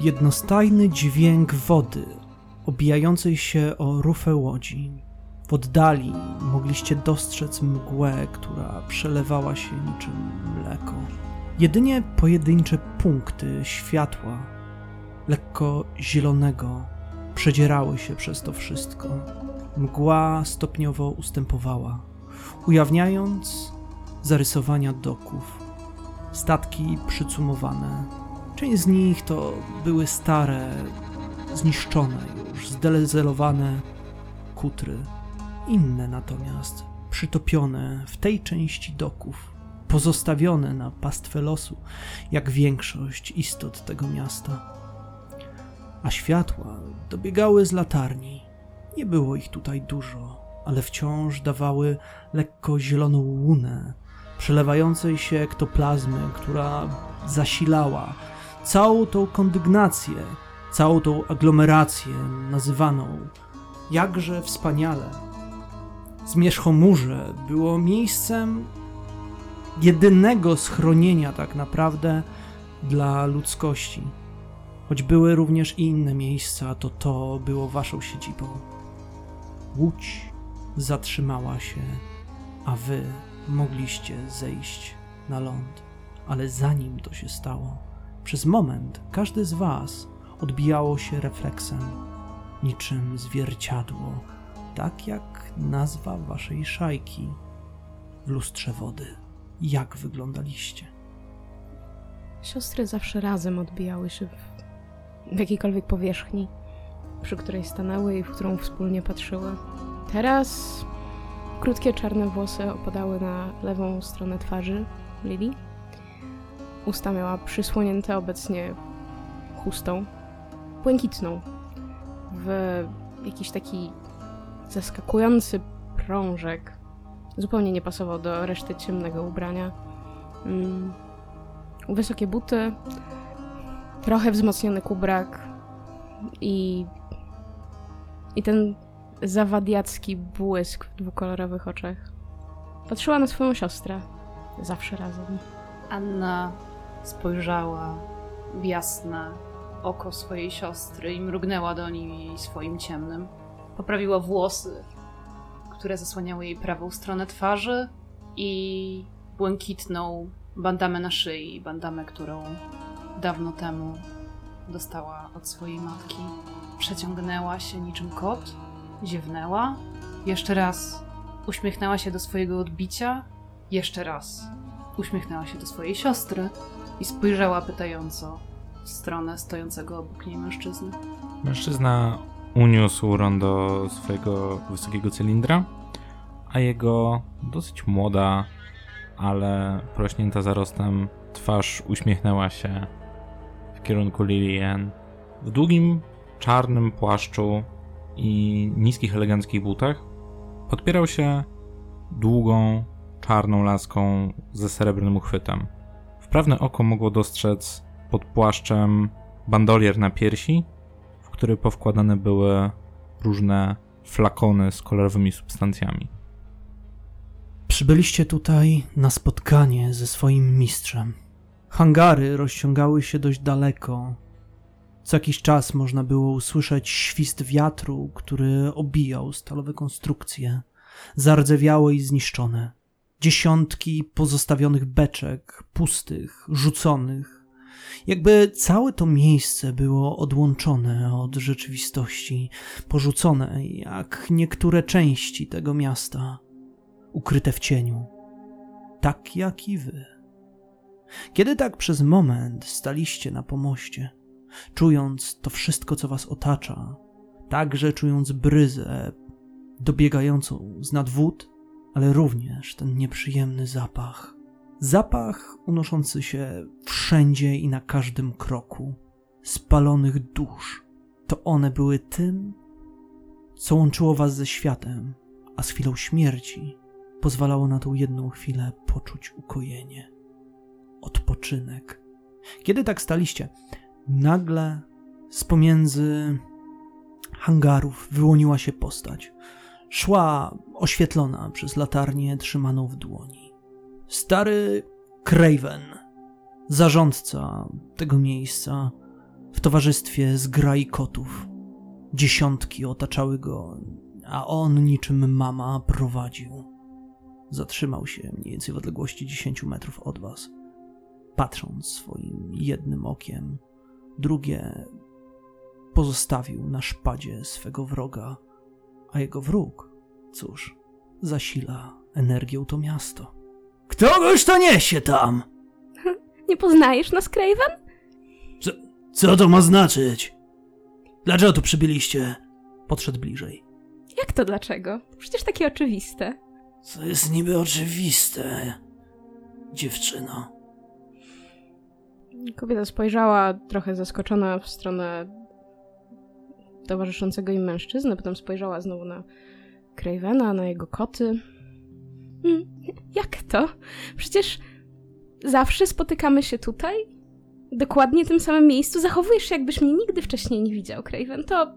Jednostajny dźwięk wody obijającej się o rufę łodzi. W oddali mogliście dostrzec mgłę, która przelewała się niczym mleko. Jedynie pojedyncze punkty światła, lekko zielonego, przedzierały się przez to wszystko. Mgła stopniowo ustępowała, ujawniając zarysowania doków. Statki przycumowane. Część z nich to były stare, zniszczone już, zdelezelowane kutry. Inne natomiast przytopione w tej części doków, pozostawione na pastwę losu, jak większość istot tego miasta. A światła dobiegały z latarni. Nie było ich tutaj dużo, ale wciąż dawały lekko zieloną łunę, przelewającej się ektoplazmy, która zasilała całą tą kondygnację, całą tą aglomerację nazywaną jakże wspaniale. Zmierzchomórze było miejscem jedynego schronienia tak naprawdę dla ludzkości. Choć były również i inne miejsca, to to było waszą siedzibą. Łódź zatrzymała się, a wy mogliście zejść na ląd. Ale zanim to się stało, przez moment każdy z was odbijało się refleksem, niczym zwierciadło, tak jak nazwa waszej szajki w lustrze wody. Jak wyglądaliście? Siostry zawsze razem odbijały się w, w jakiejkolwiek powierzchni, przy której stanęły i w którą wspólnie patrzyły. Teraz krótkie czarne włosy opadały na lewą stronę twarzy Lili. Usta miała przysłonięte obecnie chustą, błękitną, w jakiś taki zaskakujący prążek. Zupełnie nie pasował do reszty ciemnego ubrania. Mm. Wysokie buty, trochę wzmocniony kubrak i, i ten zawadiacki błysk w dwukolorowych oczach. Patrzyła na swoją siostrę, zawsze razem. Anna spojrzała w jasne oko swojej siostry i mrugnęła do niej swoim ciemnym. Poprawiła włosy, które zasłaniały jej prawą stronę twarzy i błękitną bandamę na szyi, bandamę, którą dawno temu dostała od swojej matki. Przeciągnęła się niczym kot, ziewnęła, jeszcze raz uśmiechnęła się do swojego odbicia, jeszcze raz uśmiechnęła się do swojej siostry i spojrzała pytająco w stronę stojącego obok niej mężczyzny. Mężczyzna uniósł rondo swojego wysokiego cylindra, a jego dosyć młoda, ale prośnięta zarostem twarz uśmiechnęła się w kierunku Lillian. W długim, czarnym płaszczu i niskich, eleganckich butach podpierał się długą, czarną laską ze srebrnym uchwytem. Wprawne oko mogło dostrzec pod płaszczem bandolier na piersi, w który powkładane były różne flakony z kolorowymi substancjami. Przybyliście tutaj na spotkanie ze swoim mistrzem. Hangary rozciągały się dość daleko. Co jakiś czas można było usłyszeć świst wiatru, który obijał stalowe konstrukcje, zardzewiałe i zniszczone. Dziesiątki pozostawionych beczek, pustych, rzuconych. Jakby całe to miejsce było odłączone od rzeczywistości, porzucone jak niektóre części tego miasta ukryte w cieniu, tak jak i wy. Kiedy tak przez moment staliście na pomoście, czując to wszystko, co was otacza, także czując bryzę dobiegającą z nad wód, ale również ten nieprzyjemny zapach. Zapach unoszący się wszędzie i na każdym kroku, spalonych dusz. To one były tym, co łączyło was ze światem, a z chwilą śmierci pozwalało na tą jedną chwilę poczuć ukojenie, odpoczynek. Kiedy tak staliście, nagle z pomiędzy hangarów wyłoniła się postać. Szła oświetlona przez latarnię trzymaną w dłoni. Stary Craven, zarządca tego miejsca, w towarzystwie zgrai kotów. Dziesiątki otaczały go, a on niczym mama prowadził. Zatrzymał się mniej więcej w odległości 10 metrów od was, patrząc swoim jednym okiem, drugie pozostawił na szpadzie swego wroga, a jego wróg, cóż, zasila energią to miasto. Ktoś to niesie tam! Nie poznajesz nas, Craven? Co to ma znaczyć? Dlaczego tu przybyliście? Podszedł bliżej. Jak to dlaczego? Przecież takie oczywiste. Co jest niby oczywiste, dziewczyno. Kobieta spojrzała trochę zaskoczona w stronę towarzyszącego im mężczyzny, potem spojrzała znowu na Cravena, na jego koty. Mm, Jak to? Przecież zawsze spotykamy się tutaj? Dokładnie w tym samym miejscu? Zachowujesz się, jakbyś mnie nigdy wcześniej nie widział, Craven. To...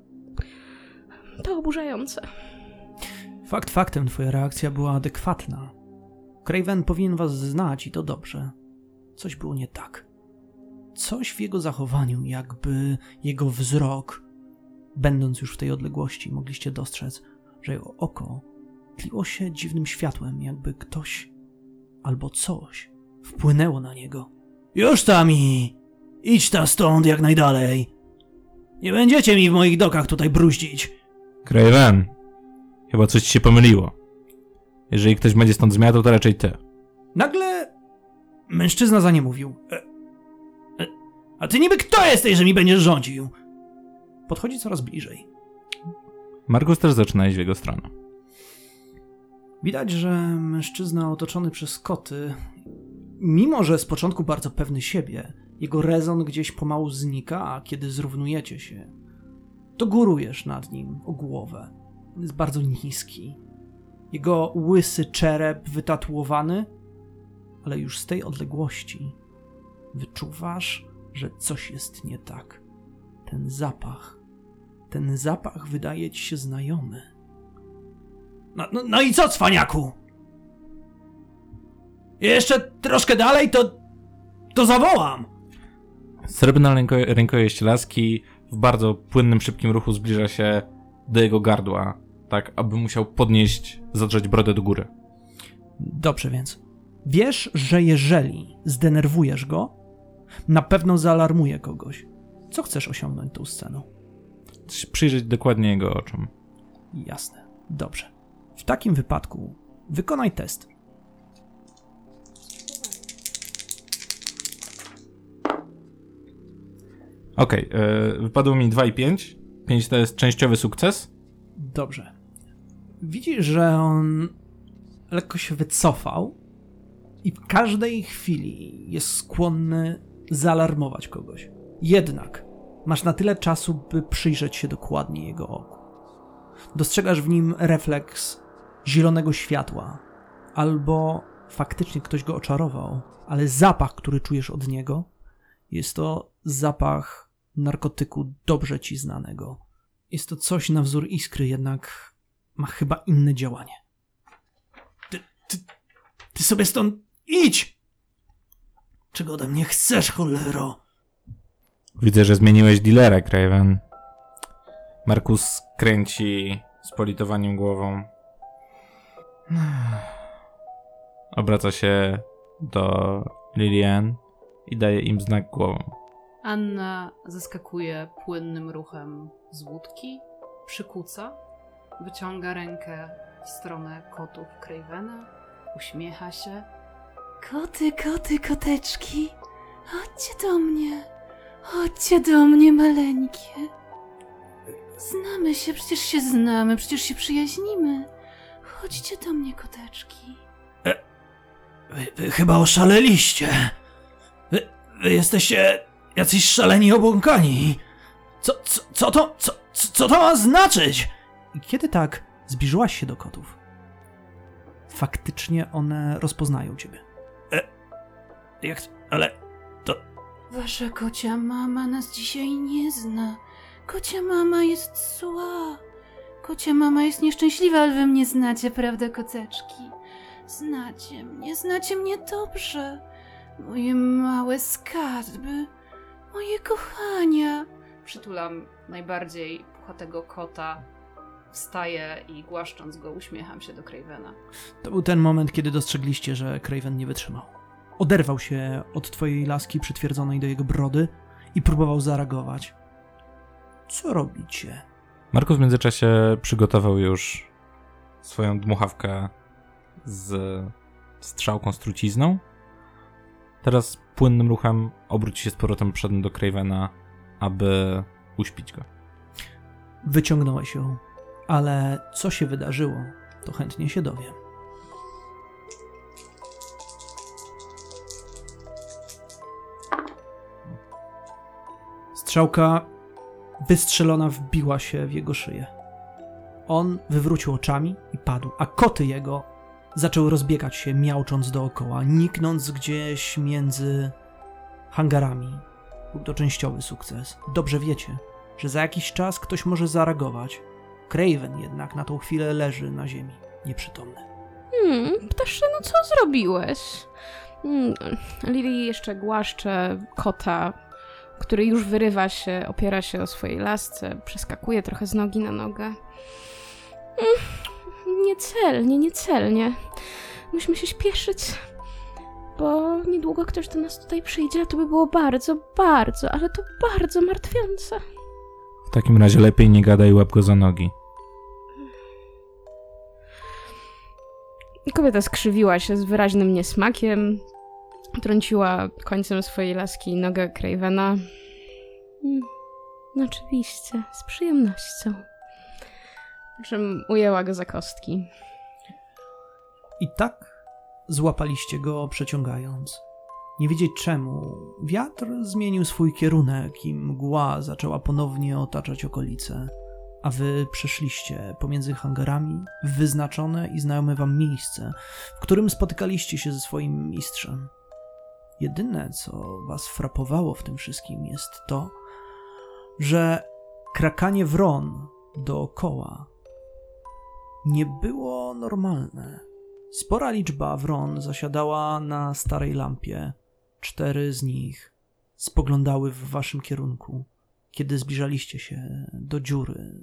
to oburzające. Fakt faktem, twoja reakcja była adekwatna. Craven powinien was znać i to dobrze. Coś było nie tak. Coś w jego zachowaniu, jakby jego wzrok, będąc już w tej odległości, mogliście dostrzec, że jego oko tliło się dziwnym światłem, jakby ktoś albo coś wpłynęło na niego. Już tami! Idź ta stąd jak najdalej! Nie będziecie mi w moich dokach tutaj bruździć! Craven, chyba coś ci się pomyliło. Jeżeli ktoś będzie stąd zmiatał, to raczej ty. Nagle mężczyzna za nie mówił. E, e, a ty niby kto jesteś, że mi będziesz rządził? Podchodzi coraz bliżej. Markus też zaczyna iść w jego stronę. Widać, że mężczyzna otoczony przez koty, mimo że z początku bardzo pewny siebie, jego rezon gdzieś pomału znika, a kiedy zrównujecie się, to górujesz nad nim o głowę. Jest bardzo niski. Jego łysy czerep wytatuowany, ale już z tej odległości wyczuwasz, że coś jest nie tak. Ten zapach, ten zapach wydaje ci się znajomy. No, no, no i co, cwaniaku? Jeszcze troszkę dalej, to. to zawołam! Srebrna ręko rękojeść laski w bardzo płynnym, szybkim ruchu zbliża się do jego gardła, tak aby musiał podnieść, zadrzeć brodę do góry. Dobrze więc. Wiesz, że jeżeli zdenerwujesz go, na pewno zaalarmuje kogoś. Co chcesz osiągnąć tą sceną? Przyjrzeć dokładnie jego oczom. Jasne. Dobrze. W takim wypadku wykonaj test. Okej, okay, wypadło mi 2 i 5. 5 to jest częściowy sukces. Dobrze. Widzisz, że on lekko się wycofał i w każdej chwili jest skłonny zaalarmować kogoś. Jednak masz na tyle czasu, by przyjrzeć się dokładnie jego oku. Dostrzegasz w nim refleks zielonego światła, albo faktycznie ktoś go oczarował, ale zapach, który czujesz od niego, jest to zapach narkotyku dobrze ci znanego. Jest to coś na wzór iskry, jednak ma chyba inne działanie. Ty, ty, ty sobie stąd idź! Czego ode mnie chcesz, cholero? Widzę, że zmieniłeś dealera, Craven. Markus kręci z politowaniem głową. Obraca się do Lilian i daje im znak głową. Anna zaskakuje płynnym ruchem z łódki, przykuca, wyciąga rękę w stronę kotów Cravena, uśmiecha się. Koty, koty, koteczki, chodźcie do mnie, chodźcie do mnie, maleńkie. Znamy się, przecież się znamy, przecież się przyjaźnimy. Chodźcie do mnie, koteczki. Wy, wy chyba oszaleliście. Wy, wy jesteście jacyś szaleni obłąkani. Co, co, co to, co, co to ma znaczyć? I kiedy tak zbliżyłaś się do kotów, faktycznie one rozpoznają ciebie. E, jak, ale Wasza kocia mama nas dzisiaj nie zna. Kocia mama jest zła. Kocia mama jest nieszczęśliwa, ale wy mnie znacie, prawda, koteczki? Znacie mnie, znacie mnie dobrze. Moje małe skarby, Moje kochanie! Przytulam najbardziej puchatego kota. Wstaję i głaszcząc go uśmiecham się do Cravena. To był ten moment, kiedy dostrzegliście, że Craven nie wytrzymał. Oderwał się od twojej laski przytwierdzonej do jego brody i próbował zareagować. Co robicie? Markus w międzyczasie przygotował już swoją dmuchawkę z strzałką z trucizną. Teraz płynnym ruchem obróci się z powrotem przodem do Cravena, aby uśpić go. Wyciągnąłeś ją, ale co się wydarzyło, to chętnie się dowiem. Strzałka wystrzelona wbiła się w jego szyję. On wywrócił oczami i padł, a koty jego zaczęły rozbiegać się, miaucząc dookoła, niknąc gdzieś między hangarami. Był to częściowy sukces. Dobrze wiecie, że za jakiś czas ktoś może zareagować. Craven jednak na tą chwilę leży na ziemi, nieprzytomny. Hmm, ptaszyno, co zrobiłeś? Hmm, Lili jeszcze głaszcze kota, który już wyrywa się, opiera się o swojej lasce, przeskakuje trochę z nogi na nogę. Hmm, niecelnie, niecelnie. Musimy się śpieszyć, bo niedługo ktoś do nas tutaj przyjdzie, a to by było bardzo, bardzo, ale to bardzo martwiące. W takim razie lepiej nie gadaj łap go za nogi. Kobieta skrzywiła się z wyraźnym niesmakiem, trąciła końcem swojej laski nogę Cravena. Mm, oczywiście, z przyjemnością. Czym ujęła go za kostki. I tak złapaliście go przeciągając. Nie wiedzieć czemu, wiatr zmienił swój kierunek i mgła zaczęła ponownie otaczać okolice, a wy przeszliście pomiędzy hangarami w wyznaczone i znajome wam miejsce, w którym spotykaliście się ze swoim mistrzem. Jedyne, co was frapowało w tym wszystkim, jest to, że krakanie wron dookoła nie było normalne. Spora liczba wron zasiadała na starej lampie. Cztery z nich spoglądały w waszym kierunku, kiedy zbliżaliście się do dziury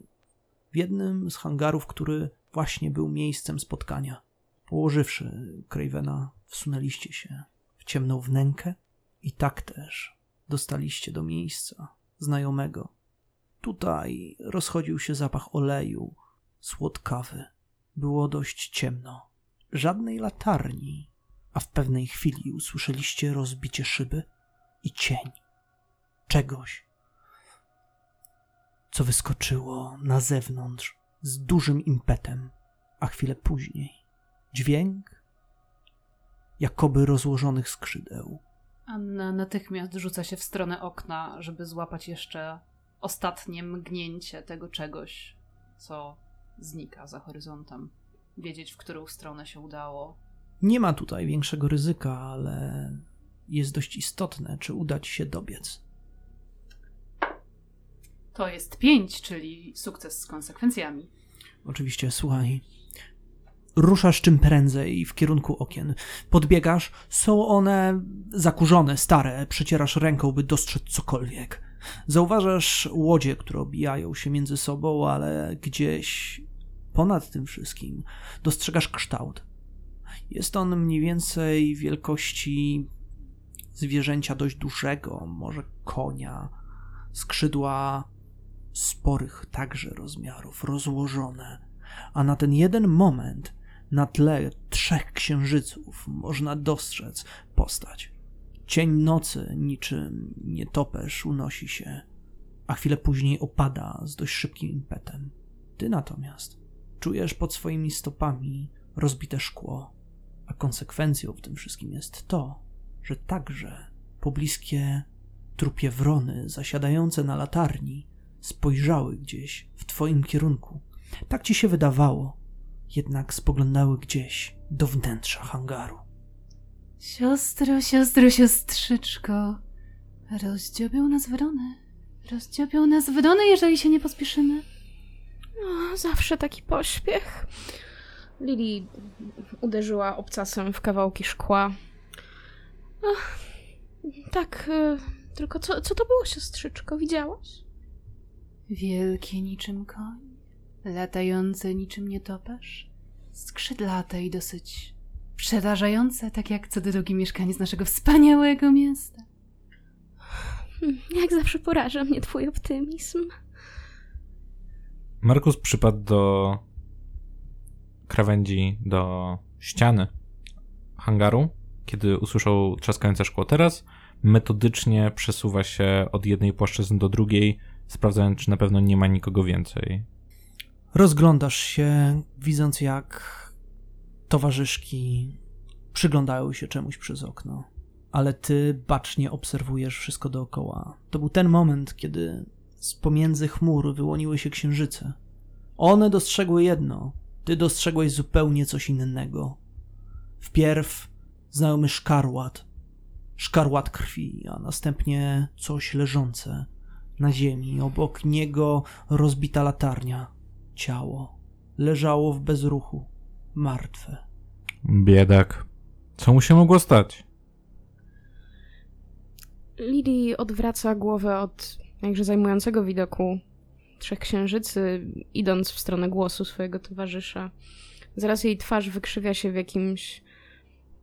w jednym z hangarów, który właśnie był miejscem spotkania. Położywszy Cravena, wsunęliście się ciemną wnękę i tak też dostaliście do miejsca znajomego. Tutaj rozchodził się zapach oleju, słodkawy. Było dość ciemno. Żadnej latarni, a w pewnej chwili usłyszeliście rozbicie szyby i cień czegoś, co wyskoczyło na zewnątrz z dużym impetem, a chwilę później dźwięk jakoby rozłożonych skrzydeł. Anna natychmiast rzuca się w stronę okna, żeby złapać jeszcze ostatnie mgnięcie tego czegoś, co znika za horyzontem. Wiedzieć, w którą stronę się udało. Nie ma tutaj większego ryzyka, ale jest dość istotne, czy uda ci się dobiec. To jest pięć, czyli sukces z konsekwencjami. Oczywiście, słuchaj. Ruszasz czym prędzej w kierunku okien. Podbiegasz, są one zakurzone, stare, przecierasz ręką, by dostrzec cokolwiek. Zauważasz łodzie, które obijają się między sobą, ale gdzieś ponad tym wszystkim dostrzegasz kształt. Jest on mniej więcej wielkości zwierzęcia dość dużego, może konia. Skrzydła sporych także rozmiarów, rozłożone, a na ten jeden moment na tle trzech księżyców można dostrzec postać. Cień nocy, niczym nietoperz, unosi się, a chwilę później opada z dość szybkim impetem. Ty natomiast czujesz pod swoimi stopami rozbite szkło, a konsekwencją w tym wszystkim jest to, że także pobliskie trupie wrony zasiadające na latarni spojrzały gdzieś w twoim kierunku. Tak ci się wydawało, jednak spoglądały gdzieś do wnętrza hangaru. Siostro, siostro, siostrzyczko. Rozdziobią nas wrony. Rozdziobią nas wrony, jeżeli się nie pospieszymy. O, zawsze taki pośpiech. Lili uderzyła obcasem w kawałki szkła. Ach, tak, y, Tylko co, co to było, siostrzyczko? Widziałaś? Wielkie niczym koń, latające niczym nietoperz, skrzydlate i dosyć przerażające, tak jak co drugi mieszkaniec naszego wspaniałego miasta. Hmm, Jak zawsze poraża mnie twój optymizm. Markus przypadł do krawędzi, do ściany hangaru, kiedy usłyszał trzaskające szkło. Teraz metodycznie przesuwa się od jednej płaszczyzny do drugiej, sprawdzając, czy na pewno nie ma nikogo więcej. Rozglądasz się, widząc jak towarzyszki przyglądają się czemuś przez okno, ale ty bacznie obserwujesz wszystko dookoła. To był ten moment, kiedy z pomiędzy chmur wyłoniły się księżyce. One dostrzegły jedno, ty dostrzegłeś zupełnie coś innego. Wpierw znajomy szkarłat, szkarłat krwi, a następnie coś leżące na ziemi, obok niego rozbita latarnia. Ciało leżało w bezruchu, martwe. Biedak. Co mu się mogło stać? Lili odwraca głowę od jakże zajmującego widoku trzech księżycy, idąc w stronę głosu swojego towarzysza. Zaraz jej twarz wykrzywia się w jakimś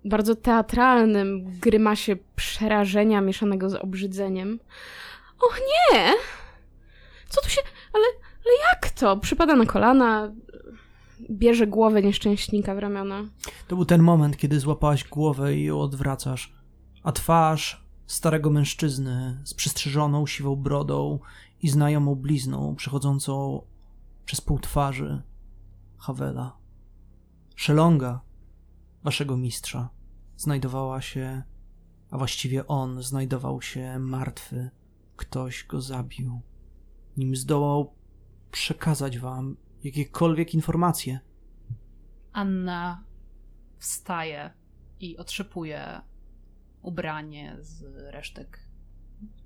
bardzo teatralnym grymasie przerażenia mieszanego z obrzydzeniem. Och nie! Co tu się... Ale, ale jak to? Przypada na kolana, bierze głowę nieszczęśnika w ramiona. To był ten moment, kiedy złapałaś głowę i ją odwracasz, a twarz starego mężczyzny z przystrzyżoną siwą brodą i znajomą blizną przechodzącą przez pół twarzy Hawela. Szelonga, waszego mistrza, znajdowała się, a właściwie on znajdował się martwy. Ktoś go zabił, nim zdołał przekazać wam jakiekolwiek informacje. Anna wstaje i otrzepuje ubranie z resztek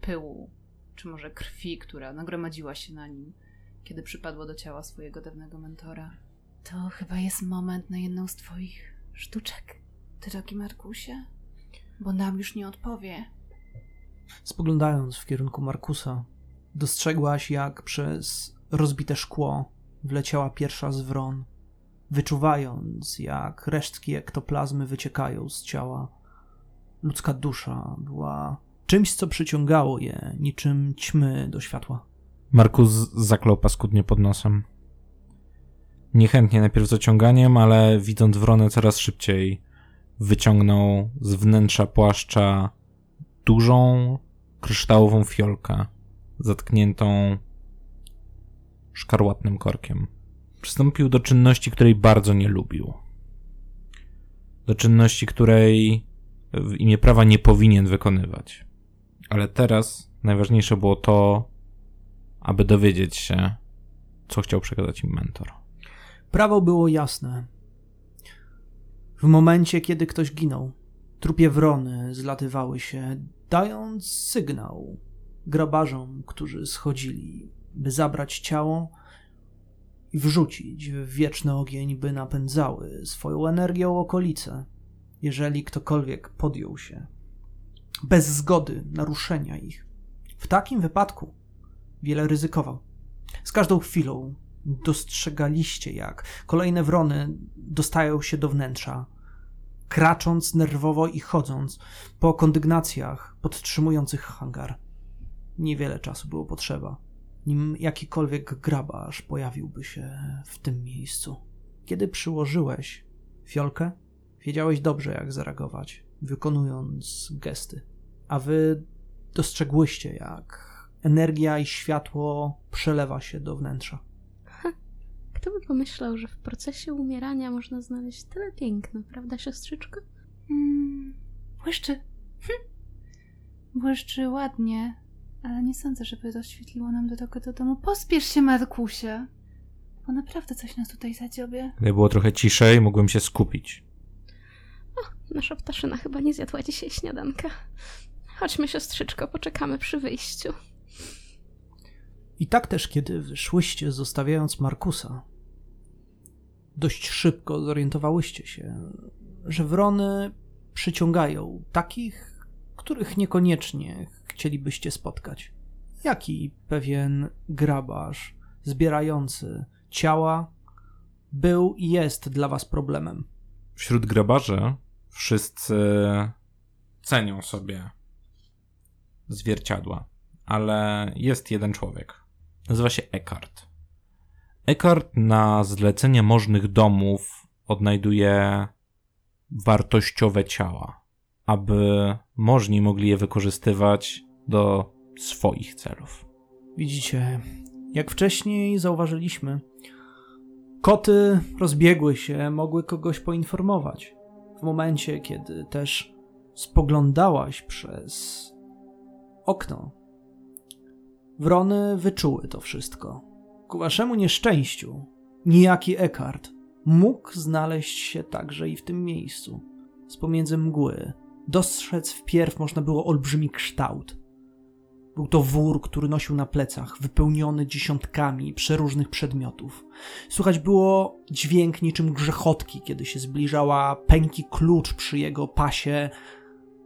pyłu, czy może krwi, która nagromadziła się na nim, kiedy przypadło do ciała swojego dawnego mentora. To chyba jest moment na jedną z twoich sztuczek, drogi Markusie, bo nam już nie odpowie. Spoglądając w kierunku Markusa, dostrzegłaś, jak przez rozbite szkło wleciała pierwsza z wron, wyczuwając, jak resztki ektoplazmy wyciekają z ciała. Ludzka dusza była czymś, co przyciągało je, niczym ćmy do światła. Markus zaklął paskudnie pod nosem. Niechętnie najpierw z ociąganiem, ale widząc wronę coraz szybciej, wyciągnął z wnętrza płaszcza dużą, kryształową fiolkę, zatkniętą szkarłatnym korkiem. Przystąpił do czynności, której bardzo nie lubił. Do czynności, której w imię prawa nie powinien wykonywać. Ale teraz najważniejsze było to, aby dowiedzieć się, co chciał przekazać im mentor. Prawo było jasne. W momencie, kiedy ktoś ginął, trupie wrony zlatywały się, dając sygnał grabarzom, którzy schodzili, by zabrać ciało i wrzucić w wieczny ogień, by napędzały swoją energią okolice, jeżeli ktokolwiek podjął się bez zgody naruszenia ich. W takim wypadku wiele ryzykował. Z każdą chwilą dostrzegaliście, jak kolejne wrony dostają się do wnętrza, kracząc nerwowo i chodząc po kondygnacjach podtrzymujących hangar. Niewiele czasu było potrzeba, nim jakikolwiek grabarz pojawiłby się w tym miejscu. Kiedy przyłożyłeś fiolkę, wiedziałeś dobrze, jak zareagować, wykonując gesty. A wy dostrzegłyście, jak energia i światło przelewa się do wnętrza. Kto by pomyślał, że w procesie umierania można znaleźć tyle piękna, prawda, siostrzyczko? Hmm, błyszczy. Hm. Błyszczy ładnie, ale nie sądzę, żeby rozświetliło nam drogę do domu. Pospiesz się, Markusie, bo naprawdę coś nas tutaj zadziobie. Gdyby było trochę ciszej, mógłbym się skupić. Nasza ptaszyna chyba nie zjadła dzisiaj śniadanka. Chodźmy, siostrzyczko, poczekamy przy wyjściu. I tak też, kiedy wyszłyście, zostawiając Markusa, dość szybko zorientowałyście się, że wrony przyciągają takich, których niekoniecznie chcielibyście spotkać? Jaki pewien grabarz zbierający ciała był i jest dla was problemem? Wśród grabarzy wszyscy cenią sobie zwierciadła, ale jest jeden człowiek. Nazywa się Eckhart. Eckhart na zlecenie możnych domów odnajduje wartościowe ciała, aby możni mogli je wykorzystywać do swoich celów. Widzicie, jak wcześniej zauważyliśmy, koty rozbiegły się, mogły kogoś poinformować. W momencie, kiedy też spoglądałaś przez okno, wrony wyczuły to wszystko. Ku waszemu nieszczęściu, niejaki Eckhart mógł znaleźć się także i w tym miejscu. Z pomiędzy mgły dostrzec wpierw można było olbrzymi kształt. Był to wór, który nosił na plecach, wypełniony dziesiątkami przeróżnych przedmiotów. Słychać było dźwięk niczym grzechotki, kiedy się zbliżała, pęki klucz przy jego pasie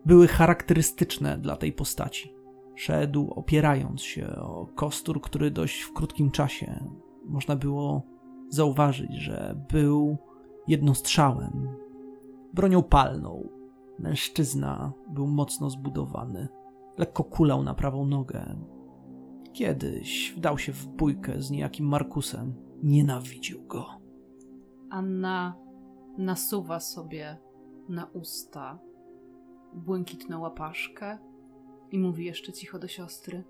były charakterystyczne dla tej postaci. Szedł opierając się o kostur, który dość w krótkim czasie można było zauważyć, że był jednostrzałem, bronią palną. Mężczyzna był mocno zbudowany, lekko kulał na prawą nogę. Kiedyś wdał się w bójkę z niejakim Markusem. Nienawidził go. Anna nasuwa sobie na usta błękitną łapaszkę i mówi jeszcze cicho do siostry.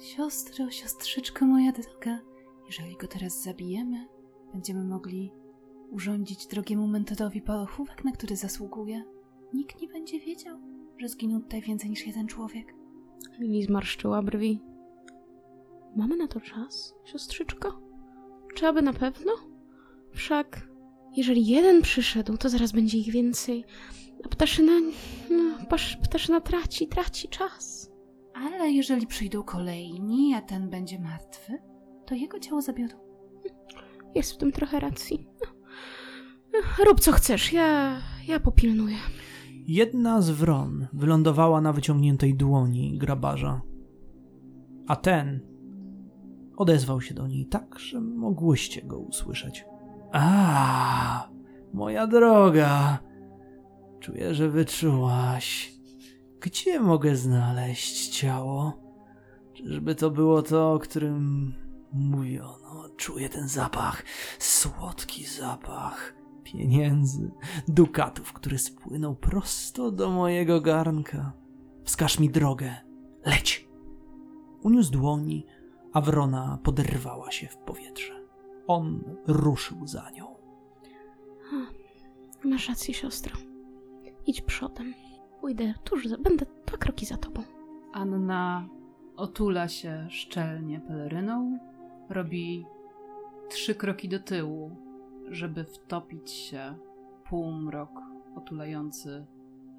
Siostro, siostrzyczko moja droga, jeżeli go teraz zabijemy, będziemy mogli urządzić drogiemu metodowi pochówek, na który zasługuje. Nikt nie będzie wiedział, że zginął tutaj więcej niż jeden człowiek. Lili zmarszczyła brwi. Mamy na to czas, siostrzyczko? Czy aby na pewno? Wszak, jeżeli jeden przyszedł, to zaraz będzie ich więcej. A ptaszyna, no, ptaszyna traci, traci czas. Ale jeżeli przyjdą kolejni, a ten będzie martwy, to jego ciało zabiorą. Jest w tym trochę racji. Rób co chcesz, ja, ja popilnuję. Jedna z wron wylądowała na wyciągniętej dłoni grabarza, a ten odezwał się do niej tak, że mogłyście go usłyszeć. A, moja droga, czuję, że wyczułaś. Gdzie mogę znaleźć ciało? Czyżby to było to, o którym mówiono? Czuję ten zapach, słodki zapach pieniędzy, dukatów, który spłynął prosto do mojego garnka. Wskaż mi drogę. Leć! Uniósł dłoni, a wrona poderwała się w powietrze. On ruszył za nią. Masz rację, siostro. Idź przodem. Pójdę tuż, za, będę dwa kroki za tobą. Anna otula się szczelnie peleryną, robi trzy kroki do tyłu, żeby wtopić się półmrok otulający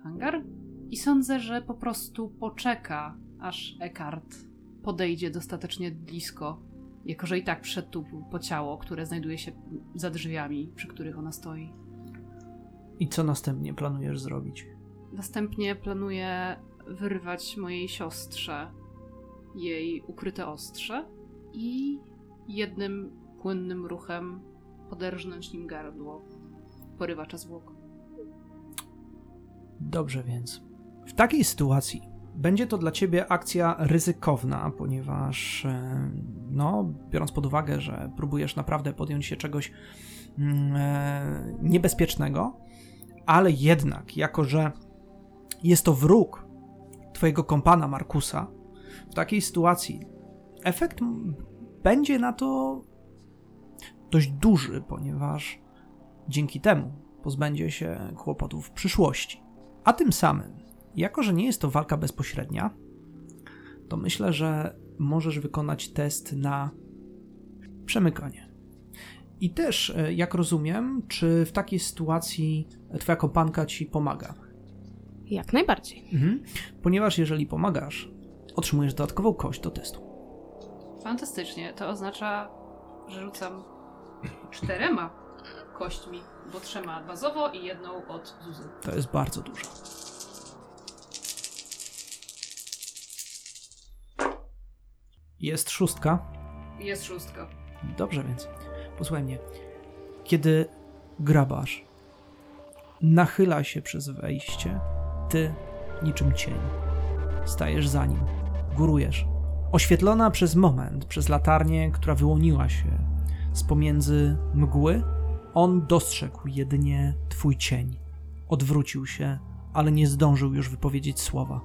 hangar. I sądzę, że po prostu poczeka, aż Eckhart podejdzie dostatecznie blisko, jako że i tak tu po ciało, które znajduje się za drzwiami, przy których ona stoi. I co następnie planujesz zrobić? Następnie planuję wyrwać mojej siostrze jej ukryte ostrze i jednym płynnym ruchem poderżnąć nim gardło porywacza zwłok. Dobrze więc. W takiej sytuacji będzie to dla ciebie akcja ryzykowna, ponieważ, e, no, biorąc pod uwagę, że próbujesz naprawdę podjąć się czegoś mm, e, niebezpiecznego, ale jednak, jako że jest to wróg twojego kompana Markusa, w takiej sytuacji efekt będzie na to dość duży, ponieważ dzięki temu pozbędzie się kłopotów w przyszłości. A tym samym, jako że nie jest to walka bezpośrednia, to myślę, że możesz wykonać test na przemykanie. I też, e, jak rozumiem, czy w takiej sytuacji twoja kompanka ci pomaga? Jak najbardziej. Mhm. Ponieważ jeżeli pomagasz, otrzymujesz dodatkową kość do testu. Fantastycznie. To oznacza, że rzucam czterema kośćmi, bo trzema bazowo i jedną od Zuzy. To jest bardzo dużo. Jest szóstka. Jest szóstka. Dobrze więc, posłuchaj mnie. Kiedy grabarz nachyla się przez wejście, ty niczym cień stajesz za nim, górujesz. Oświetlona przez moment, przez latarnię, która wyłoniła się z pomiędzy mgły, on dostrzegł jedynie twój cień. Odwrócił się, ale nie zdążył już wypowiedzieć słowa.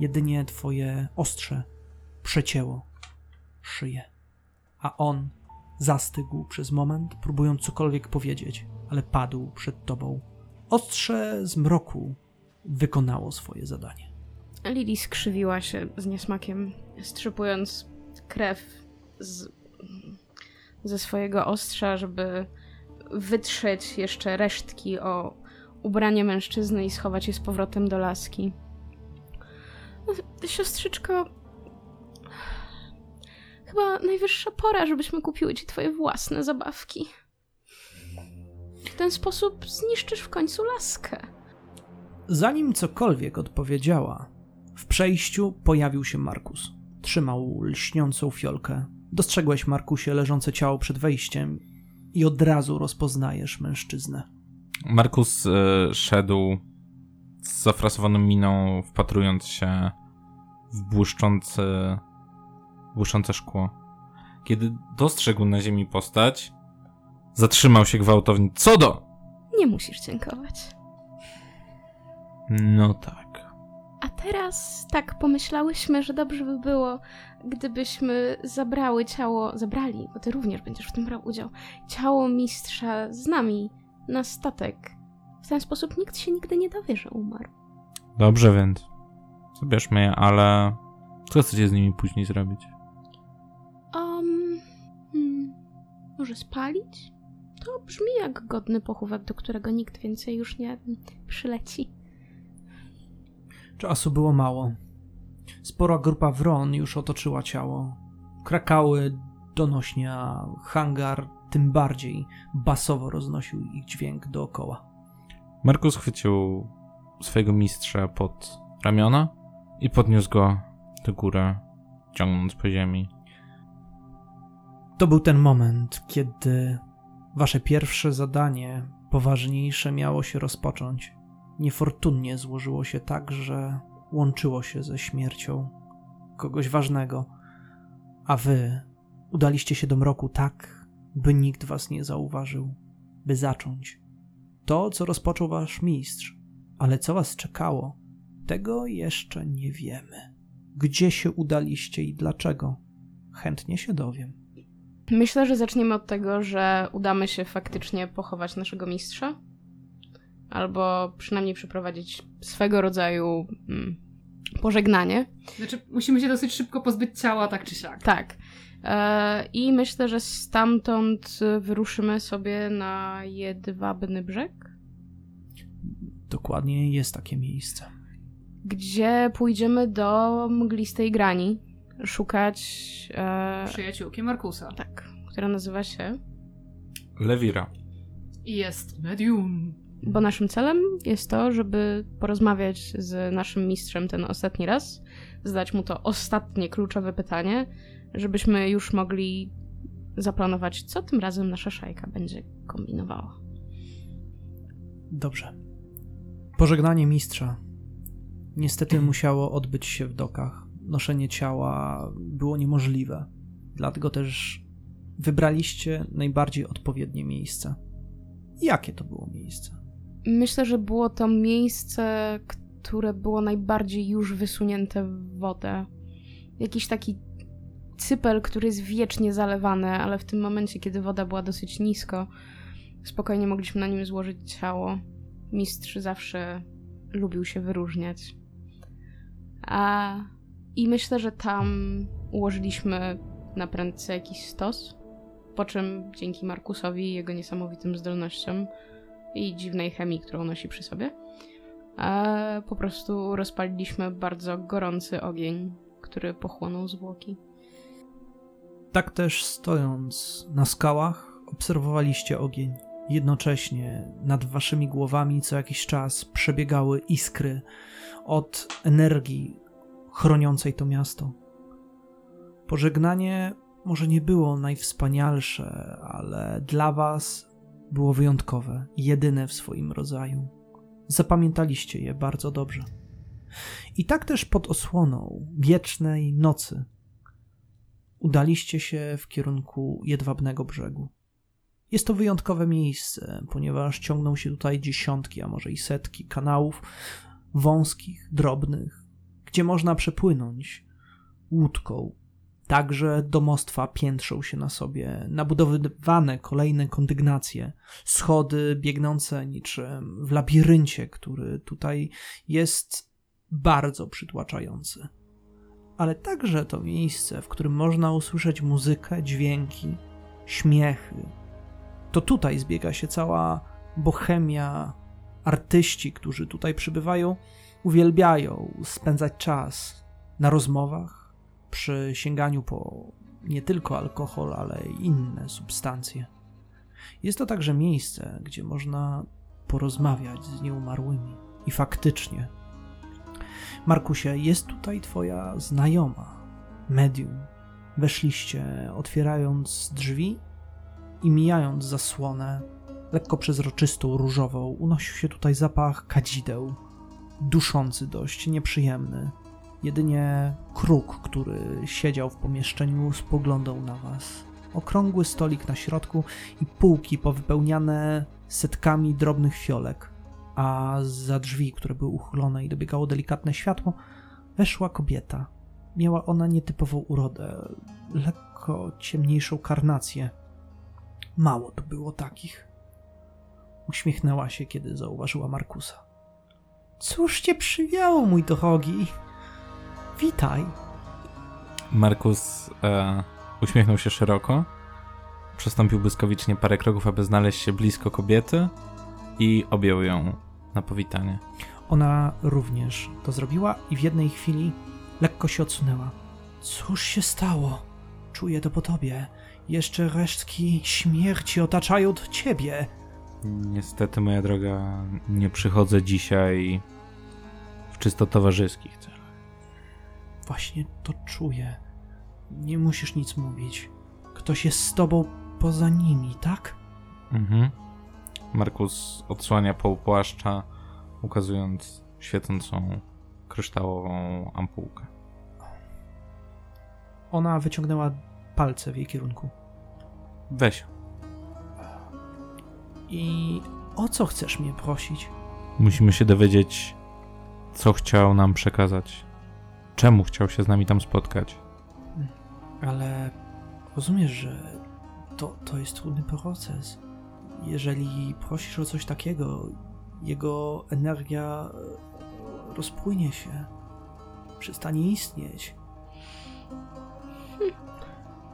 Jedynie twoje ostrze przecięło szyję a on zastygł przez moment, próbując cokolwiek powiedzieć, ale padł przed tobą. Ostrze z mroku wykonało swoje zadanie. Lili skrzywiła się z niesmakiem, strzypując krew z, ze swojego ostrza, żeby wytrzeć jeszcze resztki o ubranie mężczyzny i schować je z powrotem do laski. Siostrzyczko, chyba najwyższa pora, żebyśmy kupiły ci twoje własne zabawki. W ten sposób zniszczysz w końcu laskę. Zanim cokolwiek odpowiedziała, w przejściu pojawił się Markus. Trzymał lśniącą fiolkę. Dostrzegłeś, Markusie, leżące ciało przed wejściem i od razu rozpoznajesz mężczyznę. Markus y, szedł z zafrasowaną miną, wpatrując się w błyszczący, błyszczące szkło. Kiedy dostrzegł na ziemi postać, zatrzymał się gwałtownie. Co do? Nie musisz dziękować. No tak. A teraz tak pomyślałyśmy, że dobrze by było, gdybyśmy zabrały ciało, zabrali, bo ty również będziesz w tym brał udział, ciało mistrza z nami na statek. W ten sposób nikt się nigdy nie dowie, że umarł. Dobrze więc. Zabierzmy je, ale co chcecie z nimi później zrobić? Um, hmm, może spalić? To brzmi jak godny pochówek, do którego nikt więcej już nie przyleci. Czasu było mało. Spora grupa wron już otoczyła ciało. Krakały donośnie, a hangar tym bardziej basowo roznosił ich dźwięk dookoła. Markus chwycił swojego mistrza pod ramiona i podniósł go do góry, ciągnąc po ziemi. To był ten moment, kiedy wasze pierwsze zadanie, poważniejsze, miało się rozpocząć. Niefortunnie złożyło się tak, że łączyło się ze śmiercią kogoś ważnego, a wy udaliście się do mroku tak, by nikt was nie zauważył, by zacząć to, co rozpoczął wasz mistrz. Ale co was czekało, tego jeszcze nie wiemy. Gdzie się udaliście i dlaczego? Chętnie się dowiem. Myślę, że zaczniemy od tego, że udamy się faktycznie pochować naszego mistrza. Albo przynajmniej przeprowadzić swego rodzaju mm, pożegnanie. Znaczy, musimy się dosyć szybko pozbyć ciała, tak czy siak. Tak. E, I myślę, że stamtąd wyruszymy sobie na jedwabny brzeg, Dokładnie jest takie miejsce. gdzie pójdziemy do mglistej grani szukać. E, Przyjaciółki Markusa. tak, która nazywa się. Lewira. I jest medium. Bo naszym celem jest to, żeby porozmawiać z naszym mistrzem ten ostatni raz, zadać mu to ostatnie kluczowe pytanie, żebyśmy już mogli zaplanować, co tym razem nasza szajka będzie kombinowała. Dobrze. Pożegnanie mistrza. Niestety musiało odbyć się w dokach. Noszenie ciała było niemożliwe. Dlatego też wybraliście najbardziej odpowiednie miejsce. Jakie to było miejsce? Myślę, że było to miejsce, które było najbardziej już wysunięte w wodę. Jakiś taki cypel, który jest wiecznie zalewany, ale w tym momencie, kiedy woda była dosyć nisko, spokojnie mogliśmy na nim złożyć ciało. Mistrz zawsze lubił się wyróżniać. A i myślę, że tam ułożyliśmy na prędce jakiś stos, po czym dzięki Markusowi i jego niesamowitym zdolnościom i dziwnej chemii, którą nosi przy sobie, a po prostu rozpaliliśmy bardzo gorący ogień, który pochłonął zwłoki. Tak też stojąc na skałach, obserwowaliście ogień. Jednocześnie nad waszymi głowami co jakiś czas przebiegały iskry od energii chroniącej to miasto. Pożegnanie może nie było najwspanialsze, ale dla was było wyjątkowe, jedyne w swoim rodzaju. Zapamiętaliście je bardzo dobrze. I tak też pod osłoną wiecznej nocy udaliście się w kierunku jedwabnego brzegu. Jest to wyjątkowe miejsce, ponieważ ciągną się tutaj dziesiątki, a może i setki kanałów wąskich, drobnych, gdzie można przepłynąć łódką. Także domostwa piętrzą się na sobie, nabudowywane kolejne kondygnacje, schody biegnące niczym w labiryncie, który tutaj jest bardzo przytłaczający. Ale także to miejsce, w którym można usłyszeć muzykę, dźwięki, śmiechy. To tutaj zbiega się cała bohemia, artyści, którzy tutaj przybywają, uwielbiają spędzać czas na rozmowach, przy sięganiu po nie tylko alkohol, ale inne substancje. Jest to także miejsce, gdzie można porozmawiać z nieumarłymi. I faktycznie, Markusie, jest tutaj twoja znajoma, medium. Weszliście, otwierając drzwi i mijając zasłonę, lekko przezroczystą, różową, unosił się tutaj zapach kadzideł, duszący dość, nieprzyjemny. Jedynie kruk, który siedział w pomieszczeniu, spoglądał na was. Okrągły stolik na środku i półki powypełniane setkami drobnych fiolek, a za drzwi, które były uchylone i dobiegało delikatne światło, weszła kobieta. Miała ona nietypową urodę, lekko ciemniejszą karnację. Mało tu było takich. Uśmiechnęła się, kiedy zauważyła Markusa. Cóż cię przywiało, mój drogi? Witaj. Markus e, uśmiechnął się szeroko, przestąpił błyskawicznie parę kroków, aby znaleźć się blisko kobiety i objął ją na powitanie. Ona również to zrobiła i w jednej chwili lekko się odsunęła. Cóż się stało? Czuję to po tobie. Jeszcze resztki śmierci otaczają ciebie. Niestety, moja droga, nie przychodzę dzisiaj w czysto towarzyskich celach. Właśnie to czuję. Nie musisz nic mówić. Ktoś jest z tobą poza nimi, tak? Mhm. Markus odsłania pół płaszcza, ukazując świecącą kryształową ampułkę. Ona wyciągnęła palce w jej kierunku. Weź. I o co chcesz mnie prosić? Musimy się dowiedzieć, co chciał nam przekazać. Czemu chciał się z nami tam spotkać. Ale rozumiesz, że to, to jest trudny proces. Jeżeli prosisz o coś takiego, jego energia e, rozpłynie się, przestanie istnieć.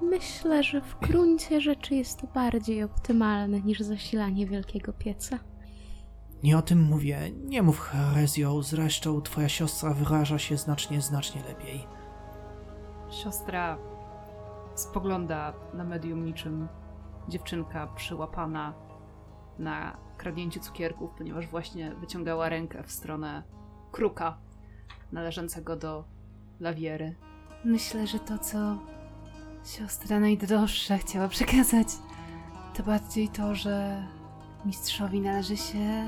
Myślę, że w gruncie rzeczy jest to bardziej optymalne niż zasilanie wielkiego pieca. Nie o tym mówię, nie mów herezją, zresztą twoja siostra wyraża się znacznie, znacznie lepiej. Siostra spogląda na medium niczym dziewczynka przyłapana na kradnięciu cukierków, ponieważ właśnie wyciągała rękę w stronę kruka należącego do lawiery. Myślę, że to, co siostra najdroższa chciała przekazać, to bardziej to, że mistrzowi należy się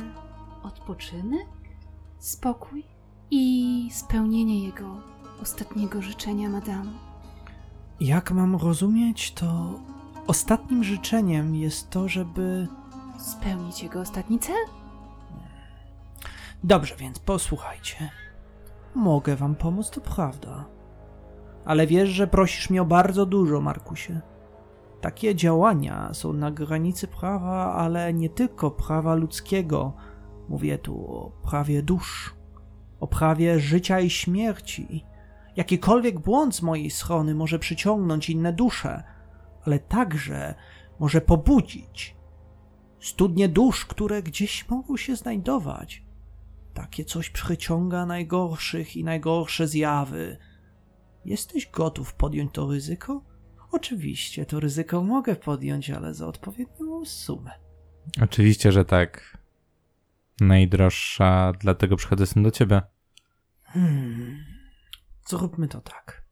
odpoczynek, spokój i spełnienie jego ostatniego życzenia, madame. Jak mam rozumieć, to ostatnim życzeniem jest to, żeby. Spełnić jego ostatni cel? Dobrze, więc posłuchajcie. Mogę wam pomóc, to prawda. Ale wiesz, że prosisz mnie o bardzo dużo, Markusie. Takie działania są na granicy prawa, ale nie tylko prawa ludzkiego. Mówię tu o prawie dusz, o prawie życia i śmierci. Jakikolwiek błąd z mojej strony może przyciągnąć inne dusze, ale także może pobudzić studnie dusz, które gdzieś mogą się znajdować. Takie coś przyciąga najgorszych i najgorsze zjawy. Jesteś gotów podjąć to ryzyko? Oczywiście, to ryzyko mogę podjąć, ale za odpowiednią sumę. Oczywiście, że tak. Najdroższa, dlatego przychodzę z tym do ciebie. Hmm. Zróbmy to tak.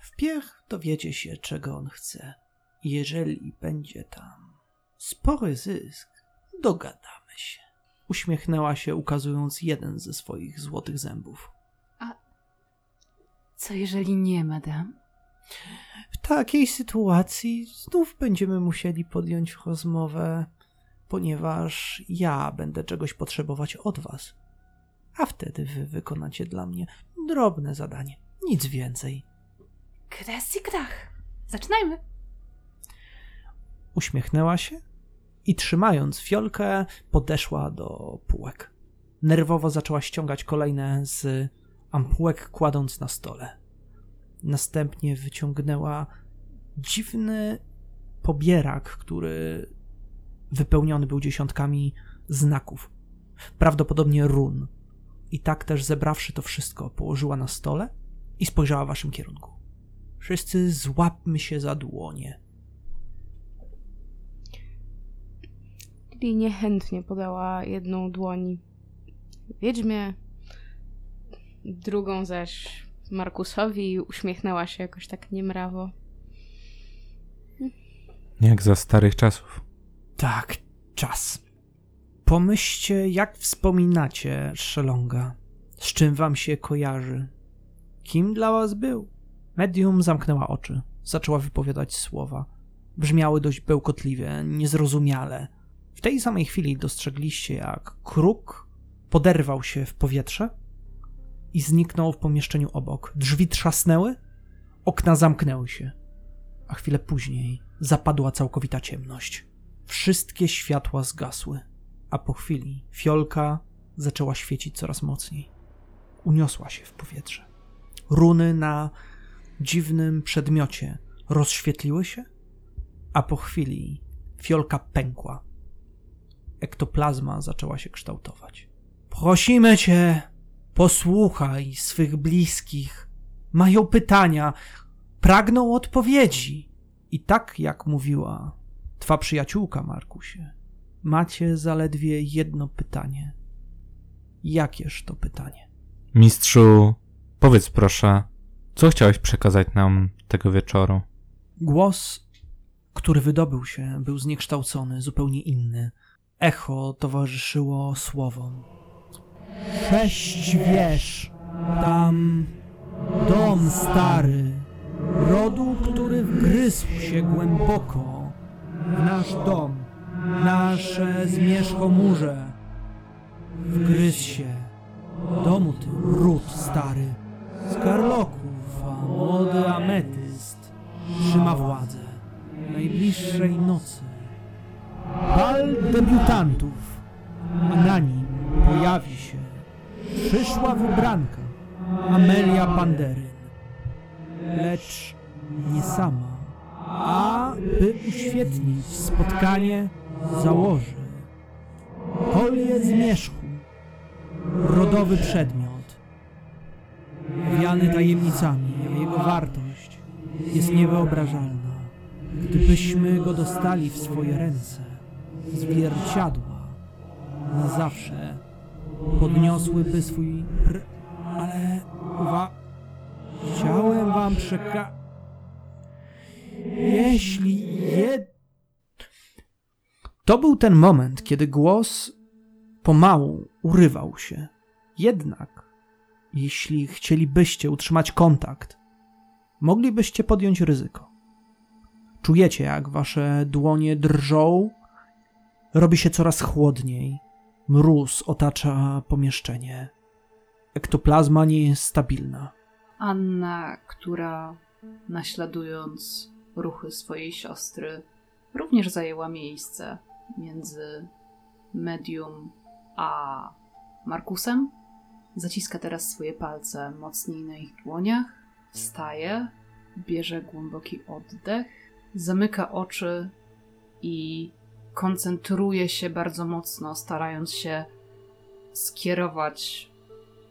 Wpierw dowiecie się, czego on chce. Jeżeli będzie tam spory zysk, dogadamy się. Uśmiechnęła się, ukazując jeden ze swoich złotych zębów. Co jeżeli nie, madam? W takiej sytuacji znów będziemy musieli podjąć rozmowę, ponieważ ja będę czegoś potrzebować od was. A wtedy wy wykonacie dla mnie drobne zadanie, nic więcej. Kres i krach. Zaczynajmy. Uśmiechnęła się i trzymając fiolkę, podeszła do półek. Nerwowo zaczęła ściągać kolejne z ampułek, kładąc na stole. Następnie wyciągnęła dziwny pobierak, który wypełniony był dziesiątkami znaków, prawdopodobnie run. I tak też zebrawszy to wszystko, położyła na stole i spojrzała w waszym kierunku. Wszyscy złapmy się za dłonie. Lili niechętnie podała jedną dłoń wiedźmie, drugą zaś Markusowi i uśmiechnęła się jakoś tak niemrawo. Jak za starych czasów. Tak, czas. Pomyślcie, jak wspominacie Szelonga. Z czym wam się kojarzy? Kim dla was był? Medium zamknęła oczy. Zaczęła wypowiadać słowa. Brzmiały dość bełkotliwie, niezrozumiale. W tej samej chwili dostrzegliście, jak kruk poderwał się w powietrze i zniknął w pomieszczeniu obok. Drzwi trzasnęły, okna zamknęły się, a chwilę później zapadła całkowita ciemność. Wszystkie światła zgasły, a po chwili fiolka zaczęła świecić coraz mocniej. Uniosła się w powietrze. Runy na dziwnym przedmiocie rozświetliły się, a po chwili fiolka pękła. Ektoplazma zaczęła się kształtować. Prosimy cię, posłuchaj swych bliskich. Mają pytania, pragną odpowiedzi. I tak jak mówiła twa przyjaciółka, Markusie, macie zaledwie jedno pytanie. Jakież to pytanie? Mistrzu, powiedz proszę, co chciałeś przekazać nam tego wieczoru? Głos, który wydobył się, był zniekształcony, zupełnie inny. Echo towarzyszyło słowom. Sześć wież, tam dom stary, rodu, który wgryzł się głęboko w nasz dom, nasze zmierzchomurze. Wgryzł się domu tym ród stary, z karloków, a młody ametyst trzyma władzę najbliższej nocy. Bal debiutantów, a na nim pojawi się przyszła wybranka Amelia Panderyn. Lecz nie sama, a by uświetnić spotkanie założy. Kolię zmierzchu, rodowy przedmiot, wiany tajemnicami, a jego wartość jest niewyobrażalna. Gdybyśmy go dostali w swoje ręce, zwierciadła na zawsze podniosłyby swój pr... ale uwa... Chciałem wam przeka... Jeśli jed... To był ten moment, kiedy głos pomału urywał się. Jednak, jeśli chcielibyście utrzymać kontakt, moglibyście podjąć ryzyko. Czujecie, jak wasze dłonie drżą, robi się coraz chłodniej. Mróz otacza pomieszczenie. Ektoplazma nie jest stabilna. Anna, która naśladując ruchy swojej siostry, również zajęła miejsce między medium a Markusem. Zaciska teraz swoje palce mocniej na ich dłoniach, wstaje, bierze głęboki oddech, zamyka oczy i koncentruje się bardzo mocno, starając się skierować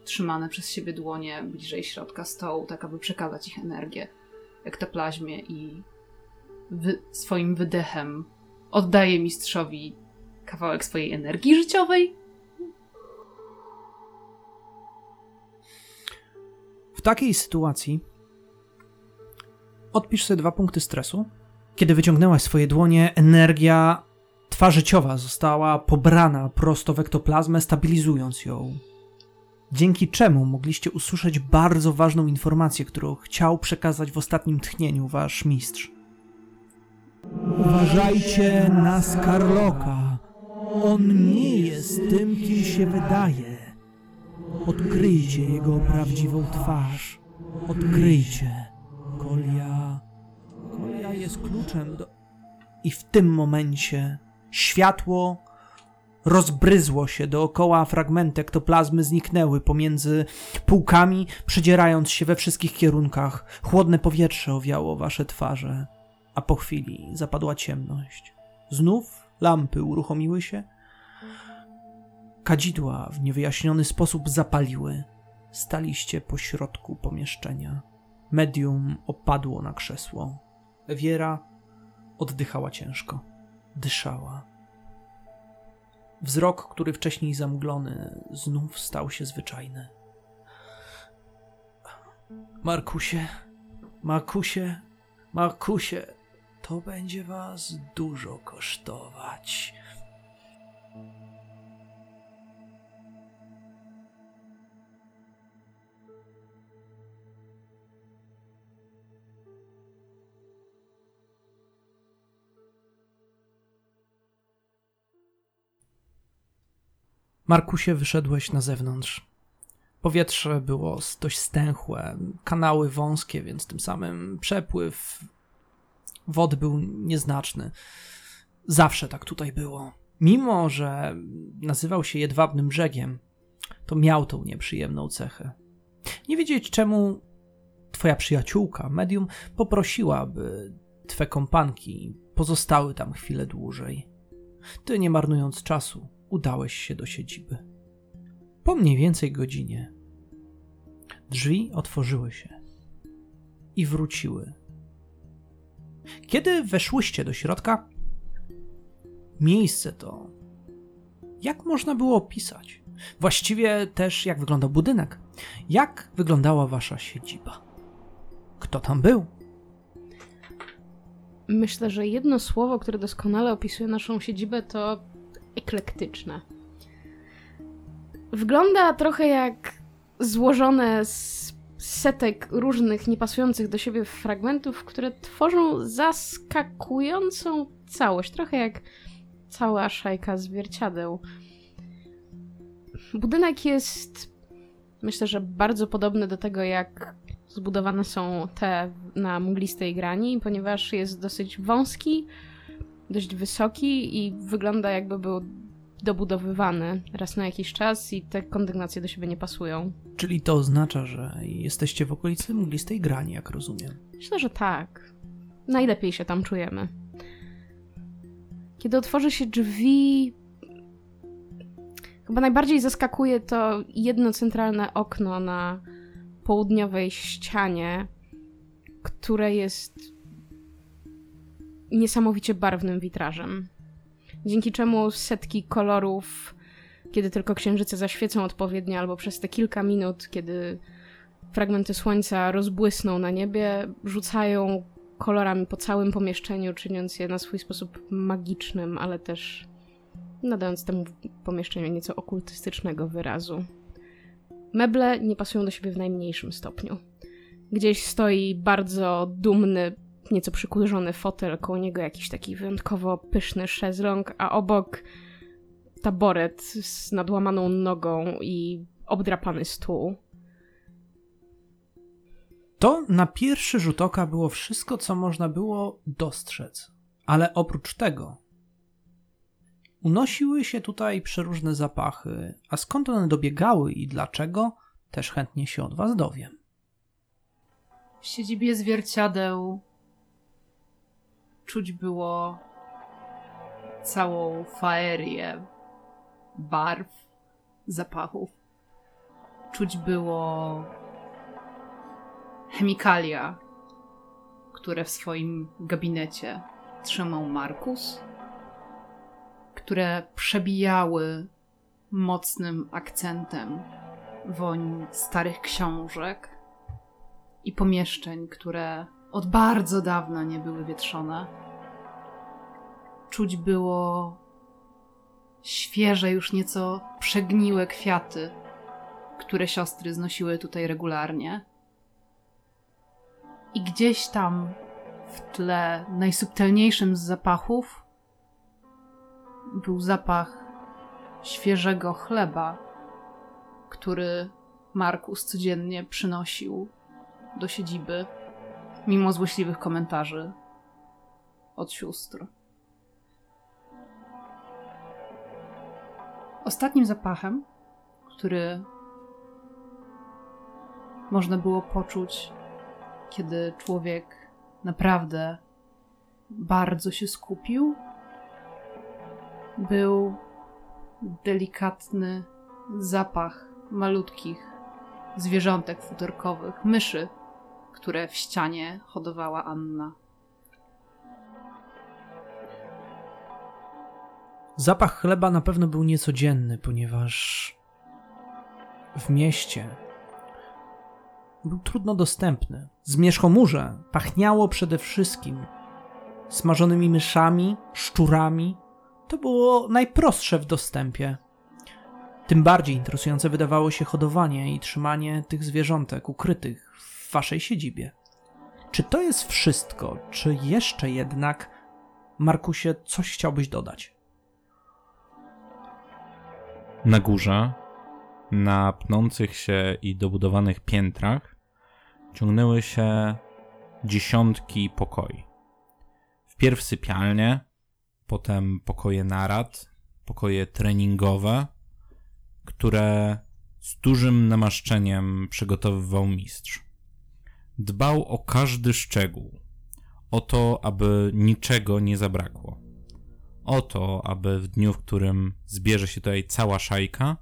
trzymane przez siebie dłonie bliżej środka stołu, tak aby przekazać ich energię ektoplazmie i wy- swoim wydechem oddaje mistrzowi kawałek swojej energii życiowej. W takiej sytuacji Odpisz sobie dwa punkty stresu. Kiedy wyciągnęłaś swoje dłonie, energia twa życiowa została pobrana prosto w ektoplazmę, stabilizując ją. Dzięki czemu mogliście usłyszeć bardzo ważną informację, którą chciał przekazać w ostatnim tchnieniu wasz mistrz. Uważajcie na Skarloka. On nie jest tym, kim się wydaje. Odkryjcie jego prawdziwą twarz. Odkryjcie. Kolia. Kolia jest kluczem do. I w tym momencie światło rozbryzło się dookoła, fragmenty ektoplazmy zniknęły pomiędzy półkami, przedzierając się we wszystkich kierunkach. Chłodne powietrze owiało wasze twarze, a po chwili zapadła ciemność. Znów lampy uruchomiły się. Kadzidła w niewyjaśniony sposób zapaliły. Staliście po środku pomieszczenia. Medium opadło na krzesło. Ewiera oddychała ciężko. Dyszała. Wzrok, który wcześniej zamglony, znów stał się zwyczajny. Markusie, Markusie, Markusie, to będzie was dużo kosztować. Markusie, wyszedłeś na zewnątrz. Powietrze było dość stęchłe, kanały wąskie, więc tym samym przepływ wody był nieznaczny. Zawsze tak tutaj było. Mimo, że nazywał się Jedwabnym Brzegiem, to miał tą nieprzyjemną cechę. Nie wiedzieć czemu twoja przyjaciółka, medium, poprosiła, by twe kompanki pozostały tam chwilę dłużej. Ty, nie marnując czasu, udałeś się do siedziby. Po mniej więcej godzinie drzwi otworzyły się i wróciły. Kiedy weszłyście do środka, miejsce to jak można było opisać? Właściwie też jak wyglądał budynek? Jak wyglądała wasza siedziba? Kto tam był? Myślę, że jedno słowo, które doskonale opisuje naszą siedzibę, to eklektyczne. Wygląda trochę jak złożone z setek różnych, niepasujących do siebie fragmentów, które tworzą zaskakującą całość. Trochę jak cała szajka zwierciadeł. Budynek jest, myślę, że bardzo podobny do tego, jak zbudowane są te na mglistej grani, ponieważ jest dosyć wąski, dość wysoki i wygląda jakby był dobudowywany raz na jakiś czas i te kondygnacje do siebie nie pasują. Czyli to oznacza, że jesteście w okolicy mglistej grani, jak rozumiem. Myślę, że tak. Najlepiej się tam czujemy. Kiedy otworzy się drzwi, chyba najbardziej zaskakuje to jedno centralne okno na południowej ścianie, które jest niesamowicie barwnym witrażem. Dzięki czemu setki kolorów, kiedy tylko księżyce zaświecą odpowiednio, albo przez te kilka minut, kiedy fragmenty słońca rozbłysną na niebie, rzucają kolorami po całym pomieszczeniu, czyniąc je na swój sposób magicznym, ale też nadając temu pomieszczeniu nieco okultystycznego wyrazu. Meble nie pasują do siebie w najmniejszym stopniu. Gdzieś stoi bardzo dumny, nieco przykurzony fotel, koło niego jakiś taki wyjątkowo pyszny szezlong, a obok taboret z nadłamaną nogą i obdrapany stół. To na pierwszy rzut oka było wszystko, co można było dostrzec. Ale oprócz tego unosiły się tutaj przeróżne zapachy, a skąd one dobiegały i dlaczego, też chętnie się od was dowiem. W siedzibie zwierciadeł czuć było całą faerię barw, zapachów. Czuć było chemikalia, które w swoim gabinecie trzymał Markus, które przebijały mocnym akcentem woń starych książek i pomieszczeń, które od bardzo dawna nie były wietrzone. Czuć było świeże, już nieco przegniłe kwiaty, które siostry znosiły tutaj regularnie. I gdzieś tam w tle, najsubtelniejszym z zapachów, był zapach świeżego chleba, który Markus codziennie przynosił do siedziby, mimo złośliwych komentarzy od sióstr. Ostatnim zapachem, który można było poczuć, kiedy człowiek naprawdę bardzo się skupił, był delikatny zapach malutkich zwierzątek futerkowych, myszy, które w ścianie hodowała Anna. Zapach chleba na pewno był niecodzienny, ponieważ w mieście był trudno dostępny. Zmierzchomórze pachniało przede wszystkim smażonymi myszami, szczurami. To było najprostsze w dostępie. Tym bardziej interesujące wydawało się hodowanie i trzymanie tych zwierzątek ukrytych w waszej siedzibie. Czy to jest wszystko? Czy jeszcze jednak, Markusie, coś chciałbyś dodać? Na górze, na pnących się i dobudowanych piętrach, ciągnęły się dziesiątki pokoi. Wpierw sypialnie, potem pokoje narad, pokoje treningowe, które z dużym namaszczeniem przygotowywał mistrz. Dbał o każdy szczegół, o to, aby niczego nie zabrakło. O to, aby w dniu, w którym zbierze się tutaj cała szajka,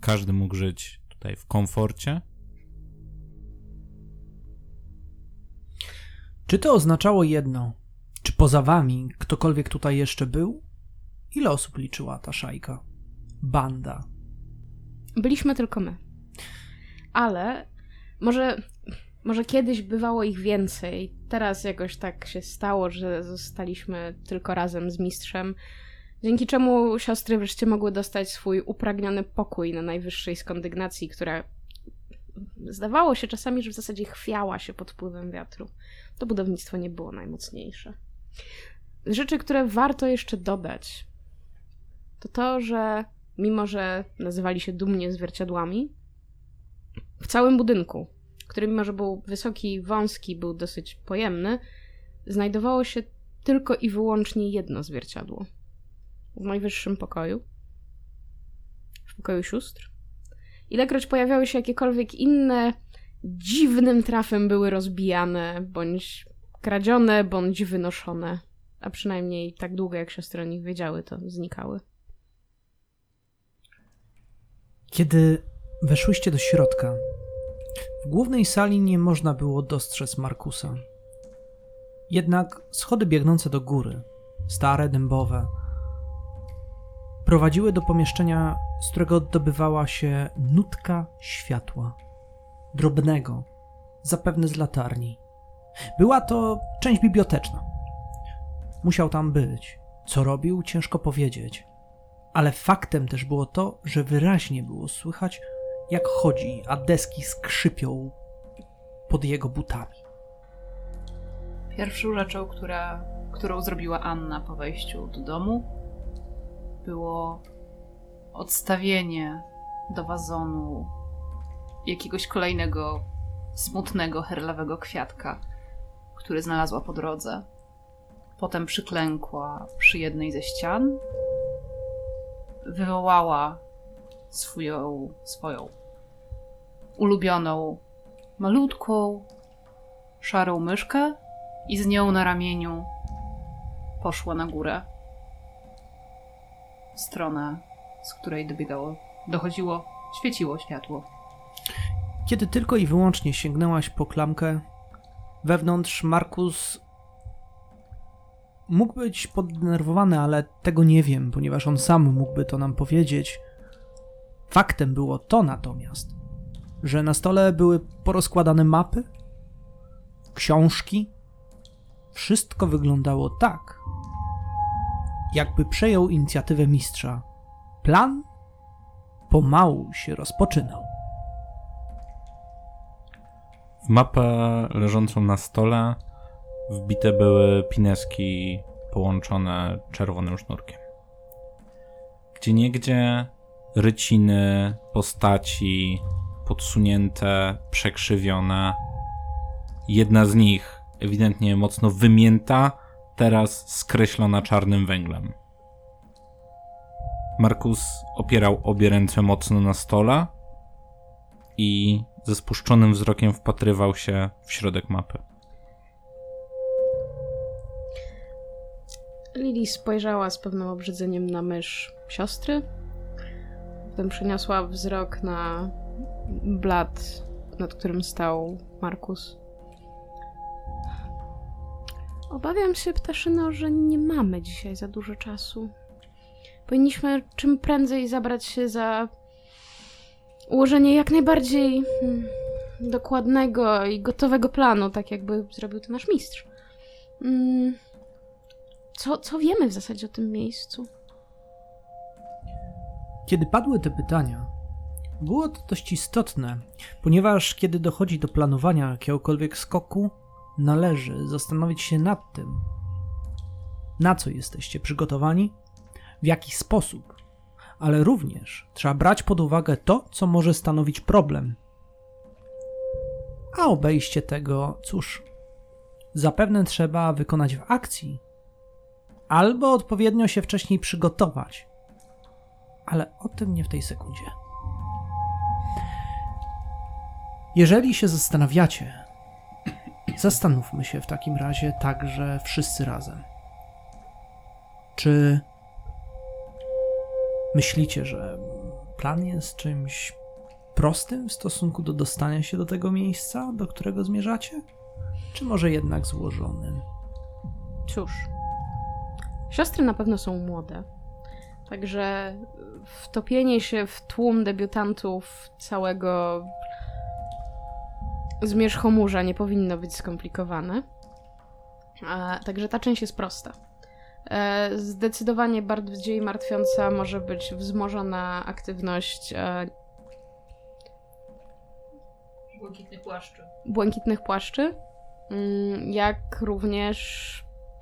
każdy mógł żyć tutaj w komforcie. Czy to oznaczało jedno? Czy poza wami ktokolwiek tutaj jeszcze był? Ile osób liczyła ta szajka? Banda. Byliśmy tylko my. Ale może, może kiedyś bywało ich więcej. Teraz jakoś tak się stało, że zostaliśmy tylko razem z mistrzem. Dzięki czemu siostry wreszcie mogły dostać swój upragniony pokój na najwyższej z kondygnacji, która zdawało się czasami, że w zasadzie chwiała się pod wpływem wiatru. To budownictwo nie było najmocniejsze. Rzeczy, które warto jeszcze dodać, to to, że mimo że nazywali się dumnie zwierciadłami, w całym budynku, który mimo że był wysoki i wąski, był dosyć pojemny, znajdowało się tylko i wyłącznie jedno zwierciadło. W najwyższym pokoju, w pokoju sióstr. Ilekroć pojawiały się jakiekolwiek inne, dziwnym trafem były rozbijane, bądź kradzione, bądź wynoszone. A przynajmniej tak długo, jak siostry o nich wiedziały, to znikały. Kiedy weszłyście do środka, w głównej sali nie można było dostrzec Markusa. Jednak schody biegnące do góry, stare, dębowe, prowadziły do pomieszczenia, z którego oddobywała się nutka światła. Drobnego, zapewne z latarni. Była to część biblioteczna. Musiał tam być. Co robił, ciężko powiedzieć. Ale faktem też było to, że wyraźnie było słychać, jak chodzi, a deski skrzypią pod jego butami. Pierwszą rzeczą, która, którą zrobiła Anna po wejściu do domu, było odstawienie do wazonu jakiegoś kolejnego smutnego, herlawego kwiatka, który znalazła po drodze. Potem przyklękła przy jednej ze ścian, wywołała swoją, swoją ulubioną, malutką, szarą myszkę i z nią na ramieniu poszła na górę. W stronę, z której dobiegało, dochodziło, świeciło światło. Kiedy tylko i wyłącznie sięgnęłaś po klamkę, wewnątrz Markus mógł być poddenerwowany, ale tego nie wiem, ponieważ on sam mógłby to nam powiedzieć. Faktem było to natomiast, że na stole były porozkładane mapy, książki, wszystko wyglądało tak, jakby przejął inicjatywę mistrza. Plan pomału się rozpoczynał. W mapę leżącą na stole wbite były pineski połączone czerwonym sznurkiem. Gdzie niegdzie ryciny, postaci podsunięte, przekrzywione. Jedna z nich ewidentnie mocno wymięta, teraz skreślona czarnym węglem. Markus opierał obie ręce mocno na stole i ze spuszczonym wzrokiem wpatrywał się w środek mapy. Lili spojrzała z pewnym obrzydzeniem na mysz siostry. Potem przeniosła wzrok na blat, nad którym stał Markus. Obawiam się, Ptaszyno, że nie mamy dzisiaj za dużo czasu. Powinniśmy czym prędzej zabrać się za ułożenie jak najbardziej hmm, dokładnego i gotowego planu, tak jakby zrobił to nasz mistrz. Mm, co, co wiemy w zasadzie o tym miejscu? Kiedy padły te pytania, było to dość istotne, ponieważ kiedy dochodzi do planowania jakiegokolwiek skoku, należy zastanowić się nad tym, na co jesteście przygotowani, w jaki sposób, ale również trzeba brać pod uwagę to, co może stanowić problem. A obejście tego, cóż, zapewne trzeba wykonać w akcji, albo odpowiednio się wcześniej przygotować. Ale o tym nie w tej sekundzie. Jeżeli się zastanawiacie, zastanówmy się w takim razie także wszyscy razem. Czy myślicie, że plan jest czymś prostym w stosunku do dostania się do tego miejsca, do którego zmierzacie? Czy może jednak złożonym? Cóż, siostry na pewno są młode. Także wtopienie się w tłum debiutantów całego zmierzchomurza nie powinno być skomplikowane. A, także ta część jest prosta. E, zdecydowanie bardziej martwiąca może być wzmożona aktywność e, Błękitnych płaszczy. błękitnych płaszczy, mm, jak również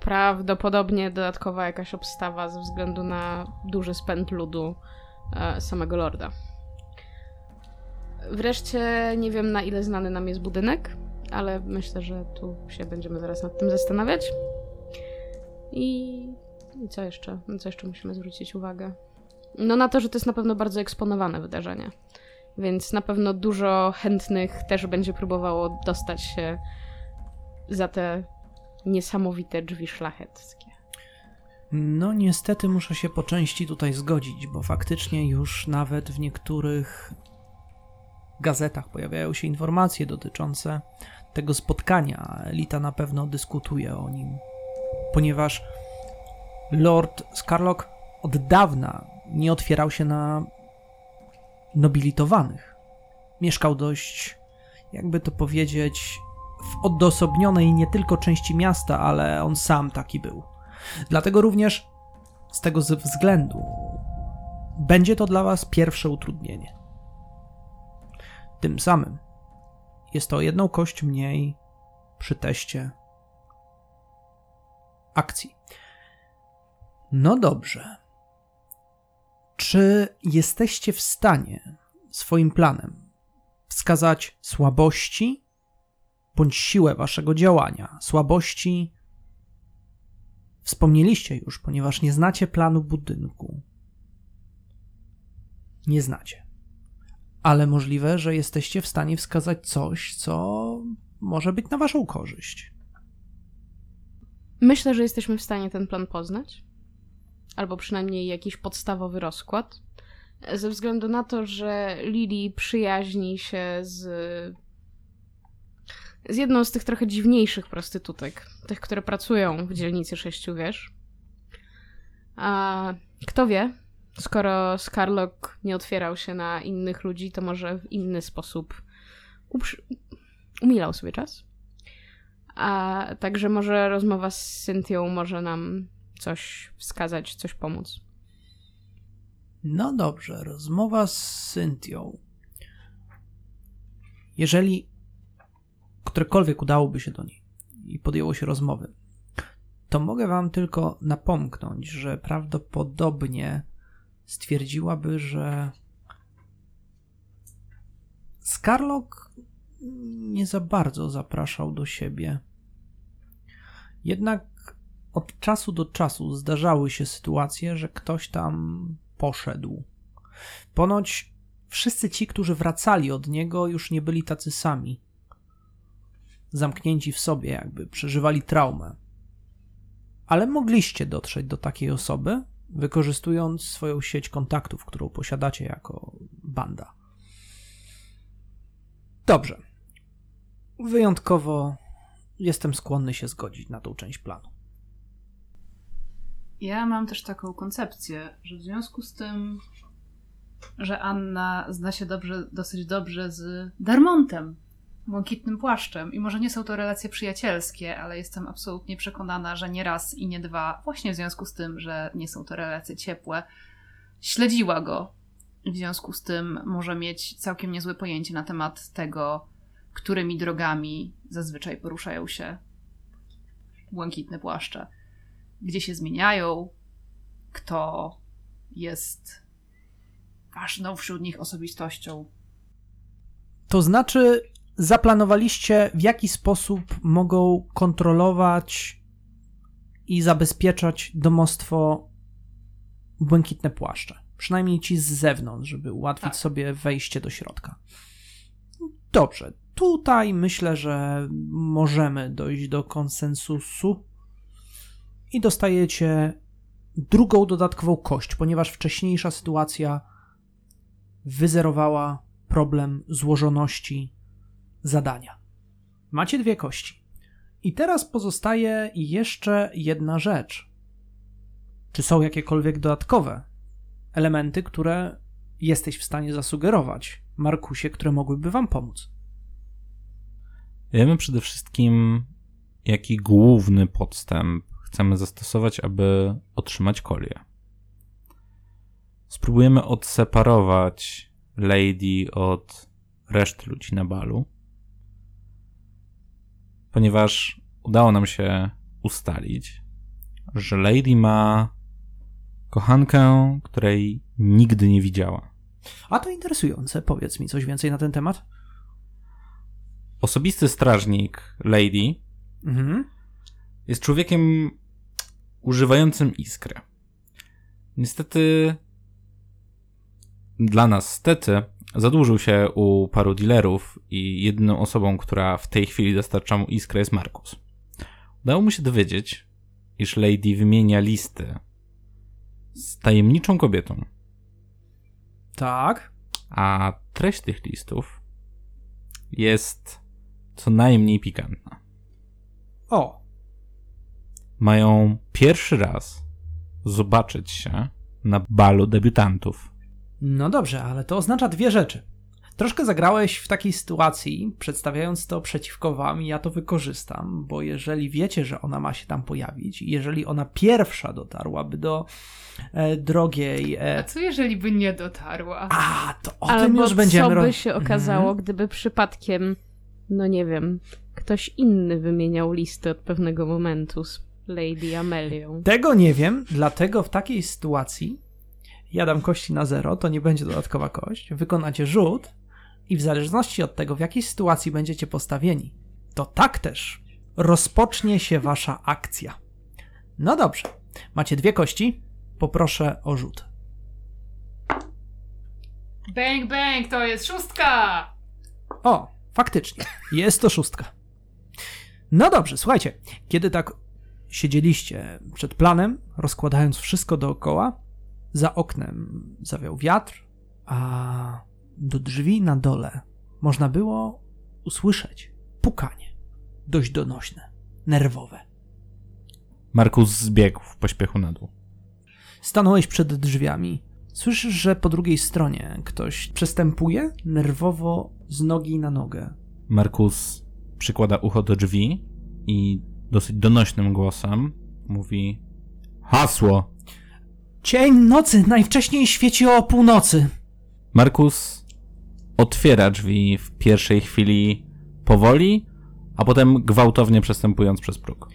prawdopodobnie dodatkowa jakaś obstawa ze względu na duży spęd ludu e, samego lorda. Wreszcie nie wiem na ile znany nam jest budynek, ale myślę, że tu się będziemy zaraz nad tym zastanawiać. I, i co jeszcze? Na co jeszcze musimy zwrócić uwagę? No na to, że to jest na pewno bardzo eksponowane wydarzenie. Więc na pewno dużo chętnych też będzie próbowało dostać się za te niesamowite drzwi szlacheckie. No, niestety muszę się po części tutaj zgodzić, bo faktycznie już nawet w niektórych gazetach pojawiają się informacje dotyczące tego spotkania. Elita na pewno dyskutuje o nim, ponieważ Lord Scarlock od dawna nie otwierał się na nobilitowanych. Mieszkał dość, jakby to powiedzieć, w odosobnionej nie tylko części miasta, ale on sam taki był. Dlatego również z tego względu będzie to dla Was pierwsze utrudnienie. Tym samym jest to jedną kość mniej przy teście akcji. No dobrze. Czy jesteście w stanie swoim planem wskazać słabości bądź siłę waszego działania? Słabości wspomnieliście już, ponieważ nie znacie planu budynku. Nie znacie. Ale możliwe, że jesteście w stanie wskazać coś, co może być na waszą korzyść. Myślę, że jesteśmy w stanie ten plan poznać, albo przynajmniej jakiś podstawowy rozkład, ze względu na to, że Lili przyjaźni się z, z jedną z tych trochę dziwniejszych prostytutek, tych, które pracują w dzielnicy Sześciu Wież. A kto wie, skoro Scarlock nie otwierał się na innych ludzi, to może w inny sposób uprz- umilał sobie czas. A także może rozmowa z Cynthią może nam coś wskazać, coś pomóc. No dobrze, rozmowa z Cynthią. Jeżeli którekolwiek udałoby się do niej i podjęło się rozmowy, to mogę wam tylko napomknąć, że prawdopodobnie stwierdziłaby, że Skarlok nie za bardzo zapraszał do siebie. Jednak od czasu do czasu zdarzały się sytuacje, że ktoś tam poszedł. Ponoć wszyscy ci, którzy wracali od niego, już nie byli tacy sami. Zamknięci w sobie, jakby przeżywali traumę. Ale mogliście dotrzeć do takiej osoby, wykorzystując swoją sieć kontaktów, którą posiadacie jako banda. Dobrze. Wyjątkowo jestem skłonny się zgodzić na tą część planu. Ja mam też taką koncepcję, że w związku z tym, że Anna zna się dobrze, dosyć dobrze z Darmontem, błękitnym płaszczem, i może nie są to relacje przyjacielskie, ale jestem absolutnie przekonana, że nie raz i nie dwa, właśnie w związku z tym, że nie są to relacje ciepłe, śledziła go. W związku z tym może mieć całkiem niezłe pojęcie na temat tego, którymi drogami zazwyczaj poruszają się błękitne płaszcze gdzie się zmieniają, kto jest ważną wśród nich osobistością. To znaczy, zaplanowaliście, w jaki sposób mogą kontrolować i zabezpieczać domostwo błękitne płaszcze. Przynajmniej ci z zewnątrz, żeby ułatwić Tak. sobie wejście do środka. Dobrze. Tutaj myślę, że możemy dojść do konsensusu i dostajecie drugą dodatkową kość, ponieważ wcześniejsza sytuacja wyzerowała problem złożoności zadania. Macie dwie kości. I teraz pozostaje jeszcze jedna rzecz. Czy są jakiekolwiek dodatkowe elementy, które jesteś w stanie zasugerować Markusie, które mogłyby wam pomóc? Wiemy przede wszystkim, jaki główny podstęp chcemy zastosować, aby otrzymać kolię. Spróbujemy odseparować Lady od reszty ludzi na balu, ponieważ udało nam się ustalić, że Lady ma kochankę, której nigdy nie widziała. A to interesujące. Powiedz mi coś więcej na ten temat. Osobisty strażnik Lady Mhm. jest człowiekiem używającym iskrę. Niestety, dla nas stety, zadłużył się u paru dealerów i jedyną osobą, która w tej chwili dostarcza mu iskrę jest Markus. Udało mu się dowiedzieć, iż Lady wymienia listy z tajemniczą kobietą, Tak. a treść tych listów jest co najmniej pikantna. O, mają pierwszy raz zobaczyć się na balu debiutantów. No dobrze, ale to oznacza dwie rzeczy. Troszkę zagrałeś w takiej sytuacji, przedstawiając to przeciwko wam, i ja to wykorzystam, bo jeżeli wiecie, że ona ma się tam pojawić, i jeżeli ona pierwsza dotarłaby do e, drogiej. A E, co jeżeli by nie dotarła? a, to o Albo tym już będziemy co by się okazało, Mhm. gdyby przypadkiem, no nie wiem, ktoś inny wymieniał listy od pewnego momentu z Lady Amelią. Tego nie wiem, dlatego w takiej sytuacji ja dam kości na zero, to nie będzie dodatkowa kość. Wykonacie rzut i w zależności od tego, w jakiej sytuacji będziecie postawieni, to tak też rozpocznie się wasza akcja. No dobrze, macie dwie kości, poproszę o rzut. Bang, bang, to jest szóstka! O, faktycznie, jest to szóstka. No dobrze, słuchajcie, kiedy tak siedzieliście przed planem, rozkładając wszystko dookoła, za oknem zawiał wiatr, a do drzwi na dole można było usłyszeć pukanie. Dość donośne, nerwowe. Markus zbiegł w pośpiechu na dół. Stanąłeś przed drzwiami. Słyszysz, że po drugiej stronie ktoś przestępuje nerwowo z nogi na nogę. Markus przykłada ucho do drzwi i dosyć donośnym głosem mówi hasło. Cień nocy najwcześniej świeci o północy. Markus otwiera drzwi w pierwszej chwili powoli, a potem gwałtownie przestępując przez próg.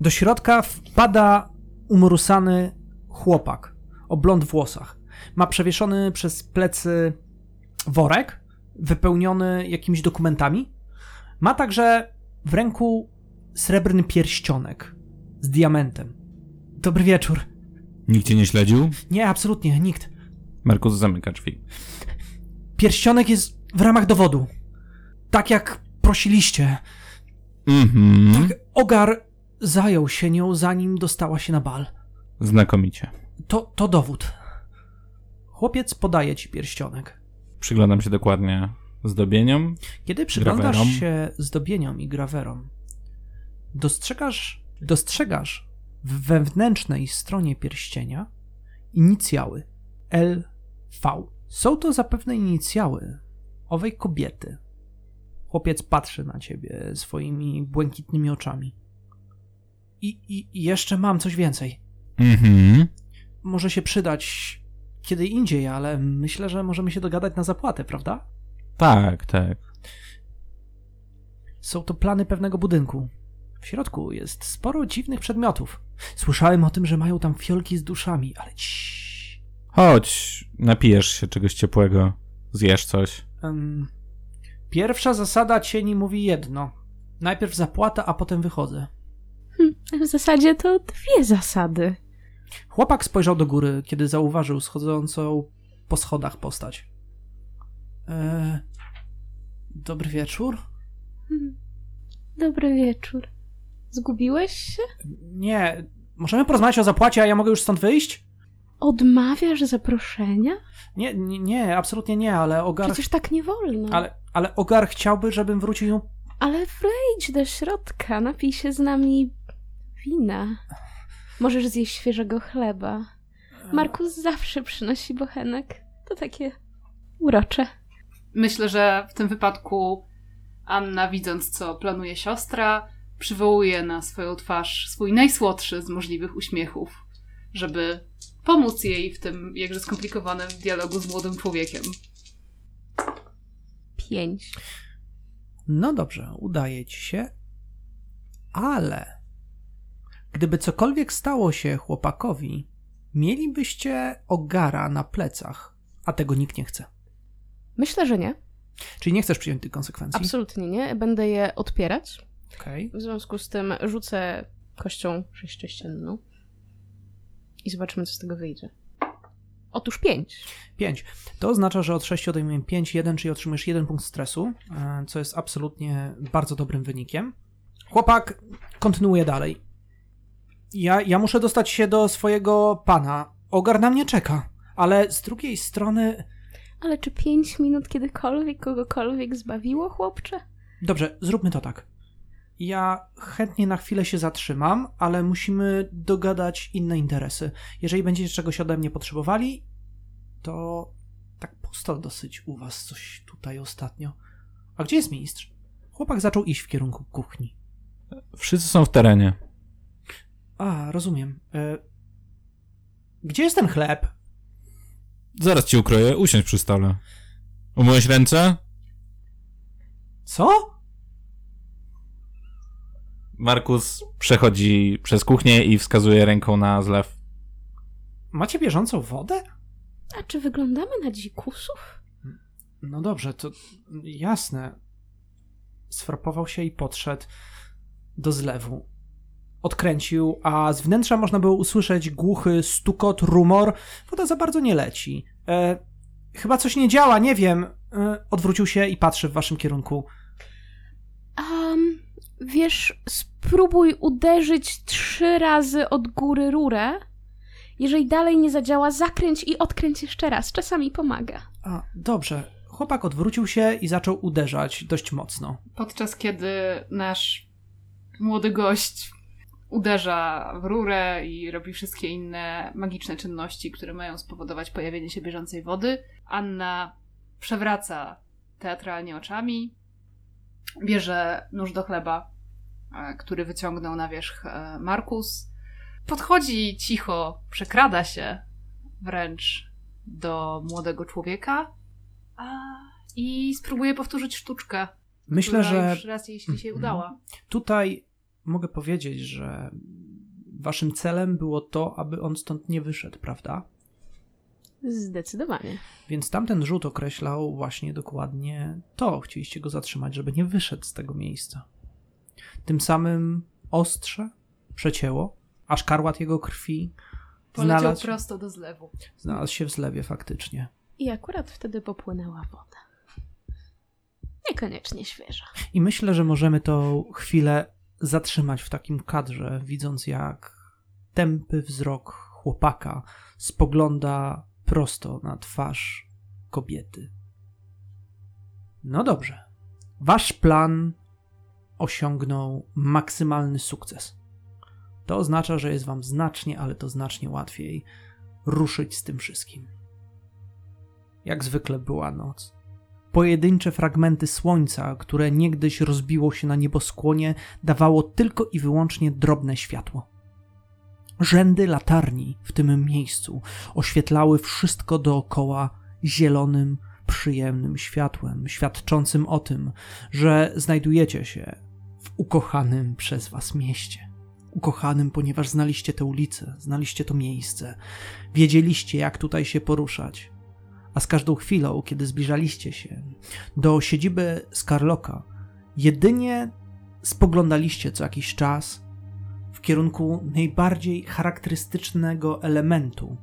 Do środka wpada umrusany chłopak o blond włosach. Ma przewieszony przez plecy worek wypełniony jakimiś dokumentami. Ma także w ręku srebrny pierścionek z diamentem. Dobry wieczór. Nikt cię nie śledził? Nie, absolutnie, nikt. Markus zamyka drzwi. Pierścionek jest w ramach dowodu. Tak jak prosiliście. Mhm. Tak, Ogar zajął się nią, zanim dostała się na bal. Znakomicie. To, to dowód. Chłopiec podaje ci pierścionek. Przyglądam się dokładnie zdobieniom. Kiedy przyglądasz Grawerom. się zdobieniom i grawerom, dostrzegasz, dostrzegasz w wewnętrznej stronie pierścienia inicjały LV. Są to zapewne inicjały owej kobiety. Chłopiec patrzy na ciebie swoimi błękitnymi oczami. I, i, i jeszcze mam coś więcej. Mhm. Może się przydać kiedy indziej, ale myślę, że możemy się dogadać na zapłatę, prawda? Tak, tak. Są to plany pewnego budynku. W środku jest sporo dziwnych przedmiotów. Słyszałem o tym, że mają tam fiolki z duszami, ale ciii. Chodź, napijesz się czegoś ciepłego, zjesz coś. Em, pierwsza zasada cieni mówi jedno. Najpierw zapłata, a potem wychodzę. W zasadzie to dwie zasady. Chłopak spojrzał do góry, kiedy zauważył schodzącą po schodach postać. E, dobry wieczór? Hmm. Dobry wieczór. Zgubiłeś się? Nie, możemy porozmawiać o zapłacie, a ja mogę już stąd wyjść? Odmawiasz zaproszenia? Nie, nie, nie absolutnie nie, ale Ogar... Przecież tak nie wolno. Ale, ale Ogar chciałby, żebym wrócił ją Ale wejdź do środka, napij się z nami wina. Możesz zjeść świeżego chleba. Markus zawsze przynosi bochenek. To takie urocze. Myślę, że w tym wypadku Anna, widząc co planuje siostra, przywołuje na swoją twarz swój najsłodszy z możliwych uśmiechów, żeby pomóc jej w tym jakże skomplikowanym dialogu z młodym człowiekiem. Pięć. No dobrze, udaje ci się, ale gdyby cokolwiek stało się chłopakowi, mielibyście ogara na plecach, a tego nikt nie chce. Myślę, że nie. Czyli nie chcesz przyjąć tych konsekwencji? Absolutnie nie. Będę je odpierać. Okej. W związku z tym rzucę kością sześciościenną i zobaczymy, co z tego wyjdzie. Otóż pięć. 5. To oznacza, że od 6 odejmujemy 5, 1, czyli otrzymujesz 1 punkt stresu, e, co jest absolutnie bardzo dobrym wynikiem. Chłopak kontynuuje dalej. Ja, ja muszę dostać się do swojego pana. Ogar na mnie czeka, ale z drugiej strony Ale czy pięć minut kiedykolwiek kogokolwiek zbawiło, chłopcze? Dobrze, zróbmy to tak. Ja chętnie na chwilę się zatrzymam, ale musimy dogadać inne interesy. Jeżeli będziecie czegoś ode mnie potrzebowali, to tak pusto dosyć u was coś tutaj ostatnio. A gdzie jest mistrz? Chłopak zaczął iść w kierunku kuchni. Wszyscy są w terenie. A, rozumiem. E, gdzie jest ten chleb? Zaraz ci ukroję, usiądź przy stole. Umyłeś ręce? Co? Markus przechodzi przez kuchnię i wskazuje ręką na zlew. Macie bieżącą wodę? A czy wyglądamy na dzikusów? No dobrze, to jasne. Sfrapował się i podszedł do zlewu. Odkręcił, a z wnętrza można było usłyszeć głuchy stukot, rumor. Woda za bardzo nie leci. E, chyba coś nie działa, nie wiem. E, odwrócił się i patrzy w waszym kierunku. Wiesz, spróbuj uderzyć trzy razy od góry rurę. Jeżeli dalej nie zadziała, zakręć i odkręć jeszcze raz. Czasami pomaga. A, dobrze. Chłopak odwrócił się i zaczął uderzać dość mocno. Podczas kiedy nasz młody gość uderza w rurę i robi wszystkie inne magiczne czynności, które mają spowodować pojawienie się bieżącej wody, Anna przewraca teatralnie oczami, bierze nóż do chleba e, który wyciągnął na wierzch e, Markus. Podchodzi cicho, przekrada się wręcz do młodego człowieka i spróbuje powtórzyć sztuczkę. Myślę, że już raz jej się Mhm. udała. tutaj mogę powiedzieć, że waszym celem było to, aby on stąd nie wyszedł, prawda? Zdecydowanie. Więc tamten rzut określał właśnie dokładnie to. Chcieliście go zatrzymać, żeby nie wyszedł z tego miejsca. Tym samym ostrze przecięło, a szkarłat jego krwi Poleciał znalazł, prosto do zlewu. znalazł się w zlewie faktycznie. I akurat wtedy popłynęła woda. Niekoniecznie świeża. I myślę, że możemy to chwilę zatrzymać w takim kadrze, widząc jak tępy wzrok chłopaka spogląda prosto na twarz kobiety. No dobrze. Wasz plan osiągnął maksymalny sukces. To oznacza, że jest wam znacznie, ale to znacznie łatwiej ruszyć z tym wszystkim. Jak zwykle była noc. Pojedyncze fragmenty słońca, które niegdyś rozbiło się na nieboskłonie, dawało tylko i wyłącznie drobne światło. Rzędy latarni w tym miejscu oświetlały wszystko dookoła zielonym, przyjemnym światłem, świadczącym o tym, że znajdujecie się w ukochanym przez was mieście. Ukochanym, ponieważ znaliście tę ulicę, znaliście to miejsce, wiedzieliście, jak tutaj się poruszać, a z każdą chwilą, kiedy zbliżaliście się do siedziby Skarloka, jedynie spoglądaliście co jakiś czas w kierunku najbardziej charakterystycznego elementu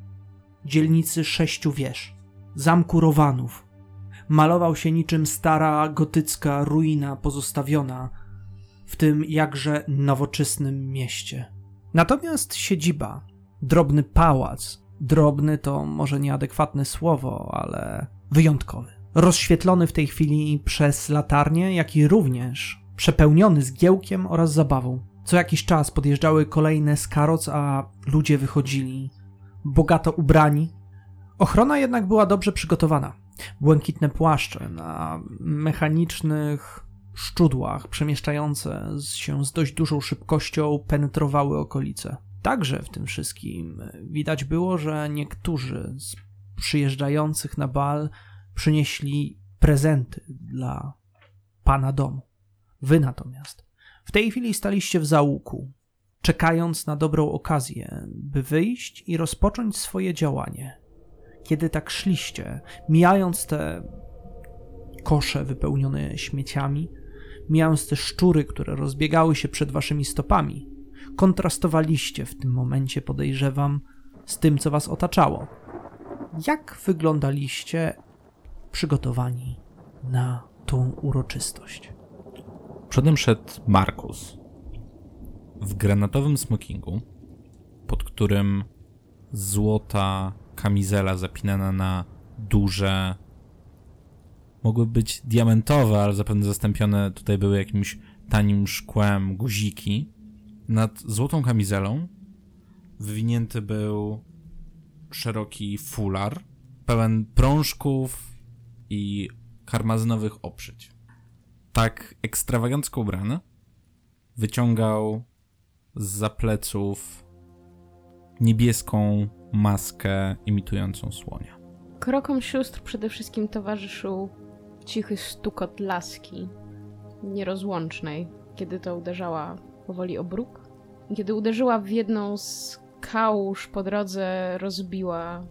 dzielnicy sześciu wież, zamku Rowanów. Malował się niczym stara gotycka ruina pozostawiona w tym jakże nowoczesnym mieście. Natomiast siedziba, drobny pałac, drobny to może nieadekwatne słowo, ale wyjątkowy. Rozświetlony w tej chwili przez latarnię, jak i również przepełniony zgiełkiem oraz zabawą. Co jakiś czas podjeżdżały kolejne z karoc, a ludzie wychodzili bogato ubrani. Ochrona jednak była dobrze przygotowana. Błękitne płaszcze na mechanicznych szczudłach przemieszczające się z dość dużą szybkością penetrowały okolice. Także w tym wszystkim widać było, że niektórzy z przyjeżdżających na bal przynieśli prezenty dla pana domu. Wy natomiast w tej chwili staliście w załuku, czekając na dobrą okazję, by wyjść i rozpocząć swoje działanie. Kiedy tak szliście, mijając te kosze wypełnione śmieciami, mijając te szczury, które rozbiegały się przed waszymi stopami, kontrastowaliście w tym momencie, podejrzewam, z tym, co was otaczało. Jak wyglądaliście przygotowani na tą uroczystość? Przodem szedł Markus w granatowym smokingu, pod którym złota kamizela zapinana na duże, mogły być diamentowe, ale zapewne zastąpione tutaj były jakimś tanim szkłem guziki. Nad złotą kamizelą wywinięty był szeroki fular, pełen prążków i karmazynowych oprzyć. Tak ekstrawagancko ubrany, wyciągał z pleców niebieską maskę imitującą słonia. Krokom sióstr przede wszystkim towarzyszył cichy stukot laski, nierozłącznej, kiedy to uderzała powoli o bruk. Kiedy uderzyła w jedną z kałuż po drodze, rozbiła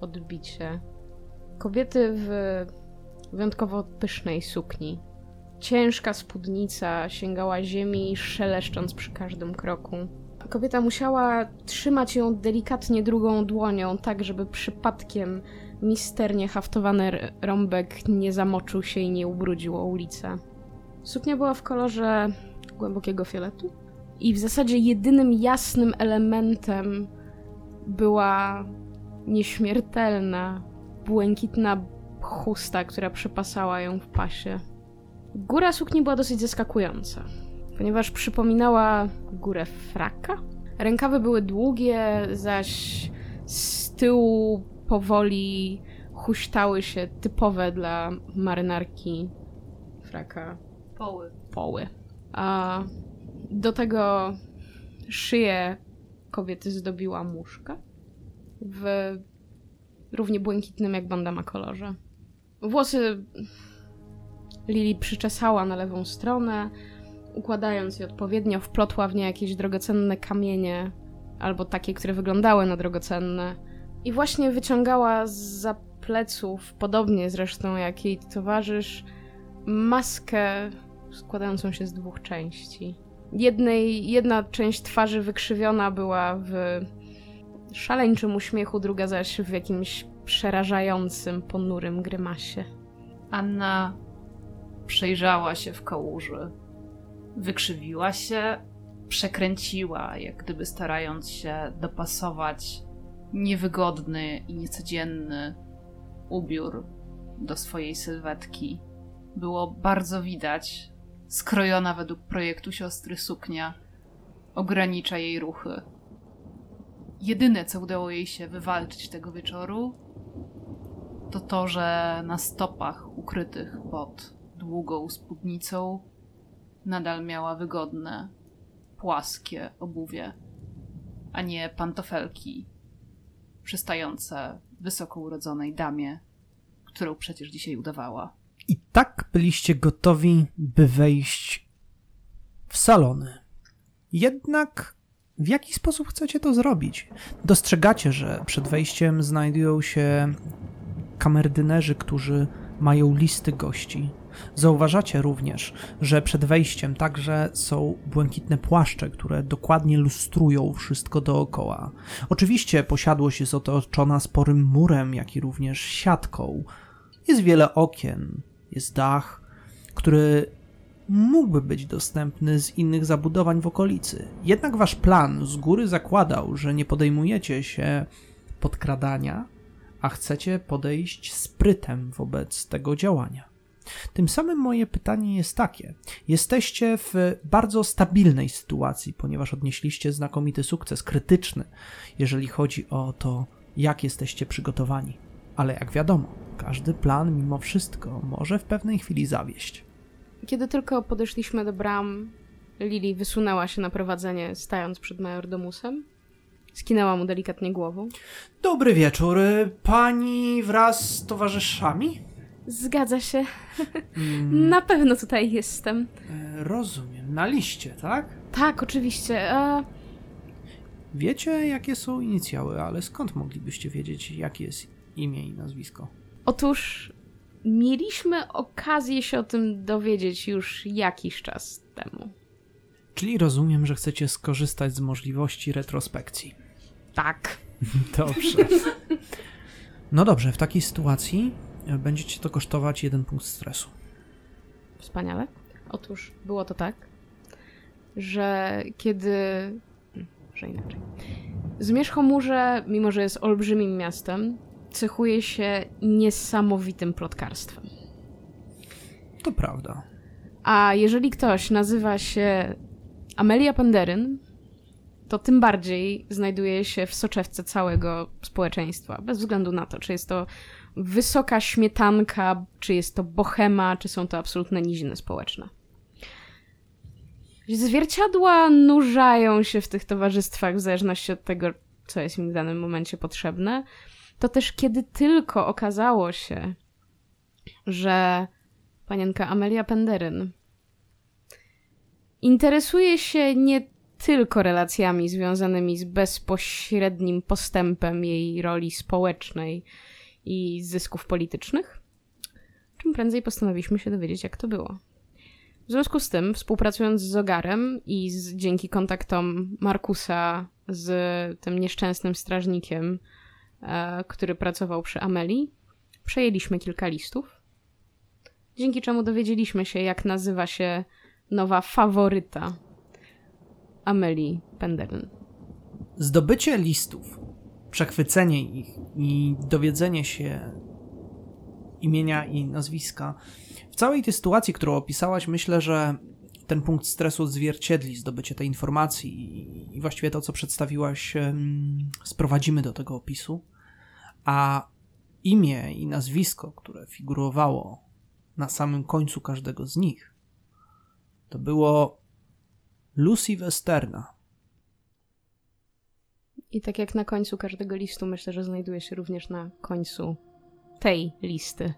odbicie. Kobiety w wyjątkowo pysznej sukni. Ciężka spódnica sięgała ziemi, szeleszcząc przy każdym kroku. Kobieta musiała trzymać ją delikatnie drugą dłonią, tak żeby przypadkiem misternie haftowany rąbek nie zamoczył się i nie ubrudził o ulicę. Suknia była w kolorze głębokiego fioletu i w zasadzie jedynym jasnym elementem była nieśmiertelna, błękitna chusta, która przepasała ją w pasie. Góra sukni była dosyć zaskakująca, ponieważ przypominała górę fraka. Rękawy były długie, zaś z tyłu powoli huśtały się typowe dla marynarki fraka Poły. poły. A Do tego szyję kobiety zdobiła muszka w równie błękitnym jak bandama kolorze. Włosy Lili przyczesała na lewą stronę, układając je odpowiednio, wplotła w nie jakieś drogocenne kamienie, albo takie, które wyglądały na drogocenne. I właśnie wyciągała za pleców, podobnie zresztą jak jej towarzysz, maskę składającą się z dwóch części. Jednej, jedna część twarzy wykrzywiona była w szaleńczym uśmiechu, druga zaś w jakimś przerażającym, ponurym grymasie. Anna przejrzała się w kałuży. Wykrzywiła się, przekręciła, jak gdyby starając się dopasować niewygodny i niecodzienny ubiór do swojej sylwetki. Było bardzo widać, skrojona według projektu siostry suknia ogranicza jej ruchy. Jedyne, co udało jej się wywalczyć tego wieczoru, to to, że na stopach ukrytych pod długą spódnicą nadal miała wygodne, płaskie obuwie, a nie pantofelki przystające wysoko urodzonej damie, którą przecież dzisiaj udawała. I tak byliście gotowi, by wejść w salony. Jednak w jaki sposób chcecie to zrobić? Dostrzegacie, że przed wejściem znajdują się kamerdynerzy, którzy mają listy gości. Zauważacie również, że przed wejściem także są błękitne płaszcze, które dokładnie lustrują wszystko dookoła. Oczywiście posiadłość jest otoczona sporym murem, jak i również siatką. Jest wiele okien, jest dach, który mógłby być dostępny z innych zabudowań w okolicy. Jednak wasz plan z góry zakładał, że nie podejmujecie się podkradania, a chcecie podejść sprytem wobec tego działania. Tym samym moje pytanie jest takie: jesteście w bardzo stabilnej sytuacji, ponieważ odnieśliście znakomity sukces krytyczny, jeżeli chodzi o to, jak jesteście przygotowani. Ale jak wiadomo, każdy plan mimo wszystko może w pewnej chwili zawieść. Kiedy tylko podeszliśmy do bram, Lili wysunęła się na prowadzenie, stając przed majordomusem. Skinęła mu delikatnie głową. Dobry wieczór. Pani wraz z towarzyszami? Zgadza się. Mm, Na pewno tutaj jestem. e, rozumiem. Na liście, tak? Tak, oczywiście. A Wiecie, jakie są inicjały, ale skąd moglibyście wiedzieć, jakie jest imię i nazwisko? otóż mieliśmy okazję się o tym dowiedzieć już jakiś czas temu. Czyli rozumiem, że chcecie skorzystać z możliwości retrospekcji. Tak. Dobrze. No dobrze, w takiej sytuacji e, będziecie to kosztować jeden punkt stresu. Wspaniale. Otóż było to tak, że kiedy. że inaczej. Zmierzchomórze, mimo że jest olbrzymim miastem, cechuje się niesamowitym plotkarstwem. To prawda. A jeżeli ktoś nazywa się Amelia Penderyn, to tym bardziej znajduje się w soczewce całego społeczeństwa, bez względu na to, czy jest to wysoka śmietanka, czy jest to bohema, czy są to absolutne niziny społeczne. Zwierciadła nurzają się w tych towarzystwach w zależności od tego, co jest im w danym momencie potrzebne. To też kiedy tylko okazało się, że panienka Amelia Penderyn interesuje się nie tylko relacjami związanymi z bezpośrednim postępem jej roli społecznej i zysków politycznych, czym prędzej postanowiliśmy się dowiedzieć, jak to było. W związku z tym, współpracując z Zogarem i z, dzięki kontaktom Markusa z tym nieszczęsnym strażnikiem, e, który pracował przy Ameli, przejęliśmy kilka listów, dzięki czemu dowiedzieliśmy się, jak nazywa się nowa faworyta Amelii Penderyn. Zdobycie listów, przechwycenie ich i dowiedzenie się imienia i nazwiska. W całej tej sytuacji, którą opisałaś, myślę, że ten punkt stresu odzwierciedli zdobycie tej informacji i- właściwie to, co przedstawiłaś, sprowadzimy do tego opisu. A imię i nazwisko, które figurowało na samym końcu każdego z nich, to było Lucy Westerna. I tak jak na końcu każdego listu, myślę, że znajduje się również na końcu tej listy,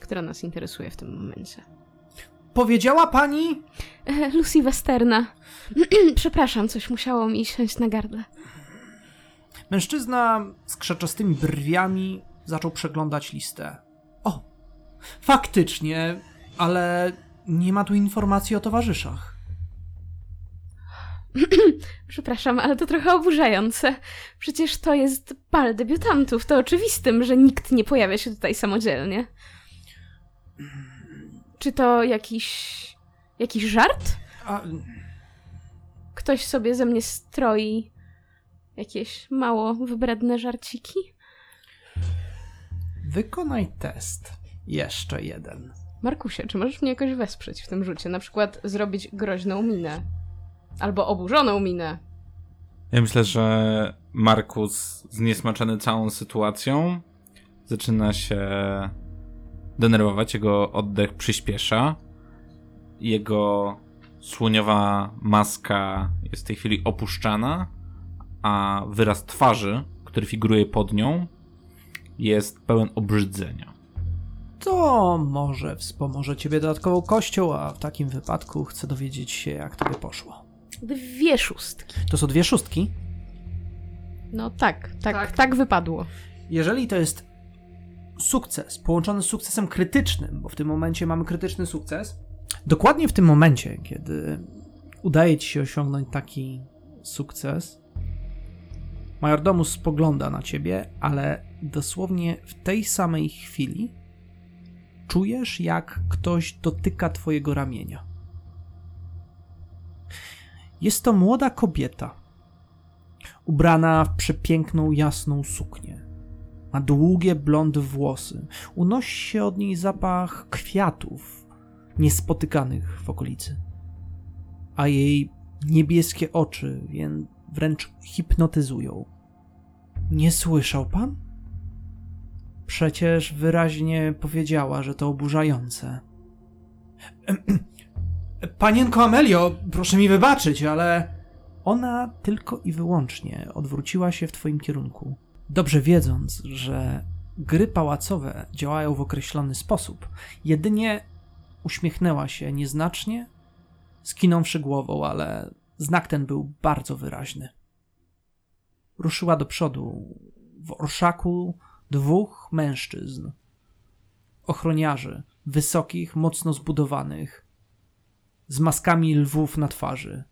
która nas interesuje w tym momencie. Powiedziała pani? E, Lucy Westerna. Przepraszam, coś musiało mi siąść na gardle. Mężczyzna z krzaczastymi brwiami zaczął przeglądać listę. O, faktycznie, ale nie ma tu informacji o towarzyszach. Przepraszam, ale to trochę oburzające. Przecież to jest bal debiutantów. To oczywistym, że nikt nie pojawia się tutaj samodzielnie. Czy to jakiś. jakiś żart? Ktoś sobie ze mnie stroi jakieś mało wybredne żarciki? wykonaj test. Jeszcze jeden. Markusie, czy możesz mnie jakoś wesprzeć w tym rzucie? Na przykład zrobić groźną minę. Albo oburzoną minę. Ja myślę, że Markus, zniesmaczony całą sytuacją, zaczyna się denerwować, jego oddech przyspiesza, jego słoniowa maska jest w tej chwili opuszczana, a wyraz twarzy, który figuruje pod nią, jest pełen obrzydzenia. To może wspomoże ciebie dodatkową kością, a w takim wypadku chcę dowiedzieć się, jak tobie poszło. Dwie szóstki. To są dwie szóstki. No tak, tak, tak, Tak. wypadło. Jeżeli to jest sukces połączony z sukcesem krytycznym, bo w tym momencie mamy krytyczny sukces, dokładnie w tym momencie, kiedy udaje ci się osiągnąć taki sukces, majordomus spogląda na ciebie, ale dosłownie w tej samej chwili czujesz, jak ktoś dotyka twojego ramienia. Jest to młoda kobieta, ubrana w przepiękną, jasną suknię. Ma długie, blond włosy. Unosi się od niej zapach kwiatów, niespotykanych w okolicy. A jej niebieskie oczy wręcz hipnotyzują. Nie słyszał pan? Przecież wyraźnie powiedziała, że to oburzające. Panienko Amelio, proszę mi wybaczyć, ale ona tylko i wyłącznie odwróciła się w twoim kierunku. Dobrze wiedząc, że gry pałacowe działają w określony sposób, jedynie uśmiechnęła się nieznacznie, skinąwszy głową, ale znak ten był bardzo wyraźny. Ruszyła do przodu. W orszaku dwóch mężczyzn. Ochroniarzy, wysokich, mocno zbudowanych, z maskami lwów na twarzy.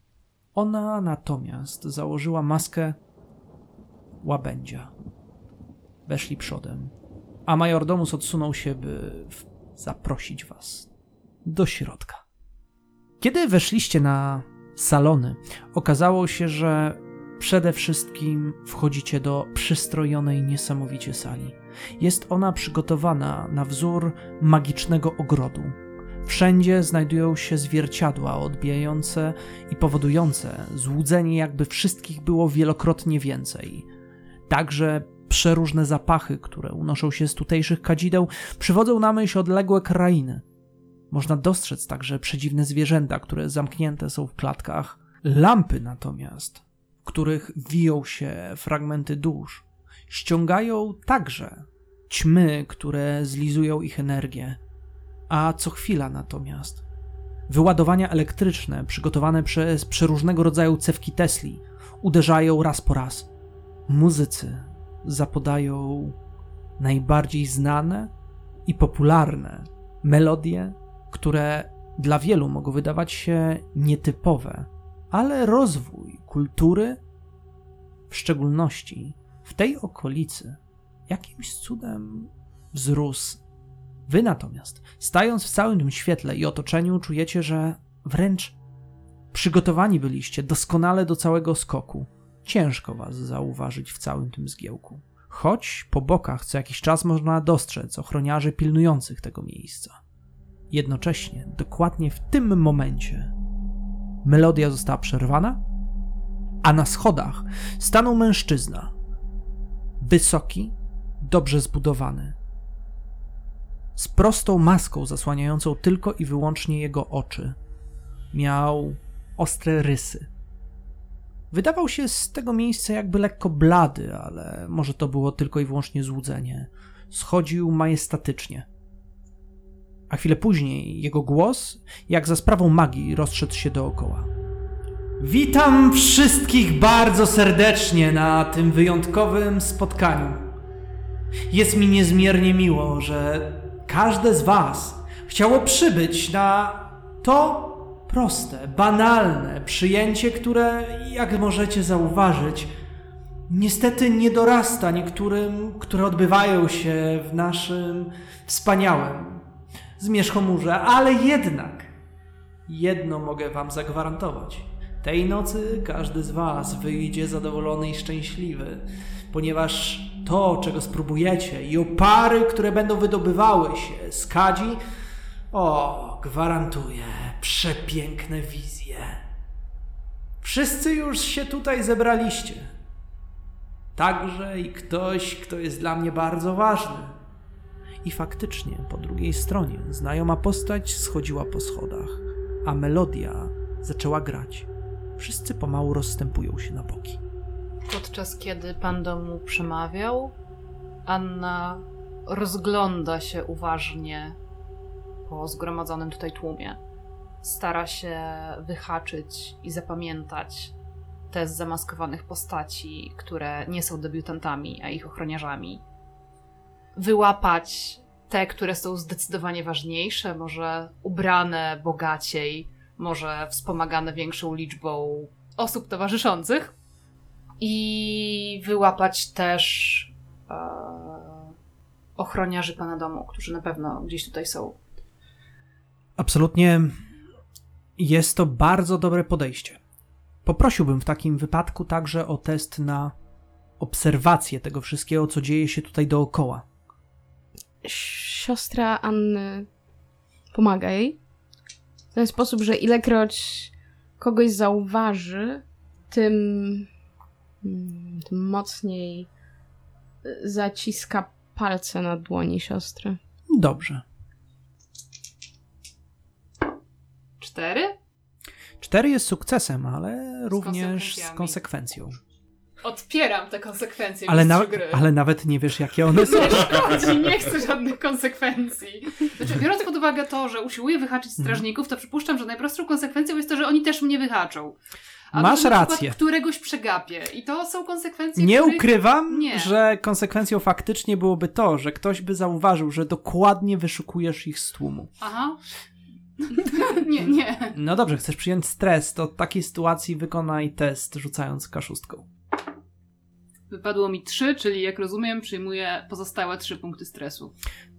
Ona natomiast założyła maskę łabędzia. Weszli przodem, a majordomus odsunął się, by zaprosić was do środka. Kiedy weszliście na salony, okazało się, że przede wszystkim wchodzicie do przystrojonej niesamowicie sali. Jest ona przygotowana na wzór magicznego ogrodu. Wszędzie znajdują się zwierciadła odbijające i powodujące złudzenie, jakby wszystkich było wielokrotnie więcej. Także przeróżne zapachy, które unoszą się z tutejszych kadzideł, przywodzą na myśl odległe krainy. Można dostrzec także przedziwne zwierzęta, które zamknięte są w klatkach. Lampy natomiast, w których wiją się fragmenty dusz, ściągają także ćmy, które zlizują ich energię. A co chwila natomiast wyładowania elektryczne przygotowane przez przeróżnego rodzaju cewki Tesli uderzają raz po raz. Muzycy zapodają najbardziej znane i popularne melodie, które dla wielu mogą wydawać się nietypowe, ale rozwój kultury, w szczególności w tej okolicy, jakimś cudem wzrósł. Wy natomiast, stając w całym tym świetle i otoczeniu, czujecie, że wręcz przygotowani byliście doskonale do całego skoku. Ciężko was zauważyć w całym tym zgiełku. Choć po bokach co jakiś czas można dostrzec ochroniarzy pilnujących tego miejsca. Jednocześnie, dokładnie w tym momencie, melodia została przerwana, a na schodach stanął mężczyzna. Wysoki, dobrze zbudowany, z prostą maską zasłaniającą tylko i wyłącznie jego oczy. Miał ostre rysy. Wydawał się z tego miejsca jakby lekko blady, ale może to było tylko i wyłącznie złudzenie. Schodził majestatycznie. A chwilę później jego głos, jak za sprawą magii, rozszedł się dookoła. Witam wszystkich bardzo serdecznie na tym wyjątkowym spotkaniu. Jest mi niezmiernie miło, że każde z Was chciało przybyć na to proste, banalne przyjęcie, które, jak możecie zauważyć, niestety nie dorasta niektórym, które odbywają się w naszym wspaniałym zmierzchomurze, ale jednak jedno mogę Wam zagwarantować. Tej nocy każdy z Was wyjdzie zadowolony i szczęśliwy, ponieważ to, czego spróbujecie i opary, które będą wydobywały się z kadzi, o, gwarantuję przepiękne wizje. Wszyscy już się tutaj zebraliście. Także i ktoś, kto jest dla mnie bardzo ważny. I faktycznie po drugiej stronie znajoma postać schodziła po schodach, a melodia zaczęła grać. Wszyscy pomału rozstępują się na boki. Podczas kiedy pan do mu przemawiał, Anna rozgląda się uważnie po zgromadzonym tutaj tłumie. Stara się wyhaczyć i zapamiętać te z zamaskowanych postaci, które nie są debiutantami, a ich ochroniarzami. Wyłapać te, które są zdecydowanie ważniejsze, może ubrane bogaciej, może wspomagane większą liczbą osób towarzyszących. I wyłapać też e, ochroniarzy pana domu, którzy na pewno gdzieś tutaj są. Absolutnie jest to bardzo dobre podejście. Poprosiłbym w takim wypadku także o test na obserwację tego wszystkiego, co dzieje się tutaj dookoła. Siostra Anny pomaga jej. W ten sposób, że ilekroć kogoś zauważy, tym, tym mocniej zaciska palce na dłoni siostry. Dobrze. Cztery? Cztery jest sukcesem, ale również z konsekwencją. Odpieram te konsekwencje Ale, na, gry. ale nawet nie wiesz, jakie one są. Nie szkodzi, nie chcę żadnych konsekwencji. Znaczy, biorąc pod uwagę to, że usiłuję wyhaczyć strażników, to przypuszczam, że najprostszą konsekwencją jest to, że oni też mnie wyhaczą. A Masz na rację. któregoś przegapię. I to są konsekwencje, Nie których... ukrywam, Nie. że konsekwencją faktycznie byłoby to, że ktoś by zauważył, że dokładnie wyszukujesz ich z tłumu. Aha. nie, nie. No dobrze, chcesz przyjąć stres, to w takiej sytuacji wykonaj test rzucając kaszustką. Wypadło mi trzy, czyli jak rozumiem, przyjmuję pozostałe trzy punkty stresu.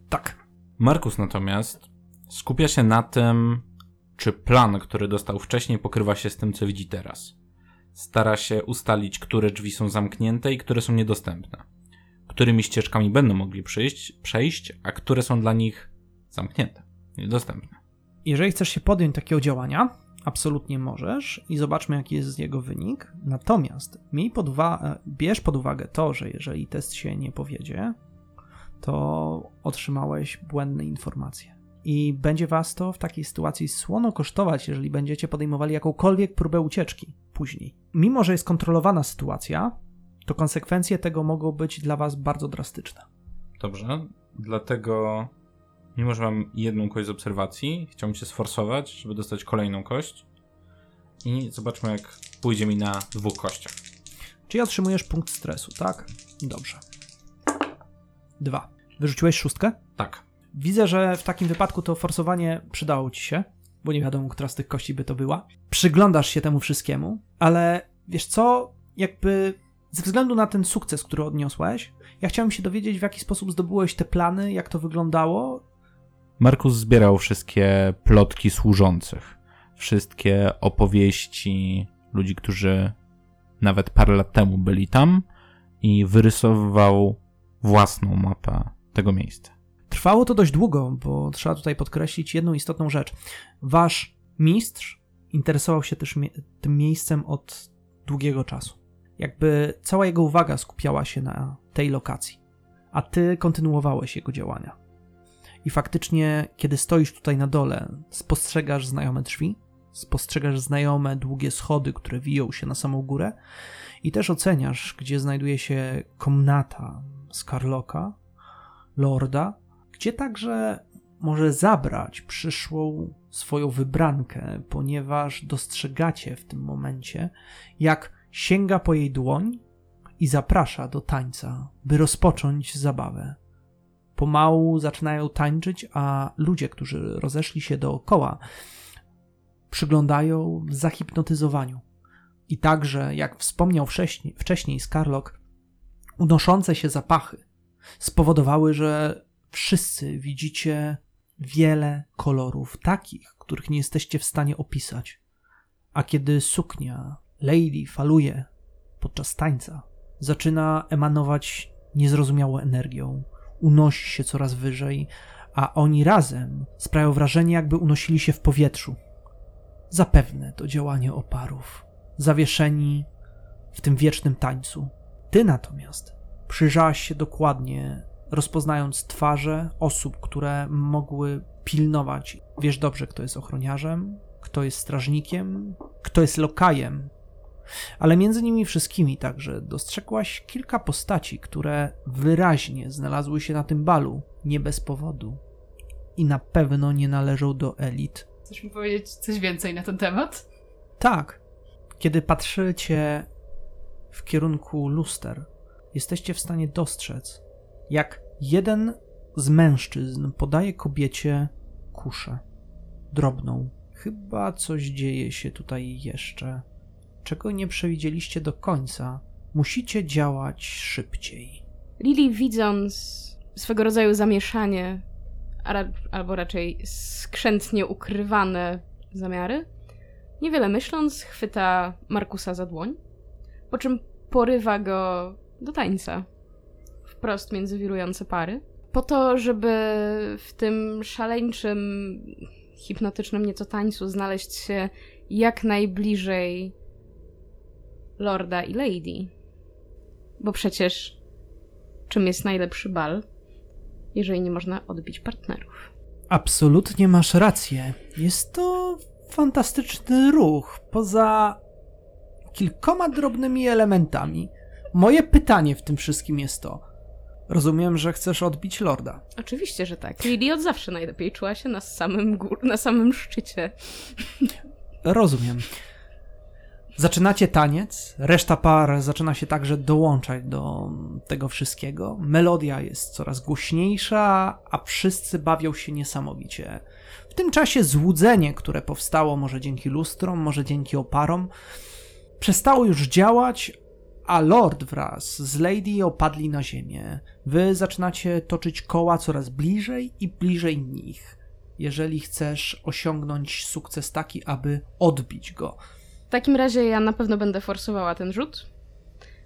Tak. Markus natomiast skupia się na tym, czy plan, który dostał wcześniej, pokrywa się z tym, co widzi teraz. Stara się ustalić, które drzwi są zamknięte i które są niedostępne. Którymi ścieżkami będą mogli przyjść, przejść, a które są dla nich zamknięte, niedostępne. Jeżeli chcesz się podjąć takiego działania, absolutnie możesz i zobaczmy, jaki jest jego wynik. Natomiast miej pod uwa- bierz pod uwagę to, że jeżeli test się nie powiedzie, to otrzymałeś błędne informacje. I będzie was to w takiej sytuacji słono kosztować, jeżeli będziecie podejmowali jakąkolwiek próbę ucieczki później. Mimo, że jest kontrolowana sytuacja, to konsekwencje tego mogą być dla was bardzo drastyczne. Dobrze, dlatego mimo, że mam jedną kość z obserwacji, chciałbym się sforsować, żeby dostać kolejną kość i zobaczmy, jak pójdzie mi na dwóch kościach. Czyli otrzymujesz punkt stresu, tak? Dobrze. Dwa. Wyrzuciłeś szóstkę? Tak. Widzę, że w takim wypadku to forsowanie przydało ci się, bo nie wiadomo, która z tych kości by to była. Przyglądasz się temu wszystkiemu, ale wiesz co? Jakby ze względu na ten sukces, który odniosłeś, ja chciałem się dowiedzieć, w jaki sposób zdobyłeś te plany, jak to wyglądało. Markus zbierał wszystkie plotki służących, wszystkie opowieści ludzi, którzy nawet parę lat temu byli tam i wyrysowywał własną mapę tego miejsca. Trwało to dość długo, bo trzeba tutaj podkreślić jedną istotną rzecz. Wasz mistrz interesował się też tym miejscem od długiego czasu. Jakby cała jego uwaga skupiała się na tej lokacji, a ty kontynuowałeś jego działania. I faktycznie, kiedy stoisz tutaj na dole, spostrzegasz znajome drzwi, Spostrzegasz znajome długie schody, które wiją się na samą górę i też oceniasz, gdzie znajduje się komnata Skarloka, lorda, gdzie także może zabrać przyszłą swoją wybrankę, ponieważ dostrzegacie w tym momencie, jak sięga po jej dłoń i zaprasza do tańca, by rozpocząć zabawę. Pomału zaczynają tańczyć, a ludzie, którzy rozeszli się dookoła, przyglądają w zahipnotyzowaniu. I także, jak wspomniał wcześniej, wcześniej Skarlok, unoszące się zapachy spowodowały, że wszyscy widzicie wiele kolorów, takich, których nie jesteście w stanie opisać. A kiedy suknia Lady faluje podczas tańca, zaczyna emanować niezrozumiałą energią, unosi się coraz wyżej, a oni razem sprawiają wrażenie, jakby unosili się w powietrzu. Zapewne to działanie oparów, zawieszeni w tym wiecznym tańcu. Ty natomiast przyjrzałaś się dokładnie, rozpoznając twarze osób, które mogły pilnować. Wiesz dobrze, kto jest ochroniarzem, kto jest strażnikiem, kto jest lokajem, ale między nimi wszystkimi także dostrzegłaś kilka postaci, które wyraźnie znalazły się na tym balu, nie bez powodu. I na pewno nie należą do elit. Chcesz mi powiedzieć coś więcej na ten temat? Tak, kiedy patrzycie w kierunku luster, jesteście w stanie dostrzec, jak jeden z mężczyzn podaje kobiecie kuszę. Drobną. Chyba coś dzieje się tutaj jeszcze. Czego nie przewidzieliście do końca. Musicie działać szybciej. Lily, widząc swego rodzaju zamieszanie, albo raczej skrzętnie ukrywane zamiary, niewiele myśląc, chwyta Markusa za dłoń, po czym porywa go do tańca, wprost między wirujące pary, po to, żeby w tym szaleńczym, hipnotycznym nieco tańcu znaleźć się jak najbliżej lorda i lady. Bo przecież czym jest najlepszy bal, jeżeli nie można odbić partnerów? Absolutnie masz rację. Jest to fantastyczny ruch, poza kilkoma drobnymi elementami. Moje pytanie w tym wszystkim jest to. Rozumiem, że chcesz odbić lorda. Oczywiście, że tak. Lily od zawsze najlepiej czuła się na samym, gór, na samym szczycie. Rozumiem. Zaczynacie taniec, reszta par zaczyna się także dołączać do tego wszystkiego. Melodia jest coraz głośniejsza, a wszyscy bawią się niesamowicie. W tym czasie złudzenie, które powstało może dzięki lustrom, może dzięki oparom, przestało już działać, a Lord wraz z Lady opadli na ziemię. Wy zaczynacie toczyć koła coraz bliżej i bliżej nich, jeżeli chcesz osiągnąć sukces taki, aby odbić go. W takim razie ja na pewno będę forsowała ten rzut,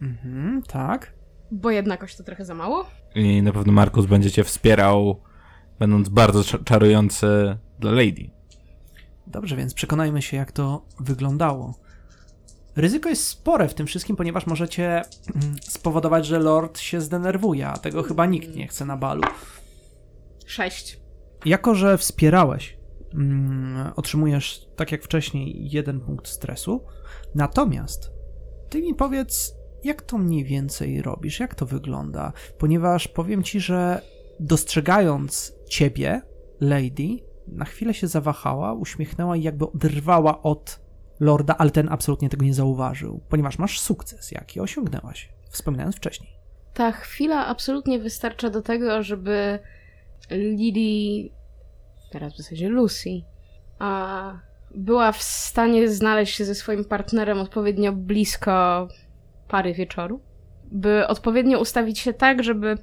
Mhm, tak. bo jednakoś to trochę za mało. I na pewno Markus będzie cię wspierał, będąc bardzo cza- czarujący dla Lady. Dobrze, więc przekonajmy się, jak to wyglądało. Ryzyko jest spore w tym wszystkim, ponieważ możecie mm, spowodować, że Lord się zdenerwuje, a tego chyba nikt nie chce na balu. Sześć. Jako, że wspierałeś, mm, otrzymujesz, tak jak wcześniej, jeden punkt stresu. Natomiast ty mi powiedz, jak to mniej więcej robisz, jak to wygląda, ponieważ powiem ci, że dostrzegając ciebie, Lady, na chwilę się zawahała, uśmiechnęła i jakby oderwała od Lorda, ale ten absolutnie tego nie zauważył, ponieważ masz sukces, jaki osiągnęłaś, wspominając wcześniej. Ta chwila absolutnie wystarcza do tego, żeby Lily, teraz w zasadzie Lucy, a była w stanie znaleźć się ze swoim partnerem odpowiednio blisko pary wieczoru, by odpowiednio ustawić się tak, żeby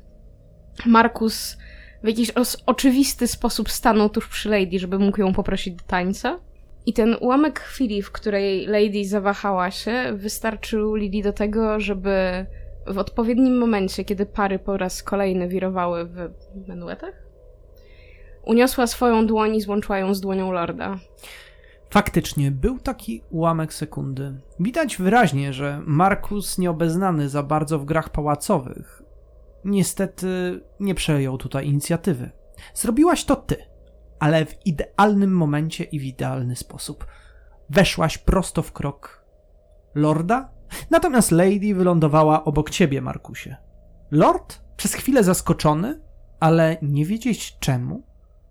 Markus w jakiś oczywisty sposób stanął tuż przy Lady, żeby mógł ją poprosić do tańca. I ten ułamek chwili, w której Lady zawahała się, wystarczył Lily do tego, żeby w odpowiednim momencie, kiedy pary po raz kolejny wirowały w menuetach, uniosła swoją dłoń i złączyła ją z dłonią Lorda. Faktycznie, był taki ułamek sekundy. Widać wyraźnie, że Markus, nieobeznany za bardzo w grach pałacowych, niestety nie przejął tutaj inicjatywy. Zrobiłaś to ty, ale w idealnym momencie i w idealny sposób. weszłaś prosto w krok lorda, natomiast Lady wylądowała obok ciebie, Markusie. Lord, przez chwilę zaskoczony, ale nie wiedzieć czemu,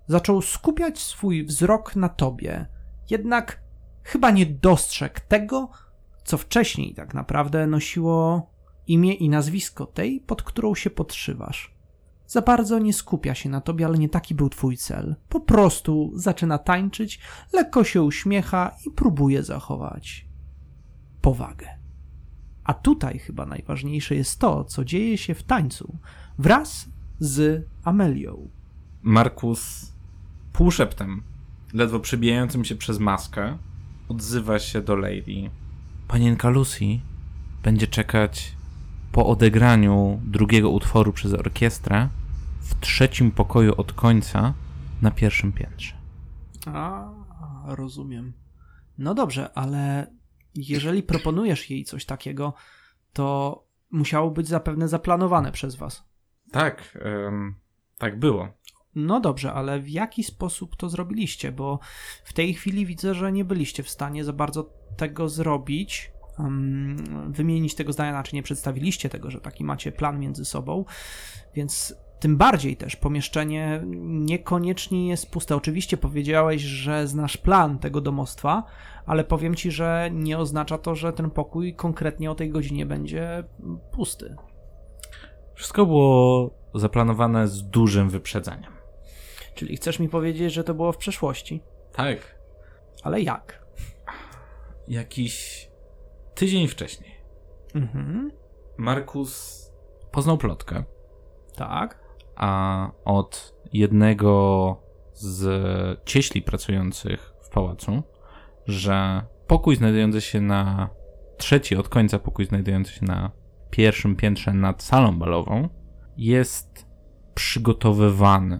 zaczął skupiać swój wzrok na tobie, jednak chyba nie dostrzegł tego, co wcześniej tak naprawdę nosiło imię i nazwisko tej, pod którą się podszywasz. Za bardzo nie skupia się na tobie, ale nie taki był twój cel. Po prostu zaczyna tańczyć, lekko się uśmiecha i próbuje zachować powagę. A tutaj chyba najważniejsze jest to, co dzieje się w tańcu wraz z Amelią. Markus półszeptem, ledwo przebijającym się przez maskę, odzywa się do Lady. Panienka Lucy będzie czekać po odegraniu drugiego utworu przez orkiestrę w trzecim pokoju od końca na pierwszym piętrze. A, rozumiem. No dobrze, ale jeżeli proponujesz jej coś takiego, to musiało być zapewne zaplanowane przez was. Tak, em, tak było. No dobrze, ale w jaki sposób to zrobiliście? Bo w tej chwili widzę, że nie byliście w stanie za bardzo tego zrobić, um, wymienić tego zdania, znaczy nie przedstawiliście tego, że taki macie plan między sobą, więc tym bardziej też pomieszczenie niekoniecznie jest puste. Oczywiście powiedziałeś, że znasz plan tego domostwa, ale powiem ci, że nie oznacza to, że ten pokój konkretnie o tej godzinie będzie pusty. Wszystko było zaplanowane z dużym wyprzedzeniem. Czyli chcesz mi powiedzieć, że to było w przeszłości? Tak. Ale jak? Jakiś tydzień wcześniej Mhm. Markus poznał plotkę, Tak. A od jednego z cieśli pracujących w pałacu, że pokój znajdujący się na trzeci od końca pokój znajdujący się na pierwszym piętrze nad salą balową jest przygotowywany.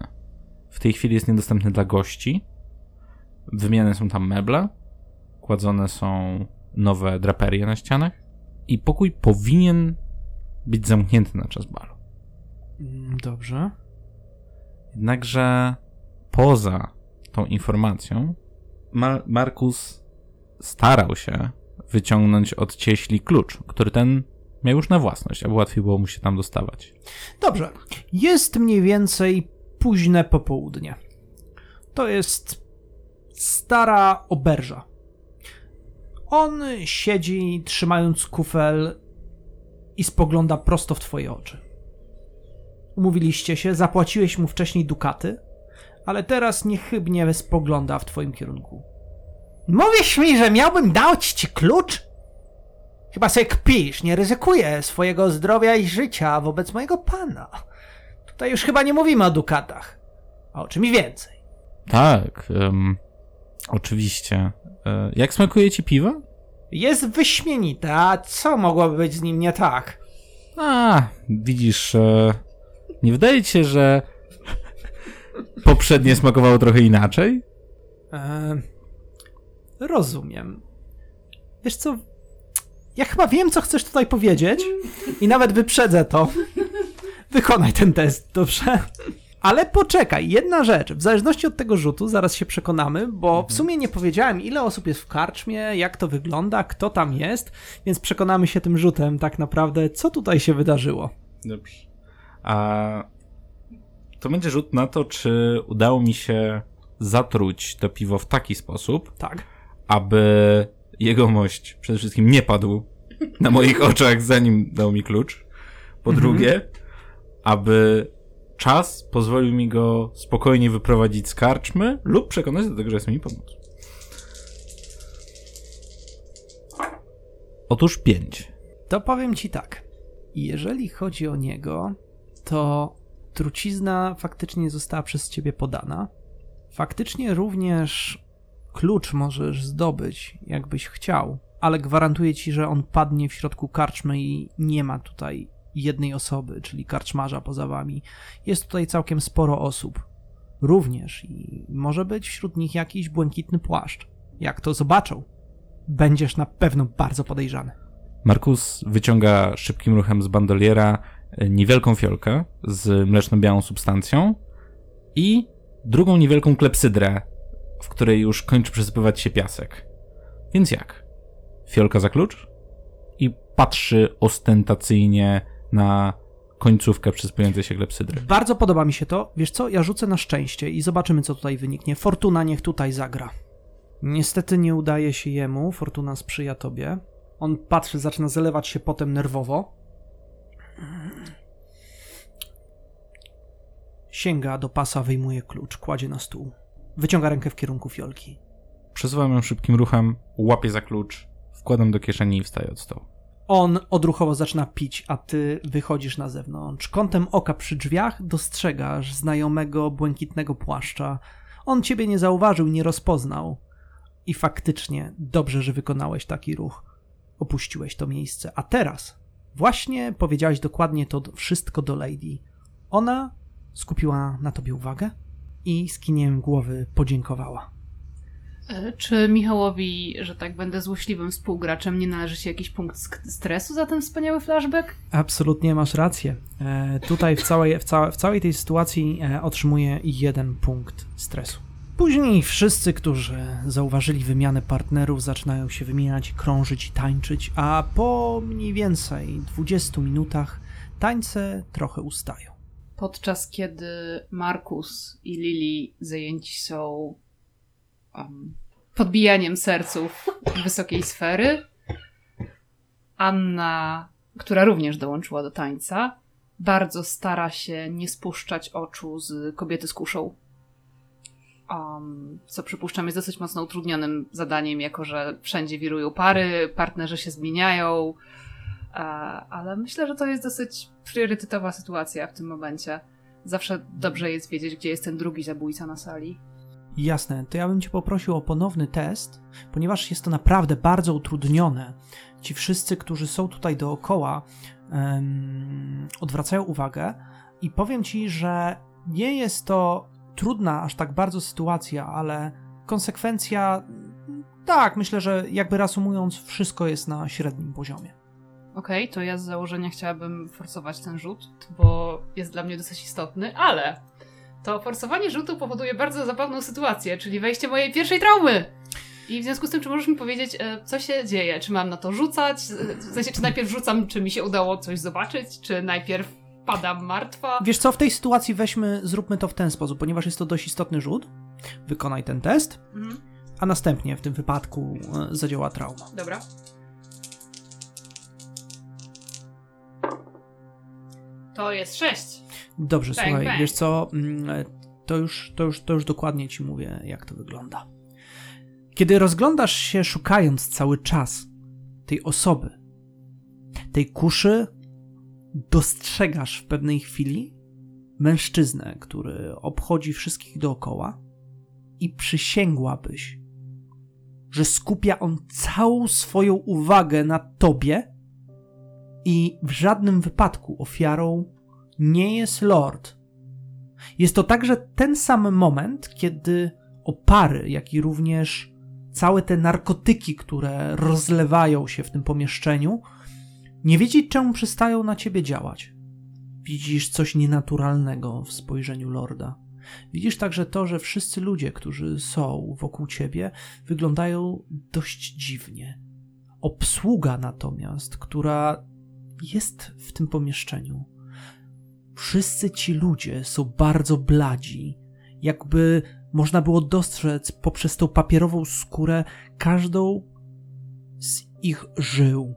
W tej chwili jest niedostępny dla gości. Wymieniane są tam meble, kładzone są nowe draperie na ścianach i pokój powinien być zamknięty na czas balu. Mm, Dobrze. Jednakże poza tą informacją, Mar- Markus starał się wyciągnąć od cieśli klucz, który ten miał już na własność, aby łatwiej było mu się tam dostawać. Dobrze. Jest mniej więcej późne popołudnie. To jest stara oberża. On siedzi trzymając kufel i spogląda prosto w twoje oczy. Umówiliście się, zapłaciłeś mu wcześniej dukaty, ale teraz niechybnie spogląda w twoim kierunku. Mówisz mi, że miałbym dać ci klucz? Chyba sobie kpisz, nie ryzykuję swojego zdrowia i życia wobec mojego pana. Tutaj już chyba nie mówimy o dukatach, a o czymś więcej. Tak, em, oczywiście. E, jak smakuje ci piwo? Jest wyśmienite, a co mogłoby być z nim nie tak? A, widzisz, e, nie wydaje ci się, że poprzednie smakowało trochę inaczej? Eee, rozumiem. Wiesz co? Ja chyba wiem, co chcesz tutaj powiedzieć i nawet wyprzedzę to. Wykonaj ten test, dobrze? Ale poczekaj, jedna rzecz. W zależności od tego rzutu, zaraz się przekonamy, bo w sumie nie powiedziałem, ile osób jest w karczmie, jak to wygląda, kto tam jest, więc przekonamy się tym rzutem tak naprawdę, co tutaj się wydarzyło. Dobrze. A to będzie rzut na to, czy udało mi się zatruć to piwo w taki sposób, Tak. aby jegomość przede wszystkim nie padł na moich oczach, zanim dał mi klucz. Po Mhm. drugie, aby czas pozwolił mi go spokojnie wyprowadzić z karczmy lub przekonać do tego, że jest mi pomóc. Otóż pięć. To powiem ci tak. Jeżeli chodzi o niego, to trucizna faktycznie została przez ciebie podana. Faktycznie również klucz możesz zdobyć, jakbyś chciał, ale gwarantuję ci, że on padnie w środku karczmy i nie ma tutaj jednej osoby, czyli karczmarza poza wami. Jest tutaj całkiem sporo osób. Również i może być wśród nich jakiś błękitny płaszcz. Jak to zobaczą, będziesz na pewno bardzo podejrzany. Markus wyciąga szybkim ruchem z bandoliera niewielką fiolkę z mleczno-białą substancją i drugą niewielką klepsydrę, w której już kończy przesypywać się piasek. Więc jak? Fiolka za klucz? I patrzy ostentacyjnie na końcówkę przyspującej się klepsydry. Bardzo podoba mi się to. Wiesz co, ja rzucę na szczęście i zobaczymy, co tutaj wyniknie. Fortuna niech tutaj zagra. Niestety nie udaje się jemu, Fortuna sprzyja tobie. On patrzy, zaczyna zalewać się potem nerwowo. Sięga do pasa, wyjmuje klucz, kładzie na stół. Wyciąga rękę w kierunku fiolki. Przesuwam ją szybkim ruchem, łapię za klucz, wkładam do kieszeni i wstaję od stołu. On odruchowo zaczyna pić, a ty wychodzisz na zewnątrz. Kątem oka przy drzwiach dostrzegasz znajomego błękitnego płaszcza. On ciebie nie zauważył, nie rozpoznał. I faktycznie dobrze, że wykonałeś taki ruch. Opuściłeś to miejsce. A teraz właśnie powiedziałeś dokładnie to wszystko do Lady. Ona skupiła na tobie uwagę i skinieniem głowy podziękowała. E, Czy Michałowi, że tak będę złośliwym współgraczem, nie należy się jakiś punkt stresu za ten wspaniały flashback? Absolutnie masz rację. E, tutaj w całej, w, całe, w całej tej sytuacji e, otrzymuje jeden punkt stresu. Później wszyscy, którzy zauważyli wymianę partnerów, zaczynają się wymieniać, krążyć i tańczyć, a po mniej więcej 20 minutach tańce trochę ustają. Podczas kiedy Markus i Lili zajęci są um, podbijaniem serców wysokiej sfery, Anna, która również dołączyła do tańca, bardzo stara się nie spuszczać oczu z kobiety z kuszą. Um, co przypuszczam jest dosyć mocno utrudnionym zadaniem, jako że wszędzie wirują pary, partnerzy się zmieniają, e, ale myślę, że to jest dosyć priorytetowa sytuacja w tym momencie. Zawsze dobrze jest wiedzieć, gdzie jest ten drugi zabójca na sali. Jasne, to ja bym cię poprosił o ponowny test, ponieważ jest to naprawdę bardzo utrudnione. Ci wszyscy, którzy są tutaj dookoła, em, odwracają uwagę i powiem ci, że nie jest to trudna aż tak bardzo sytuacja, ale konsekwencja, tak, myślę, że jakby reasumując, wszystko jest na średnim poziomie. Okej, to ja z założenia chciałabym forsować ten rzut, bo jest dla mnie dosyć istotny, ale to forsowanie rzutu powoduje bardzo zabawną sytuację, czyli wejście mojej pierwszej traumy. I w związku z tym, czy możesz mi powiedzieć, e, co się dzieje? Czy mam na to rzucać? E, W sensie, czy najpierw rzucam, czy mi się udało coś zobaczyć? Czy najpierw padam martwa? Wiesz co, w tej sytuacji weźmy, zróbmy to w ten sposób, ponieważ jest to dość istotny rzut. Wykonaj ten test, Mhm, a następnie w tym wypadku e, zadziała trauma. dobra. To jest sześć. Dobrze, Bang, słuchaj, bang. wiesz co, mm, e, to już, to, już, to już dokładnie ci mówię, jak to wygląda. Kiedy rozglądasz się, szukając cały czas tej osoby, tej kuszy, dostrzegasz w pewnej chwili mężczyznę, który obchodzi wszystkich dookoła i przysięgłabyś, że skupia on całą swoją uwagę na tobie i w żadnym wypadku ofiarą nie jest Lord. Jest to także ten sam moment, kiedy opary, jak i również całe te narkotyki, które rozlewają się w tym pomieszczeniu, nie wiedzieć czemu przestają na ciebie działać. Widzisz coś nienaturalnego w spojrzeniu Lorda. Widzisz także to, że wszyscy ludzie, którzy są wokół ciebie, wyglądają dość dziwnie. Obsługa natomiast, która jest w tym pomieszczeniu, wszyscy ci ludzie są bardzo bladzi, jakby można było dostrzec poprzez tą papierową skórę każdą z ich żył.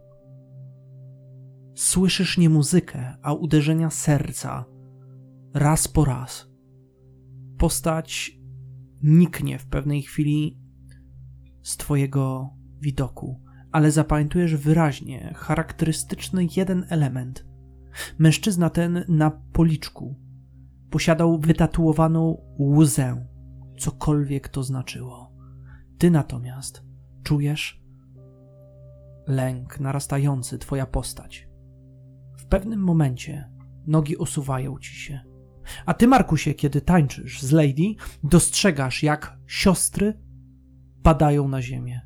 Słyszysz nie muzykę, a uderzenia serca, raz po raz. Postać niknie w pewnej chwili z twojego widoku, ale zapamiętujesz wyraźnie charakterystyczny jeden element. Mężczyzna ten na policzku posiadał wytatuowaną łzę, cokolwiek to znaczyło. Ty natomiast czujesz lęk narastający, twoja postać. W pewnym momencie nogi osuwają ci się. A ty, Markusie, kiedy tańczysz z Lady, dostrzegasz, jak siostry padają na ziemię.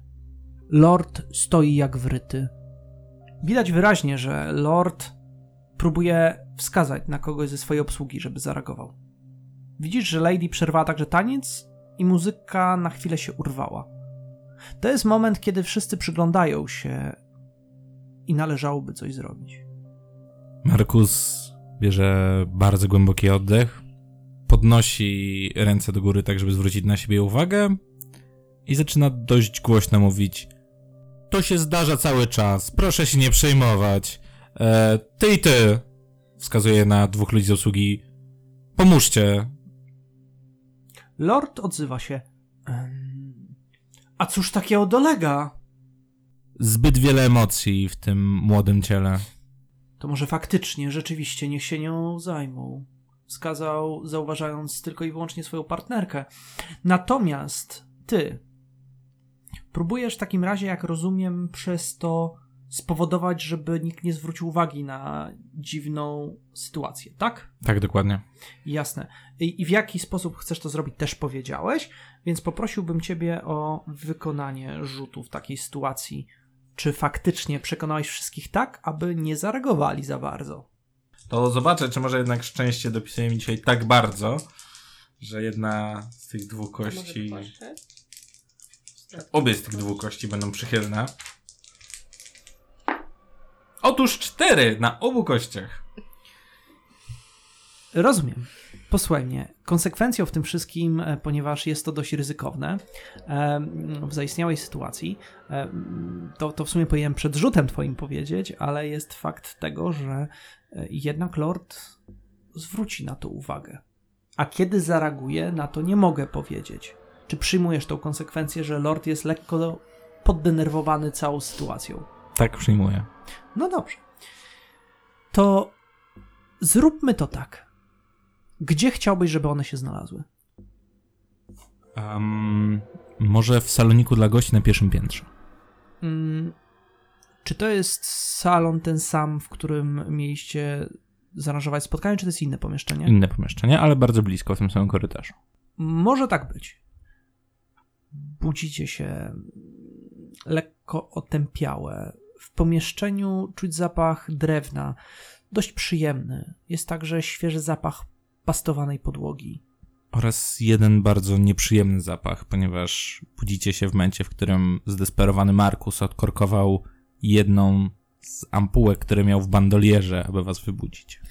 Lord stoi jak wryty. Widać wyraźnie, że Lord próbuje wskazać na kogoś ze swojej obsługi, żeby zareagował. Widzisz, że Lady przerwała także taniec i muzyka na chwilę się urwała. To jest moment, kiedy wszyscy przyglądają się i należałoby coś zrobić. Markus bierze bardzo głęboki oddech, podnosi ręce do góry, tak żeby zwrócić na siebie uwagę i zaczyna dość głośno mówić: To się zdarza cały czas, proszę się nie przejmować. E, ty i ty, wskazuje na dwóch ludzi z obsługi. Pomóżcie. Lord odzywa się. "Em, A cóż takiego dolega? Zbyt wiele emocji w tym młodym ciele. To może faktycznie, rzeczywiście, niech się nią zajmą. Wskazał, zauważając tylko i wyłącznie swoją partnerkę. Natomiast ty próbujesz w takim razie, jak rozumiem, przez to spowodować, żeby nikt nie zwrócił uwagi na dziwną sytuację, tak? Tak, dokładnie. Jasne. I, w jaki sposób chcesz to zrobić, też powiedziałeś, więc poprosiłbym ciebie o wykonanie rzutu w takiej sytuacji. Czy faktycznie przekonałeś wszystkich tak, aby nie zareagowali za bardzo? To zobaczę, czy może jednak szczęście dopisuje mi dzisiaj tak bardzo, że jedna z tych dwóch kości. Obie z tych dwóch kości będą przychylne. Otóż cztery na obu kościach. Rozumiem. Posłuchaj mnie. Konsekwencją w tym wszystkim, e, ponieważ jest to dość ryzykowne w zaistniałej sytuacji, to, to w sumie powinienem przed rzutem twoim powiedzieć, ale jest fakt tego, że e, jednak Lord zwróci na to uwagę. A kiedy zareaguje, na to nie mogę powiedzieć. Czy przyjmujesz tą konsekwencję, że Lord jest lekko poddenerwowany całą sytuacją? Tak przyjmuję. No dobrze. To zróbmy to tak. Gdzie chciałbyś, żeby one się znalazły? Um, może w saloniku dla gości na pierwszym piętrze. Mm, czy to jest salon ten sam, w którym mieliście zaaranżować spotkanie, czy to jest inne pomieszczenie? Inne pomieszczenie, ale bardzo blisko, w tym samym korytarzu. Może tak być. Budzicie się lekko otępiałe. W pomieszczeniu czuć zapach drewna, dość przyjemny. Jest także świeży zapach pastowanej podłogi. Oraz jeden bardzo nieprzyjemny zapach, ponieważ budzicie się w momencie, w którym zdesperowany Markus odkorkował jedną z ampułek, które miał w bandolierze, aby was wybudzić.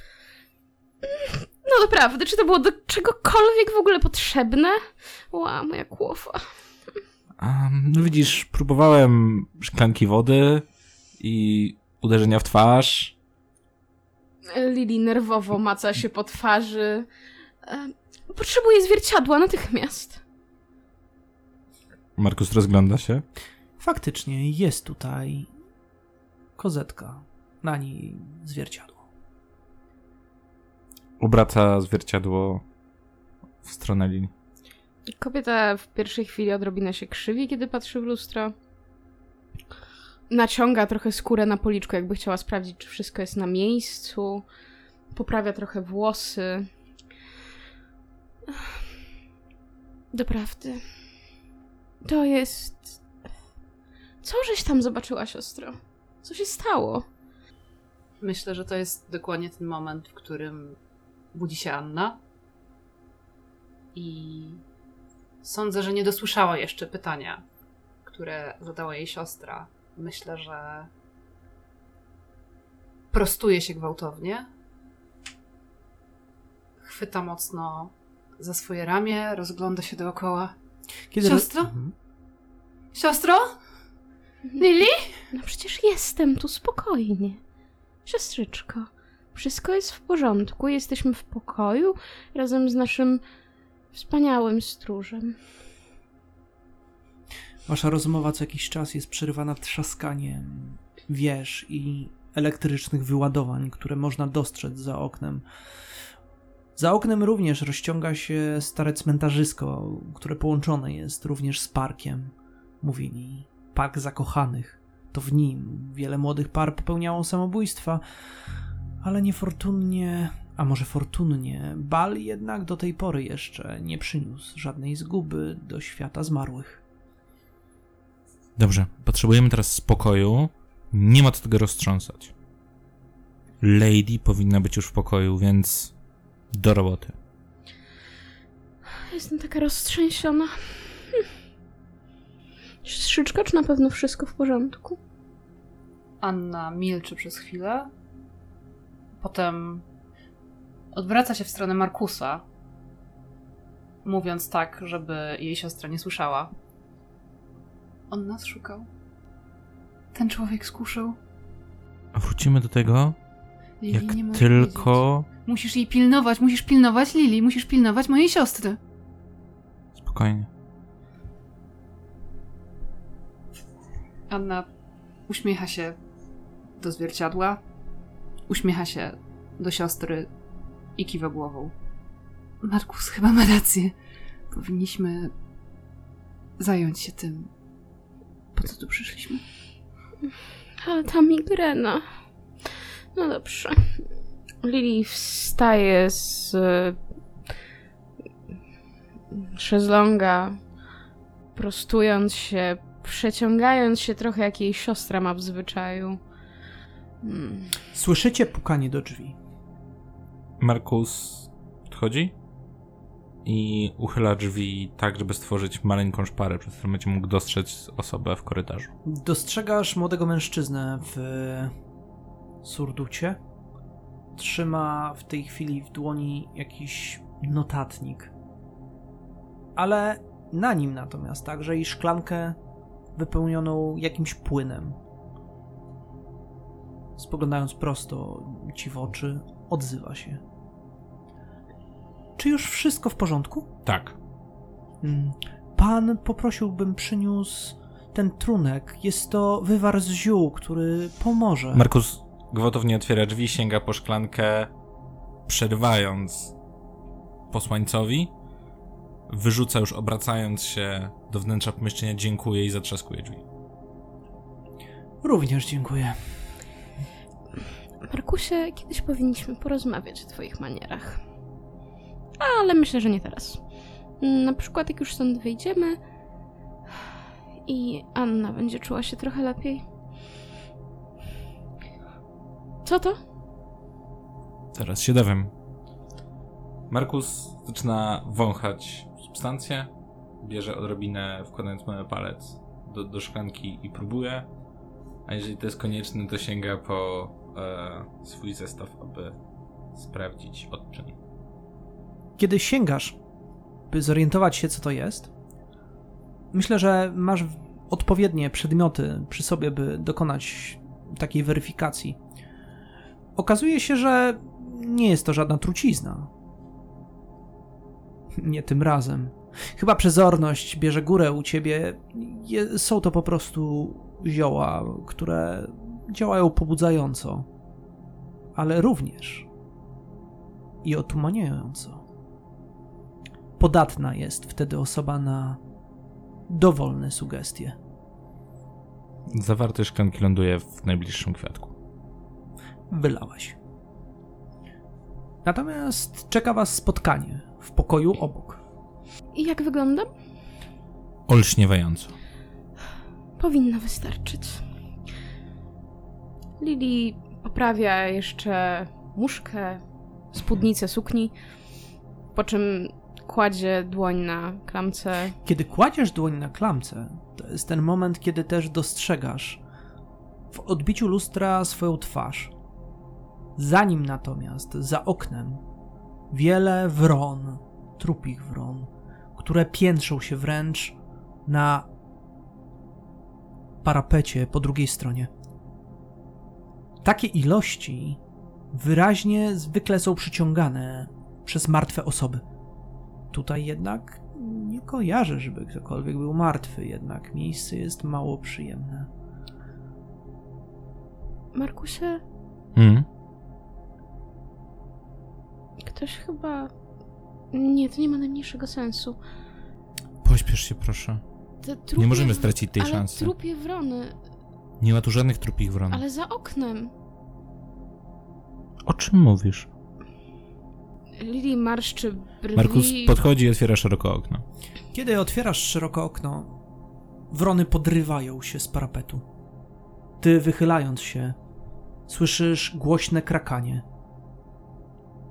No naprawdę, czy to było do czegokolwiek w ogóle potrzebne? Ła, moja głowa. Um, no widzisz, próbowałem szklanki wody i uderzenia w twarz. Lili nerwowo maca się po twarzy. E, Potrzebuję zwierciadła natychmiast. Markus rozgląda się. Faktycznie jest tutaj kozetka. Na niej zwierciadło. Obraca zwierciadło w stronę Lili. Kobieta w pierwszej chwili odrobinę się krzywi, kiedy patrzy w lustro. Naciąga trochę skórę na policzku, jakby chciała sprawdzić, czy wszystko jest na miejscu. Poprawia trochę włosy. Doprawdy. To jest. Co żeś tam zobaczyła, siostro? Co się stało? Myślę, że to jest dokładnie ten moment, w którym budzi się Anna. I sądzę, że nie dosłyszała jeszcze pytania, które zadała jej siostra. Myślę, że prostuje się gwałtownie. Chwyta mocno za swoje ramię, rozgląda się dookoła. Kiedy Siostro? Mhm. Siostro? Lili? No przecież jestem tu spokojnie. Siostryczko, wszystko jest w porządku. Jesteśmy w pokoju razem z naszym wspaniałym stróżem. Wasza rozmowa co jakiś czas jest przerywana trzaskaniem wież i elektrycznych wyładowań, które można dostrzec za oknem. Za oknem również rozciąga się stare cmentarzysko, które połączone jest również z parkiem. Mówili, park zakochanych. To w nim wiele młodych par popełniało samobójstwa, ale niefortunnie, a może fortunnie, bal jednak do tej pory jeszcze nie przyniósł żadnej zguby do świata zmarłych. Dobrze, potrzebujemy teraz spokoju. Nie ma co tego roztrząsać. Lady powinna być już w pokoju, więc do roboty. Jestem taka roztrzęsiona. Hm. Siostrzyczko, czy na pewno wszystko w porządku? Anna milczy przez chwilę. Potem odwraca się w stronę Markusa, mówiąc tak, żeby jej siostra nie słyszała. On nas szukał. Ten człowiek skuszał. Wrócimy do tego, Lili, jak nie możesz tylko... wiedzieć. Musisz jej pilnować, musisz pilnować Lili, musisz pilnować mojej siostry. Spokojnie. Anna uśmiecha się do zwierciadła, uśmiecha się do siostry i kiwa głową. Markus chyba ma rację. Powinniśmy zająć się tym, po co tu przyszliśmy. Ale ta migrena. No dobrze. Lili wstaje z e, szezlonga, prostując się, przeciągając się trochę jak jej siostra ma w zwyczaju. Mm. Słyszycie pukanie do drzwi. Markus odchodzi i uchyla drzwi tak, żeby stworzyć maleńką szparę, przez którą będzie mógł dostrzec osobę w korytarzu. Dostrzegasz młodego mężczyznę w surducie. Trzyma w tej chwili w dłoni jakiś notatnik. Ale na nim natomiast także i szklankę wypełnioną jakimś płynem. Spoglądając prosto ci w oczy, odzywa się. Czy już wszystko w porządku? Tak. Mm, Pan poprosiłbym przyniósł ten trunek. Jest to wywar z ziół, który pomoże. Markus gwałtownie otwiera drzwi, sięga po szklankę, przerywając posłańcowi. Wyrzuca już obracając się do wnętrza pomieszczenia, dziękuję i zatrzaskuje drzwi. Również dziękuję. Markusie, kiedyś powinniśmy porozmawiać o twoich manierach. Ale myślę, że nie teraz. Na przykład jak już stąd wyjdziemy i Anna będzie czuła się trochę lepiej. Co to? Teraz się dowiem. Markus zaczyna wąchać substancję, bierze odrobinę, wkładając mały palec do, do szklanki i próbuje. A jeżeli to jest konieczne, to sięga po e, swój zestaw, aby sprawdzić odczyn. Kiedy sięgasz, by zorientować się, co to jest, myślę, że masz odpowiednie przedmioty przy sobie, by dokonać takiej weryfikacji. Okazuje się, że nie jest to żadna trucizna. Nie tym razem. Chyba przezorność bierze górę u ciebie. Je, są to po prostu zioła, które działają pobudzająco, ale również i otumaniająco. Podatna jest wtedy osoba na dowolne sugestie. Zawartość szklanki ląduje w najbliższym kwiatku. Wylałaś. Natomiast czeka was spotkanie w pokoju obok. I jak wyglądam? Olśniewająco. Powinno wystarczyć. Lili poprawia jeszcze muszkę, spódnicę sukni, po czym kładzie dłoń na klamce. Kiedy kładziesz dłoń na klamce, to jest ten moment, kiedy też dostrzegasz w odbiciu lustra swoją twarz. Za nim natomiast, za oknem, wiele wron, trupich wron, które piętrzą się wręcz na parapecie po drugiej stronie. Takie ilości wyraźnie zwykle są przyciągane przez martwe osoby. Tutaj jednak nie kojarzę, żeby ktokolwiek był martwy, jednak miejsce jest mało przyjemne. Markusie, Mhm. ktoś chyba. Nie, to nie ma najmniejszego sensu. Pośpiesz się, proszę. Trupie... Nie możemy stracić tej ale szansy. trupie wrony, Nie ma tu żadnych trupich wron. ale za oknem. O czym mówisz? Lili marszczy brwi. Markus podchodzi i otwiera szeroko okno. Kiedy otwierasz szeroko okno, wrony podrywają się z parapetu. Ty, wychylając się, słyszysz głośne krakanie.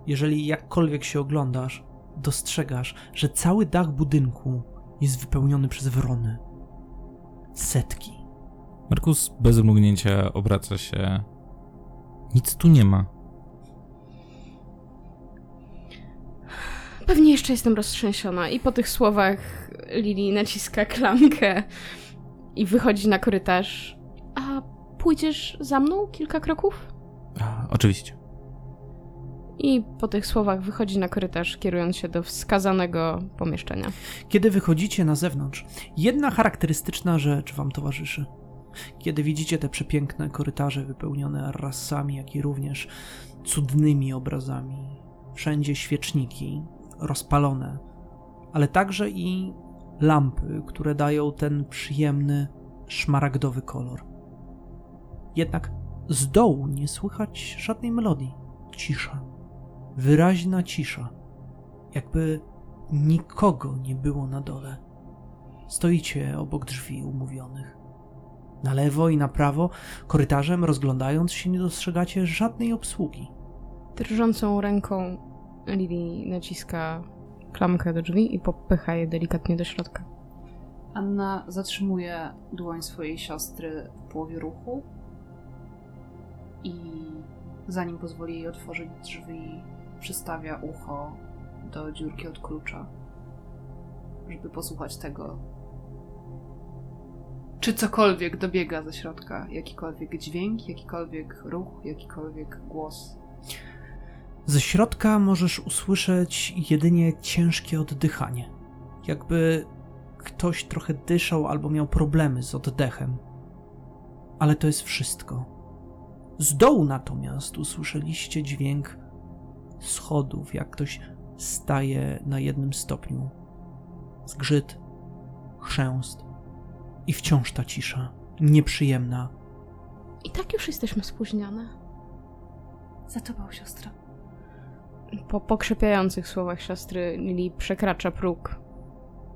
Jeżeli jakkolwiek się oglądasz, dostrzegasz, że cały dach budynku jest wypełniony przez wrony. setki. Markus bez mrugnięcia obraca się. Nic tu nie ma. Pewnie jeszcze jestem roztrzęsiona i po tych słowach Lili naciska klamkę i wychodzi na korytarz. A pójdziesz za mną kilka kroków? A, oczywiście. I po tych słowach wychodzi na korytarz, kierując się do wskazanego pomieszczenia. Kiedy wychodzicie na zewnątrz, jedna charakterystyczna rzecz wam towarzyszy. Kiedy widzicie te przepiękne korytarze wypełnione rasami, jak i również cudnymi obrazami, wszędzie świeczniki rozpalone, ale także i lampy, które dają ten przyjemny, szmaragdowy kolor. Jednak z dołu nie słychać żadnej melodii. Cisza. Wyraźna cisza. Jakby nikogo nie było na dole. Stoicie obok drzwi umówionych. Na lewo i na prawo, korytarzem rozglądając się, nie dostrzegacie żadnej obsługi. Drżącą ręką Lili naciska klamkę do drzwi i popycha je delikatnie do środka. Anna zatrzymuje dłoń swojej siostry w połowie ruchu i zanim pozwoli jej otworzyć drzwi, przystawia ucho do dziurki od klucza, żeby posłuchać tego, czy cokolwiek dobiega ze środka, jakikolwiek dźwięk, jakikolwiek ruch, jakikolwiek głos. Ze środka możesz usłyszeć jedynie ciężkie oddychanie. Jakby ktoś trochę dyszał albo miał problemy z oddechem. Ale to jest wszystko. Z dołu natomiast usłyszeliście dźwięk schodów, jak ktoś staje na jednym stopniu. Zgrzyt, chrzęst i wciąż ta cisza, nieprzyjemna. I tak już jesteśmy spóźnione. Za tobą, siostro. Po pokrzepiających słowach siostry Lili przekracza próg,